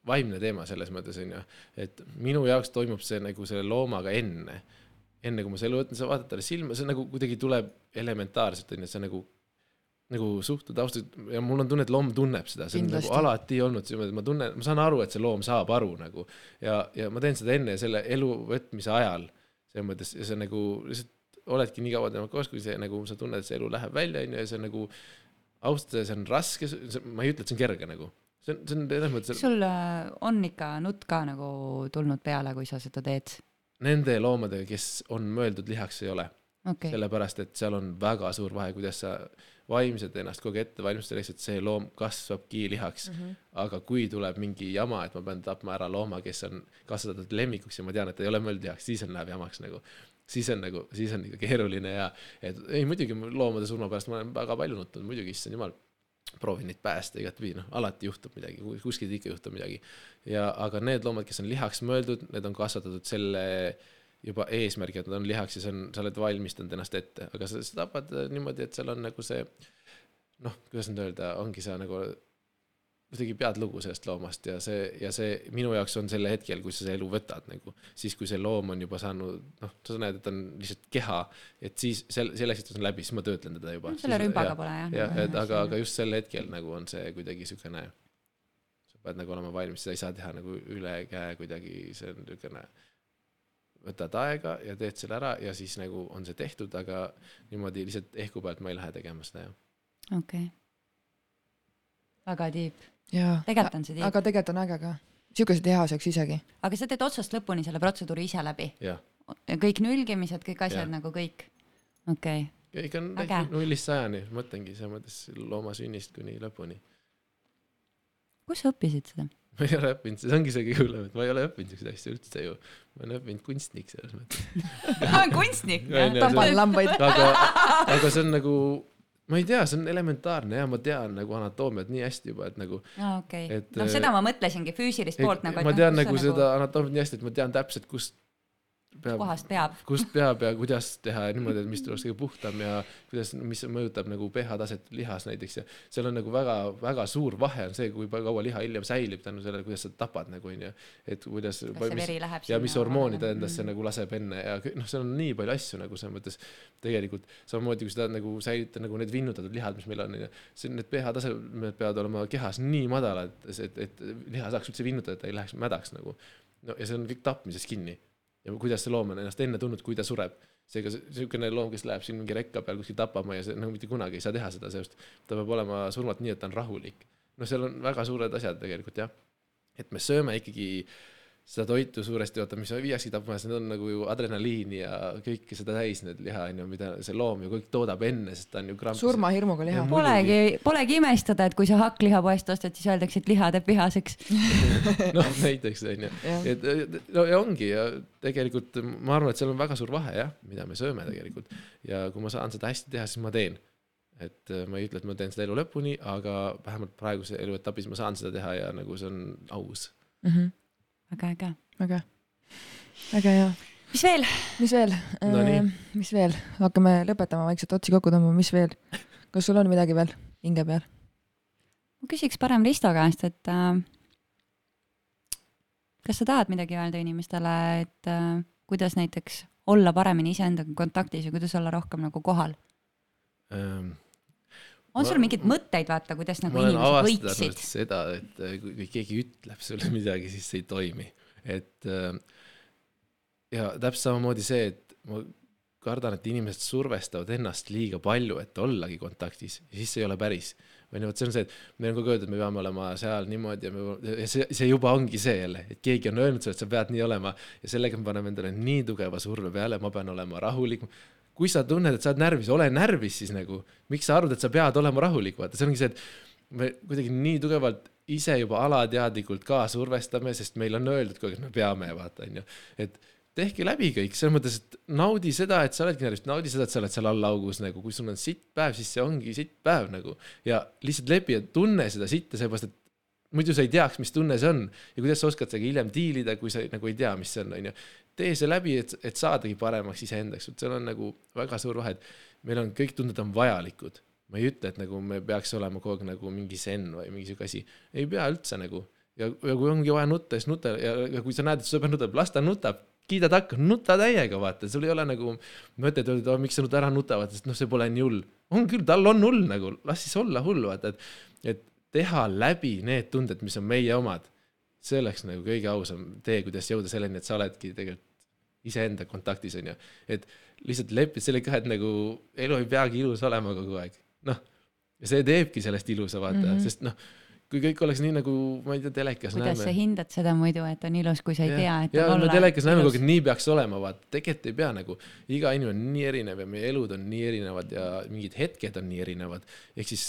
vaimne teema selles mõttes onju, et minu jaoks toimub see nagu selle loomaga enne, enne kui ma selle võtan, sa vaatad talle silma, see nagu kuidagi tuleb elementaarselt onju, see nagu nagu suhtud austused ja mul on tunne, et loom tunneb seda, see on
Kindlasti.
nagu alati olnud niimoodi, ma tunnen, ma saan aru, et see loom saab aru nagu ja, ja ma teen seda enne selle elu võtmise ajal, selles mõttes ja see on nagu lihtsalt oledki nii kaua temaga koos, kui see nagu sa tunned, et see elu läheb välja onju ja see on nagu austada, see on raske, ma ei ütle, et see on kerge nagu, see on, see on selles mõttes
sul äh, on ikka nutt ka nagu tulnud peale, kui sa seda teed?
nende loomadega, kes on mõeldud lihaks, ei ole
okay.,
sellepärast et seal on väga suur vahe, kuidas sa vaimselt ennast kogu aeg ette valmistad selleks, et see loom kasvabki lihaks mm. -hmm. aga kui tuleb mingi jama, et ma pean tapma ära looma, kes on kasvatatud lemmikuks ja ma tean, et ta ei ole mõeldud lihaks, siis on, läheb jamaks nagu. siis on nagu, siis on ikka keeruline ja, et ei muidugi loomade surma pärast ma olen väga palju nutnud, muidugi, issand jumal proovin neid päästa igatpidi, noh, alati juhtub midagi, kuskilt ikka juhtub midagi. ja, aga need loomad, kes on lihaks mõeldud, need on kasvatatud selle juba eesmärgi, et nad on lihaks ja see on, sa oled valmistanud ennast ette, aga sa, sa tapad äh, niimoodi, et seal on nagu see noh, kuidas nüüd öelda, ongi sa nagu kuidagi pead lugu sellest loomast ja see ja see minu jaoks on selle hetkel, kui sa selle elu võtad nagu, siis kui see loom on juba saanud, noh, sa näed, et ta on lihtsalt keha, et siis sel-, selleks, et ta on läbi, siis ma töötlen teda juba.
selle rümbaga pole jah?
jah, et aga, aga just sel hetkel nagu on see kuidagi siukene, sa pead nagu olema valmis, seda ei saa teha nagu üle käe kuidagi, see on niisugune, võtad aega ja teed selle ära ja siis nagu on see tehtud, aga niimoodi lihtsalt ehku pealt ma ei lähe tegema seda jah.
okei okay.. väga
jaa.
tegelikult on see tiip,
aga tegelikult on äge ka. siukese tehaseks isegi.
aga sa teed otsast lõpuni selle protseduuri ise läbi? kõik nülgimised, kõik asjad
Jah.
nagu kõik? okei okay.,
ikka on nullist sajani, mõtlengi selles mõttes looma sünnist kuni lõpuni.
kus sa õppisid seda?
Ma ei ole õppinud, see ongi see kõige hullem, et ma ei ole õppinud siukseid asju üldse ju. ma olen õppinud kunstnik selles mõttes. <laughs>
kunstnik
Ja, ja,
tapan lambaid.
aga, aga see on nagu, ma ei tea, see on elementaarne ja ma tean nagu anatoomiat nii hästi juba, et nagu
aa okei okay.
Et,,
noh seda ma mõtlesingi füüsilist poolt nagu,
ma tean nagu seda anatoomiat nii hästi, et ma tean täpselt, kust peab,
kohast peab.
kust peab ja kuidas teha niimoodi, et mis tuleks kõige puhtam ja kuidas, mis mõjutab nagu pH taset lihas näiteks ja seal on nagu väga-väga suur vahe on see, kui kaua liha hiljem säilib tänu sellele, kuidas sa tapad nagu onju, et kuidas ja mis hormooni ta endasse
mm.
nagu laseb enne ja noh, seal on nii palju asju nagu selles mõttes tegelikult samamoodi kui seda nagu säilita nagu need vinnutatud lihad, mis meil on, see need pH tasemed peavad olema kehas nii madalad, et, et liha saaks üldse vinnutada, et ta ei läheks mädaks nagu. no ja see on kõik tapmises kinni ja kuidas see loom on ennast enne tundnud, kui ta sureb. seega see- niisugune loom, kes läheb siin mingi rekka peal kuskil tapama ja see nagu mitte kunagi ei saa teha seda, sest ta peab olema surmalt nii, et ta on rahulik. noh, seal on väga suured asjad tegelikult jah. et me sööme ikkagi seda toitu suuresti, oota, mis viiakski tapma, need on nagu ju adrenaliini ja kõike seda täis, need liha on ju, mida see loom ju kõik toodab enne, sest ta on ju krampis.
surmahirmuga liha.
Polegi, polegi imestada, et kui sa hakklihapoest ostad, siis öeldakse, et liha teeb vihaseks.
noh, näiteks on ju. et no ja ongi ja tegelikult ma arvan, et seal on väga suur vahe jah, mida me sööme tegelikult ja kui ma saan seda hästi teha, siis ma teen. et äh, ma ei ütle, et ma teen seda elu lõpuni, aga vähemalt praeguse eluetapis ma saan seda teha ja nagu see on aus.
Väga äge.
väga, väga hea.
mis veel?
mis veel
Nonii.,
mis veel, hakkame lõpetama vaikselt otsi kokku tõmbama, mis veel? kas sul on midagi veel hinge peal?
ma küsiks parem Risto käest, et äh, kas sa tahad midagi öelda inimestele, et äh, kuidas näiteks olla paremini iseendaga kontaktis ja kuidas olla rohkem nagu kohal?
ähm,
on sul mingeid mõtteid, vaata, kuidas nagu inimesed võiksid?
seda, et äh, kui, keegi ütleb sulle <laughs> midagi, siis see ei toimi, et äh, ja täpselt samamoodi see, et ma kardan, et inimesed survestavad ennast liiga palju, et ollagi kontaktis ja siis see ei ole päris. või noh, vot see on see, et meil on kogu aeg öeldud, et me peame olema seal niimoodi ja me ja see, see juba ongi see jälle, et keegi on öelnud sulle, et sa pead nii olema ja sellega me paneme endale nii tugeva surve peale, ma pean olema rahulik kui sa tunned, et sa oled närvis, ole närvis siis nagu. miks sa arvad, et sa pead olema rahulik, vaata, see ongi see, et me kuidagi nii tugevalt ise juba alateadlikult ka survestame, sest meil on öeldud kogu aeg, et me peame, vaata, onju. et tehke läbi kõik, selles mõttes, et naudi seda, et sa oledki närvis, naudi seda, et sa oled seal all augus nagu, kui sul on sitt päev, siis see ongi sitt päev nagu. ja lihtsalt lepi ja tunne seda sitta, sellepärast et muidu sa ei teaks, mis tunne see on ja kuidas sa oskad sellega hiljem diilida, kui sa nagu ei tea, mis see on, onju tee see läbi, et, et saadagi paremaks iseendaks, vot seal on nagu väga suur vahe, et meil on kõik tunded on vajalikud. ma ei ütle, et nagu me peaks olema kogu aeg nagu mingi zen või mingi sihuke asi, ei pea üldse nagu. ja, ja kui ongi vaja nutta, siis nuta ja, ja kui sa näed, et sõber nutab, las ta nutab, kiida takka, nuta täiega, vaata, sul ei ole nagu mõtet öelda, et miks sa nüüd ära nuta, vaata, sest noh, see pole nii hull. on küll, tal on hull nagu, las siis olla hull, vaata, et, et teha läbi need tunded, mis on meie omad see oleks nagu kõige ausam tee, kuidas jõuda selleni, et sa oledki tegelikult iseenda kontaktis onju, et lihtsalt lepid sellega et nagu elu ei peagi ilus olema kogu aeg, noh. ja see teebki sellest ilusa, vaata mm. -hmm. sest noh, kui kõik oleks nii nagu, ma ei tea, telekas
kuidas sa
näeme.
hindad seda muidu, et on ilus, kui sa ei tea, et
ja
on olla
telekas näeme kogu aeg, et nii peaks olema, vaata, tegelikult ei pea nagu, iga inimene on nii erinev ja meie elud on nii erinevad ja mingid hetked on nii erinevad, ehk siis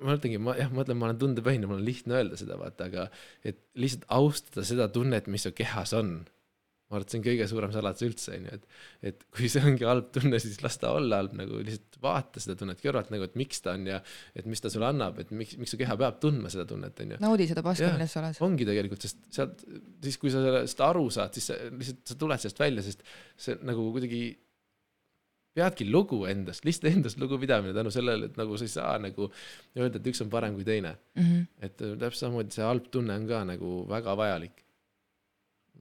ma mõtlengi, ma jah, ma ütlen, ma olen tundepõhine, mul on lihtne öelda seda, vaata, aga et lihtsalt austada seda tunnet, mis su kehas on. ma arvan, et see on kõige suurem saladus üldse, onju, et, et kui see ongi halb tunne, siis las ta olla halb nagu lihtsalt vaata seda tunnet kõrvalt nagu, et miks ta on ja et mis ta sulle annab, et miks, miks su keha peab tundma seda tunnet, onju
naudi seda paska, milles sa oled.
ongi tegelikult, sest sealt, siis kui sa sellest aru saad, siis sa lihtsalt, sa tuled sellest välja, sest see nagu kuidagi peadki lugu endast, lihtsalt endast lugupidamine tänu sellele, et nagu sa ei saa nagu öelda, et üks on parem kui teine.
Mhm.
et äh, täpselt samamoodi see halb tunne on ka nagu väga vajalik.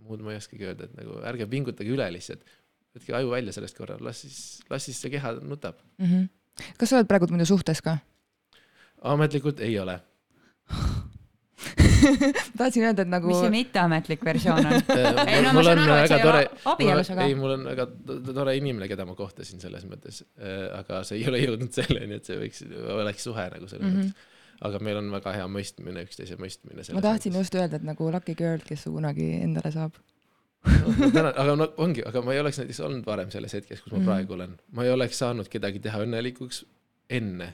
muud ma ei oskagi öelda, et nagu ärge pingutage üle lihtsalt. võtke aju välja sellest korra, las siis, las siis see keha nutab.
Mhm. kas sa oled praegu muidu suhtes ka?
ametlikult ei ole. <laughs>
tahtsin öelda, et nagu
mis see mitteametlik versioon on? <laughs> Ei, no ma
mul
saan
on
aru, et sa ei
tore
ole, abielus, aga-
ei, mul on väga to- tore inimene, keda ma kohtasin selles mõttes, aga see ei ole jõudnud selleni, et see võiks, oleks suhe nagu selles mm
Mhm.
-hmm. mõttes. aga meil on väga hea mõistmine, üksteise mõistmine.
ma tahtsin just öelda, et nagu lucky girl, kes kunagi endale saab.
no,. tänan, aga no ongi, aga ma ei oleks näiteks olnud varem selles hetkes, kus ma mm. praegu olen. ma ei oleks saanud kedagi teha õnnelikuks enne.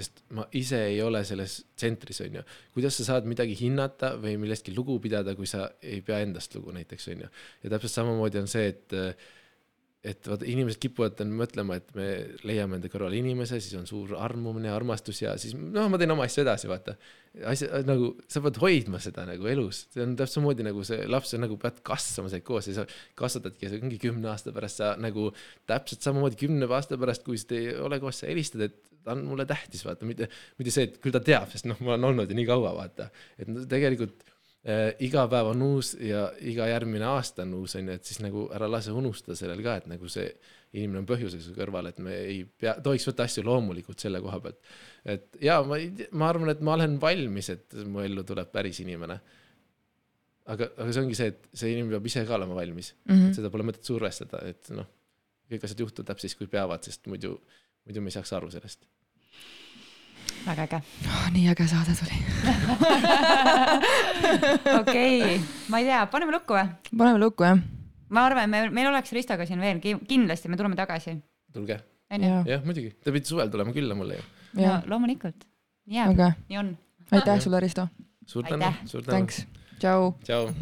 Sest ma ise ei ole selles tsentris, onju. kuidas sa saad midagi hinnata või millestki lugu pidada, kui sa ei pea endast lugu näiteks, onju. ja täpselt samamoodi on see, et et vaata, inimesed kipuvad mõtlema, et me leiame enda kõrvale inimese, siis on suur armumine, armastus ja siis noh, ma teen oma asju edasi, vaata. asja nagu, sa pead hoidma seda nagu elus, see on täpselt samamoodi nagu see laps on nagu pead kasvama sellega koos ja sa kasvatadki ja see ongi kümne aasta pärast sa nagu täpselt samamoodi kümne aasta pärast, kui te ei ole koos, sa helistad, et ta on mulle tähtis, vaata, mitte, mitte see, et küll ta teab, sest noh, ma olen olnud ju nii kaua, vaata. et no tegelikult iga päev on uus ja iga järgmine aasta on uus, onju, et siis nagu ära lase unustada sellel ka, et nagu see inimene on põhjusega su kõrval, et me ei pea, tohiks võtta asju loomulikult selle koha pealt. et ja ma ei ma arvan, et ma olen valmis, et mu ellu tuleb päris inimene. aga, aga see ongi see, et see inimene peab ise ka olema valmis mm. -hmm. seda pole mõtet survestada, et noh, kõik asjad juhtuvad täpselt siis, kui peavad, sest muidu, muidu me ei saaks aru sellest.
Väga äge.
oh,. nii äge saade tuli. <laughs>
okei, ma ei tea, paneme lukku või?
paneme lukku jah.
ma arvan, me, meil oleks Ristoga siin veel, kindlasti me tuleme tagasi,
tulge,
jah,
jah muidugi, te pidite suvel tulema külla mulle ju.
no loomulikult, nii jääb,
aga
nii on.
aitäh sulle, Risto.
suur tänu
Aitäh.,
suur tänu,
Thanks. tšau.
tšau.